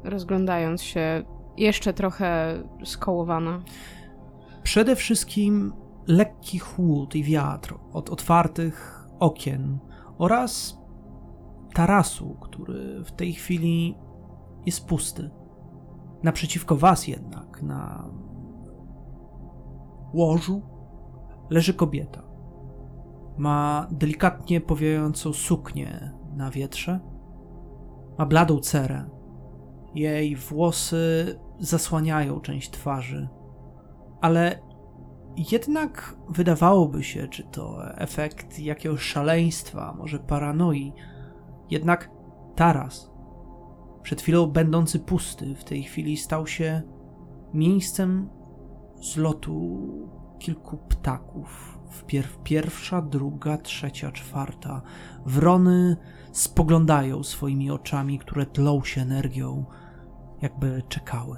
rozglądając się, jeszcze trochę skołowana. Przede wszystkim lekki chłód i wiatr od otwartych okien oraz tarasu, który w tej chwili jest pusty. Naprzeciwko was jednak, na łożu, leży kobieta. Ma delikatnie powiającą suknię na wietrze. Ma bladą cerę. Jej włosy zasłaniają część twarzy, ale jednak wydawałoby się, czy to efekt jakiegoś szaleństwa, może paranoi. Jednak taras, przed chwilą będący pusty, w tej chwili stał się miejscem zlotu kilku ptaków. Wpierw pierwsza, druga, trzecia, czwarta. Wrony spoglądają swoimi oczami, które tlą się energią, jakby czekały.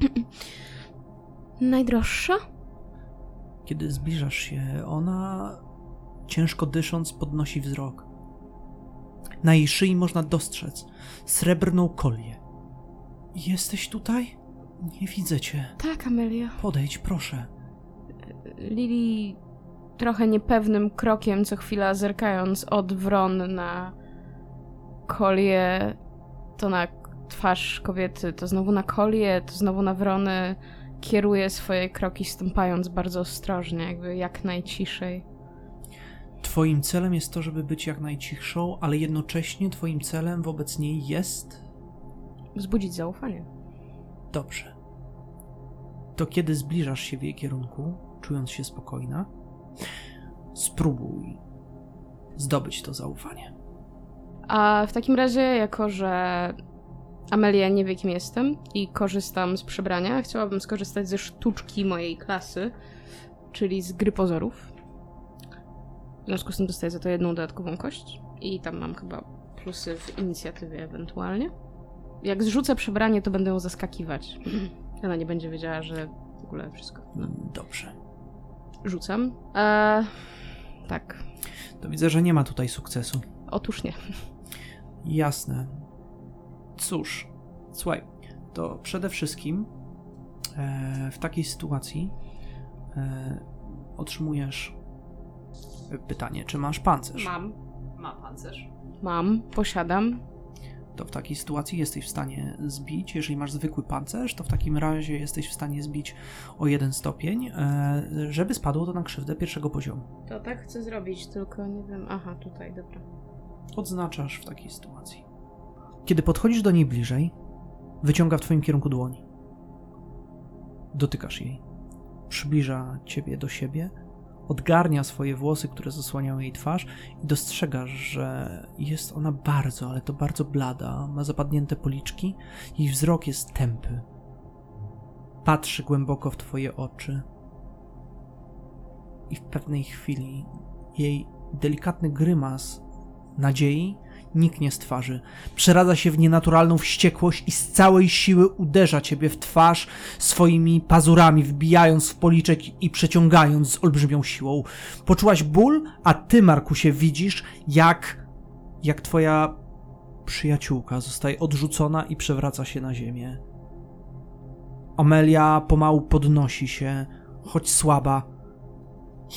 Najdroższa? Kiedy zbliżasz się, ona, ciężko dysząc, podnosi wzrok. Na jej szyi można dostrzec srebrną kolię. Jesteś tutaj? Nie widzę cię. Tak, Amelia. Podejdź, proszę. Lili trochę niepewnym krokiem, co chwila zerkając od wron na kolię, to na twarz kobiety, to znowu na kolię, to znowu na wrony, kieruje swoje kroki stąpając bardzo ostrożnie, jakby jak najciszej. Twoim celem jest to, żeby być jak najcichszą, ale jednocześnie twoim celem wobec niej jest Wzbudzić zaufanie. Dobrze. To kiedy zbliżasz się w jej kierunku, czując się spokojna, spróbuj zdobyć to zaufanie. A w takim razie, jako że Amelia nie wie, kim jestem i korzystam z przebrania, chciałabym skorzystać ze sztuczki mojej klasy, czyli z gry pozorów. W związku z tym dostaję za to jedną dodatkową kość i tam mam chyba plusy w inicjatywie ewentualnie. Jak zrzucę przebranie, to będę ją zaskakiwać. Ona nie będzie wiedziała, że w ogóle wszystko. Dobrze. Rzucam. Eee, tak. To widzę, że nie ma tutaj sukcesu. Otóż nie. Jasne. Cóż, słuchaj, to przede wszystkim e, w takiej sytuacji e, otrzymujesz pytanie, czy masz pancerz. Mam. Ma pancerz. Mam, posiadam. To w takiej sytuacji jesteś w stanie zbić. Jeżeli masz zwykły pancerz, to w takim razie jesteś w stanie zbić o jeden stopień, e, żeby spadło to na krzywdę pierwszego poziomu. To tak chcę zrobić, tylko nie wiem. Aha, tutaj, dobra. Odznaczasz w takiej sytuacji. Kiedy podchodzisz do niej bliżej, wyciąga w twoim kierunku dłoń. Dotykasz jej. Przybliża ciebie do siebie, odgarnia swoje włosy, które zasłaniają jej twarz i dostrzegasz, że jest ona bardzo, ale to bardzo blada, ma zapadnięte policzki, jej wzrok jest tępy. Patrzy głęboko w twoje oczy i w pewnej chwili jej delikatny grymas nadziei niknie z twarzy. Przeradza się w nienaturalną wściekłość i z całej siły uderza ciebie w twarz swoimi pazurami, wbijając w policzek i przeciągając z olbrzymią siłą. Poczułaś ból, a ty, Markusie, widzisz, jak, jak twoja przyjaciółka zostaje odrzucona i przewraca się na ziemię. Amelia pomału podnosi się, choć słaba.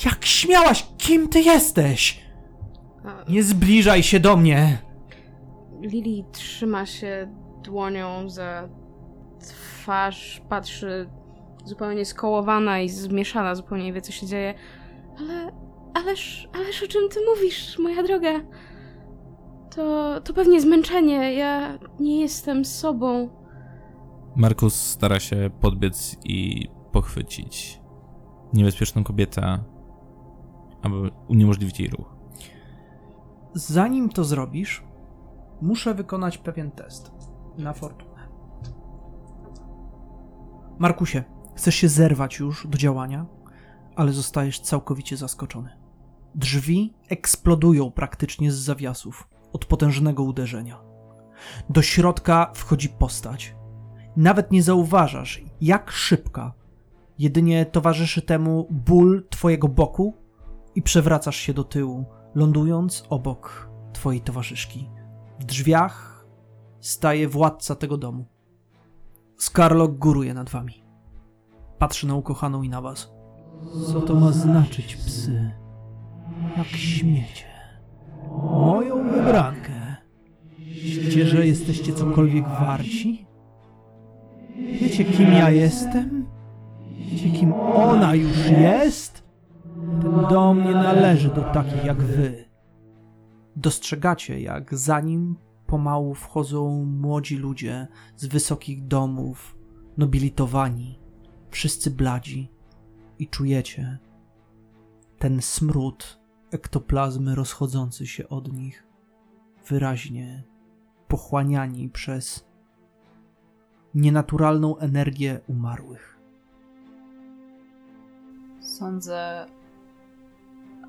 Jak śmiałaś? Kim ty jesteś? Nie zbliżaj się do mnie! Lili trzyma się dłonią za twarz, patrzy zupełnie skołowana i zmieszana, zupełnie nie wie, co się dzieje. Ale, ależ, ależ o czym ty mówisz, moja droga? To, to pewnie zmęczenie. Ja nie jestem sobą. Markus stara się podbiec i pochwycić niebezpieczną kobietę, aby uniemożliwić jej ruch. Zanim to zrobisz, muszę wykonać pewien test na fortunę. Markusie, chcesz się zerwać już do działania, ale zostajesz całkowicie zaskoczony. Drzwi eksplodują praktycznie z zawiasów od potężnego uderzenia. Do środka wchodzi postać. Nawet nie zauważasz, jak szybka. Jedynie towarzyszy temu ból twojego boku i przewracasz się do tyłu, lądując obok twojej towarzyszki. W drzwiach staje władca tego domu. Skarlok góruje nad wami. Patrzy na ukochaną i na was. Co to ma znaczyć, psy? Jak śmiecie. Moją wybrankę. Myślicie, że jesteście cokolwiek warci? Wiecie, kim ja jestem? Wiecie, kim ona już jest? Ten dom nie należy do takich jak wy. Dostrzegacie, jak za nim pomału wchodzą młodzi ludzie z wysokich domów, nobilitowani, wszyscy bladzi i czujecie ten smród ektoplazmy rozchodzący się od nich, wyraźnie pochłaniani przez nienaturalną energię umarłych. Sądzę,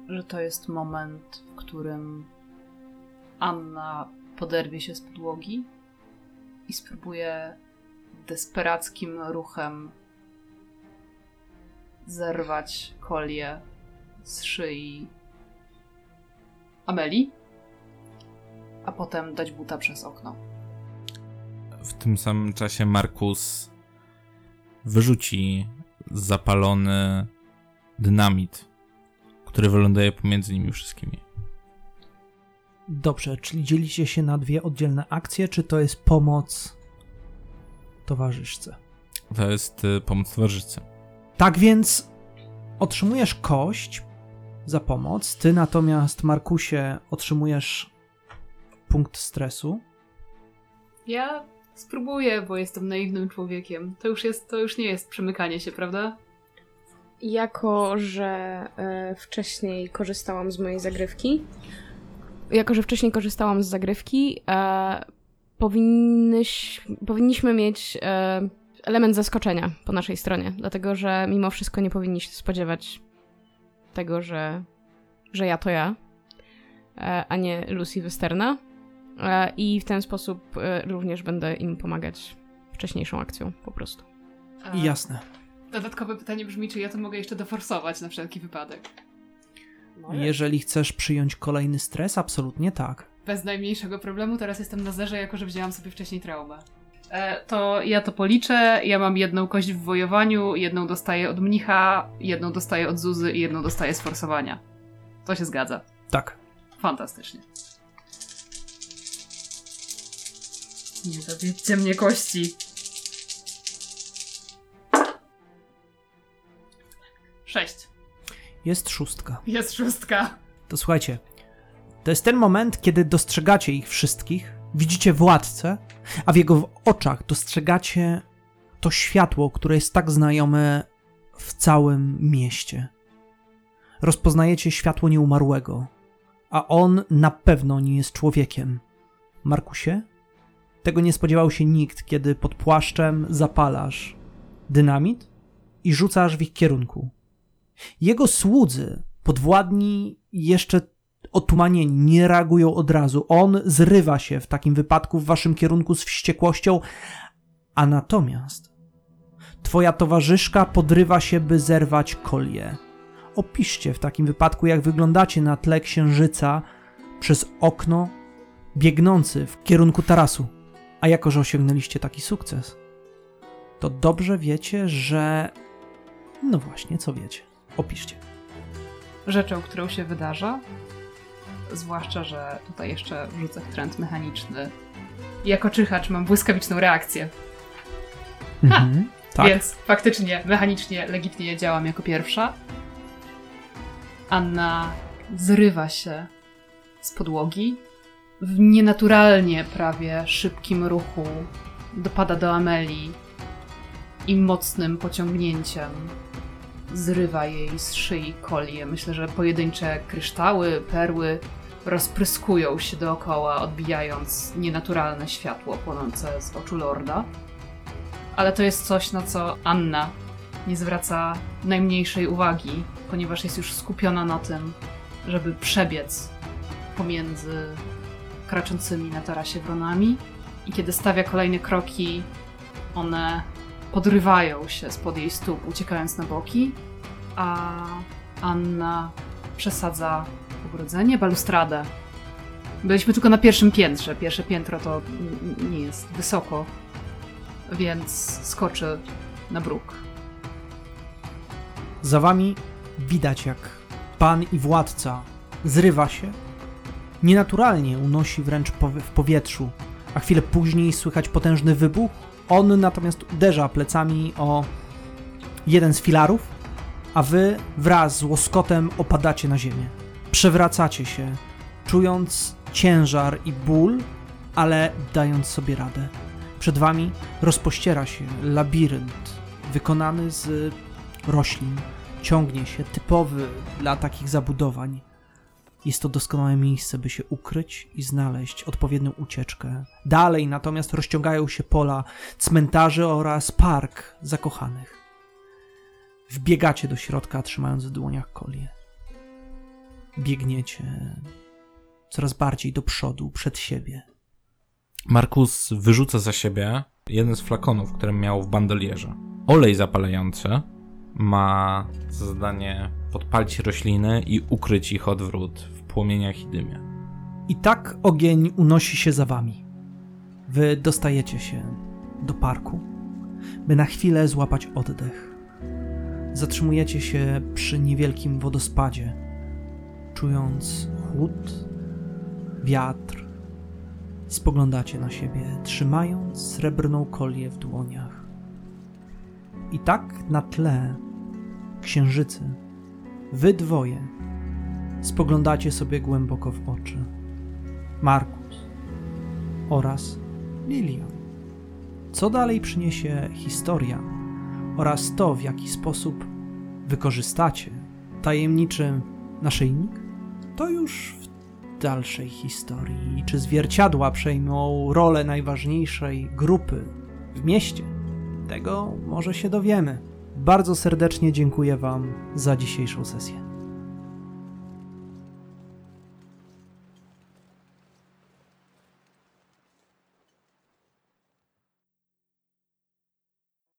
że to jest moment, w którym Anna poderwie się z podłogi i spróbuje desperackim ruchem zerwać kolię z szyi Ameli, a potem dać buta przez okno. W tym samym czasie Markus wyrzuci zapalony dynamit, który wyląduje pomiędzy nimi wszystkimi. Dobrze, czyli dzielicie się na dwie oddzielne akcje, czy to jest pomoc towarzyszce? To jest y, pomoc towarzyszce. Tak więc otrzymujesz kość za pomoc, ty natomiast, Markusie, otrzymujesz punkt stresu. Ja spróbuję, bo jestem naiwnym człowiekiem. To już jest, to już nie jest przymykanie się, prawda? Jako, że e, wcześniej korzystałam z mojej zagrywki, jako, że wcześniej korzystałam z zagrywki, e, powinnyś, powinniśmy mieć e, element zaskoczenia po naszej stronie, dlatego że mimo wszystko nie powinni się spodziewać tego, że, że ja to ja, e, a nie Lucy Westerna. E, I w ten sposób e, również będę im pomagać wcześniejszą akcją po prostu. A Jasne. Dodatkowe pytanie brzmi, czy ja to mogę jeszcze doforsować na wszelki wypadek. Jeżeli chcesz przyjąć kolejny stres, absolutnie tak. Bez najmniejszego problemu, teraz jestem na zerze, jako że wzięłam sobie wcześniej traumę. E, to ja to policzę. Ja mam jedną kość w wojowaniu, jedną dostaję od mnicha, jedną dostaję od Zuzy i jedną dostaję z forsowania. To się zgadza. Tak. Fantastycznie. Nie dowiedźcie mnie kości. Sześć. Jest szóstka. Jest szóstka. To słuchajcie, to jest ten moment, kiedy dostrzegacie ich wszystkich, widzicie władcę, a w jego oczach dostrzegacie to światło, które jest tak znajome w całym mieście. Rozpoznajecie światło nieumarłego, a on na pewno nie jest człowiekiem. Markusie? Tego nie spodziewał się nikt, kiedy pod płaszczem zapalasz dynamit i rzucasz w ich kierunku. Jego słudzy, podwładni, jeszcze otumanieni, nie reagują od razu. On zrywa się w takim wypadku w waszym kierunku z wściekłością, a natomiast twoja towarzyszka podrywa się, by zerwać kolię. Opiszcie w takim wypadku, jak wyglądacie na tle księżyca przez okno biegnący w kierunku tarasu. A jako, że osiągnęliście taki sukces, to dobrze wiecie, że. No właśnie, co wiecie? Opiszcie. Rzeczą, którą się wydarza, zwłaszcza, że tutaj jeszcze wrzucę w trend mechaniczny. Jako czyhacz mam błyskawiczną reakcję, Mhm. Tak. więc faktycznie, mechanicznie, legitnie działam jako pierwsza. Anna zrywa się z podłogi. W nienaturalnie prawie szybkim ruchu dopada do Amelii i mocnym pociągnięciem zrywa jej z szyi kolię. Myślę, że pojedyncze kryształy, perły rozpryskują się dookoła, odbijając nienaturalne światło płonące z oczu lorda. Ale to jest coś, na co Anna nie zwraca najmniejszej uwagi, ponieważ jest już skupiona na tym, żeby przebiec pomiędzy kraczącymi na tarasie wronami. I kiedy stawia kolejne kroki, one podrywają się spod jej stóp, uciekając na boki, a Anna przesadza ogrodzenie, balustradę. Byliśmy tylko na pierwszym piętrze. Pierwsze piętro to nie jest wysoko, więc skoczy na bruk. Za wami widać, jak pan i władca zrywa się, nienaturalnie unosi wręcz w powietrzu, a chwilę później słychać potężny wybuch. On natomiast uderza plecami o jeden z filarów, a wy wraz z łoskotem opadacie na ziemię. Przewracacie się, czując ciężar i ból, ale dając sobie radę. Przed wami rozpościera się labirynt wykonany z roślin. Ciągnie się, typowy dla takich zabudowań. Jest to doskonałe miejsce, by się ukryć i znaleźć odpowiednią ucieczkę. Dalej natomiast rozciągają się pola cmentarzy oraz park zakochanych. Wbiegacie do środka, trzymając w dłoniach kolie. Biegniecie coraz bardziej do przodu, przed siebie. Markus wyrzuca za siebie jeden z flakonów, który miał w bandolierze. Olej zapalający ma za zadanie podpalić rośliny i ukryć ich odwrót płomieniach i dymie. I tak ogień unosi się za wami. Wy dostajecie się do parku, by na chwilę złapać oddech. Zatrzymujecie się przy niewielkim wodospadzie, czując chłód, wiatr. Spoglądacie na siebie, trzymając srebrną kolię w dłoniach. I tak na tle księżycy, wy dwoje spoglądacie sobie głęboko w oczy. Markus oraz Lilian. Co dalej przyniesie historia oraz to, w jaki sposób wykorzystacie tajemniczy naszyjnik, to już w dalszej historii. Czy zwierciadła przejmą rolę najważniejszej grupy w mieście? Tego może się dowiemy. Bardzo serdecznie dziękuję Wam za dzisiejszą sesję.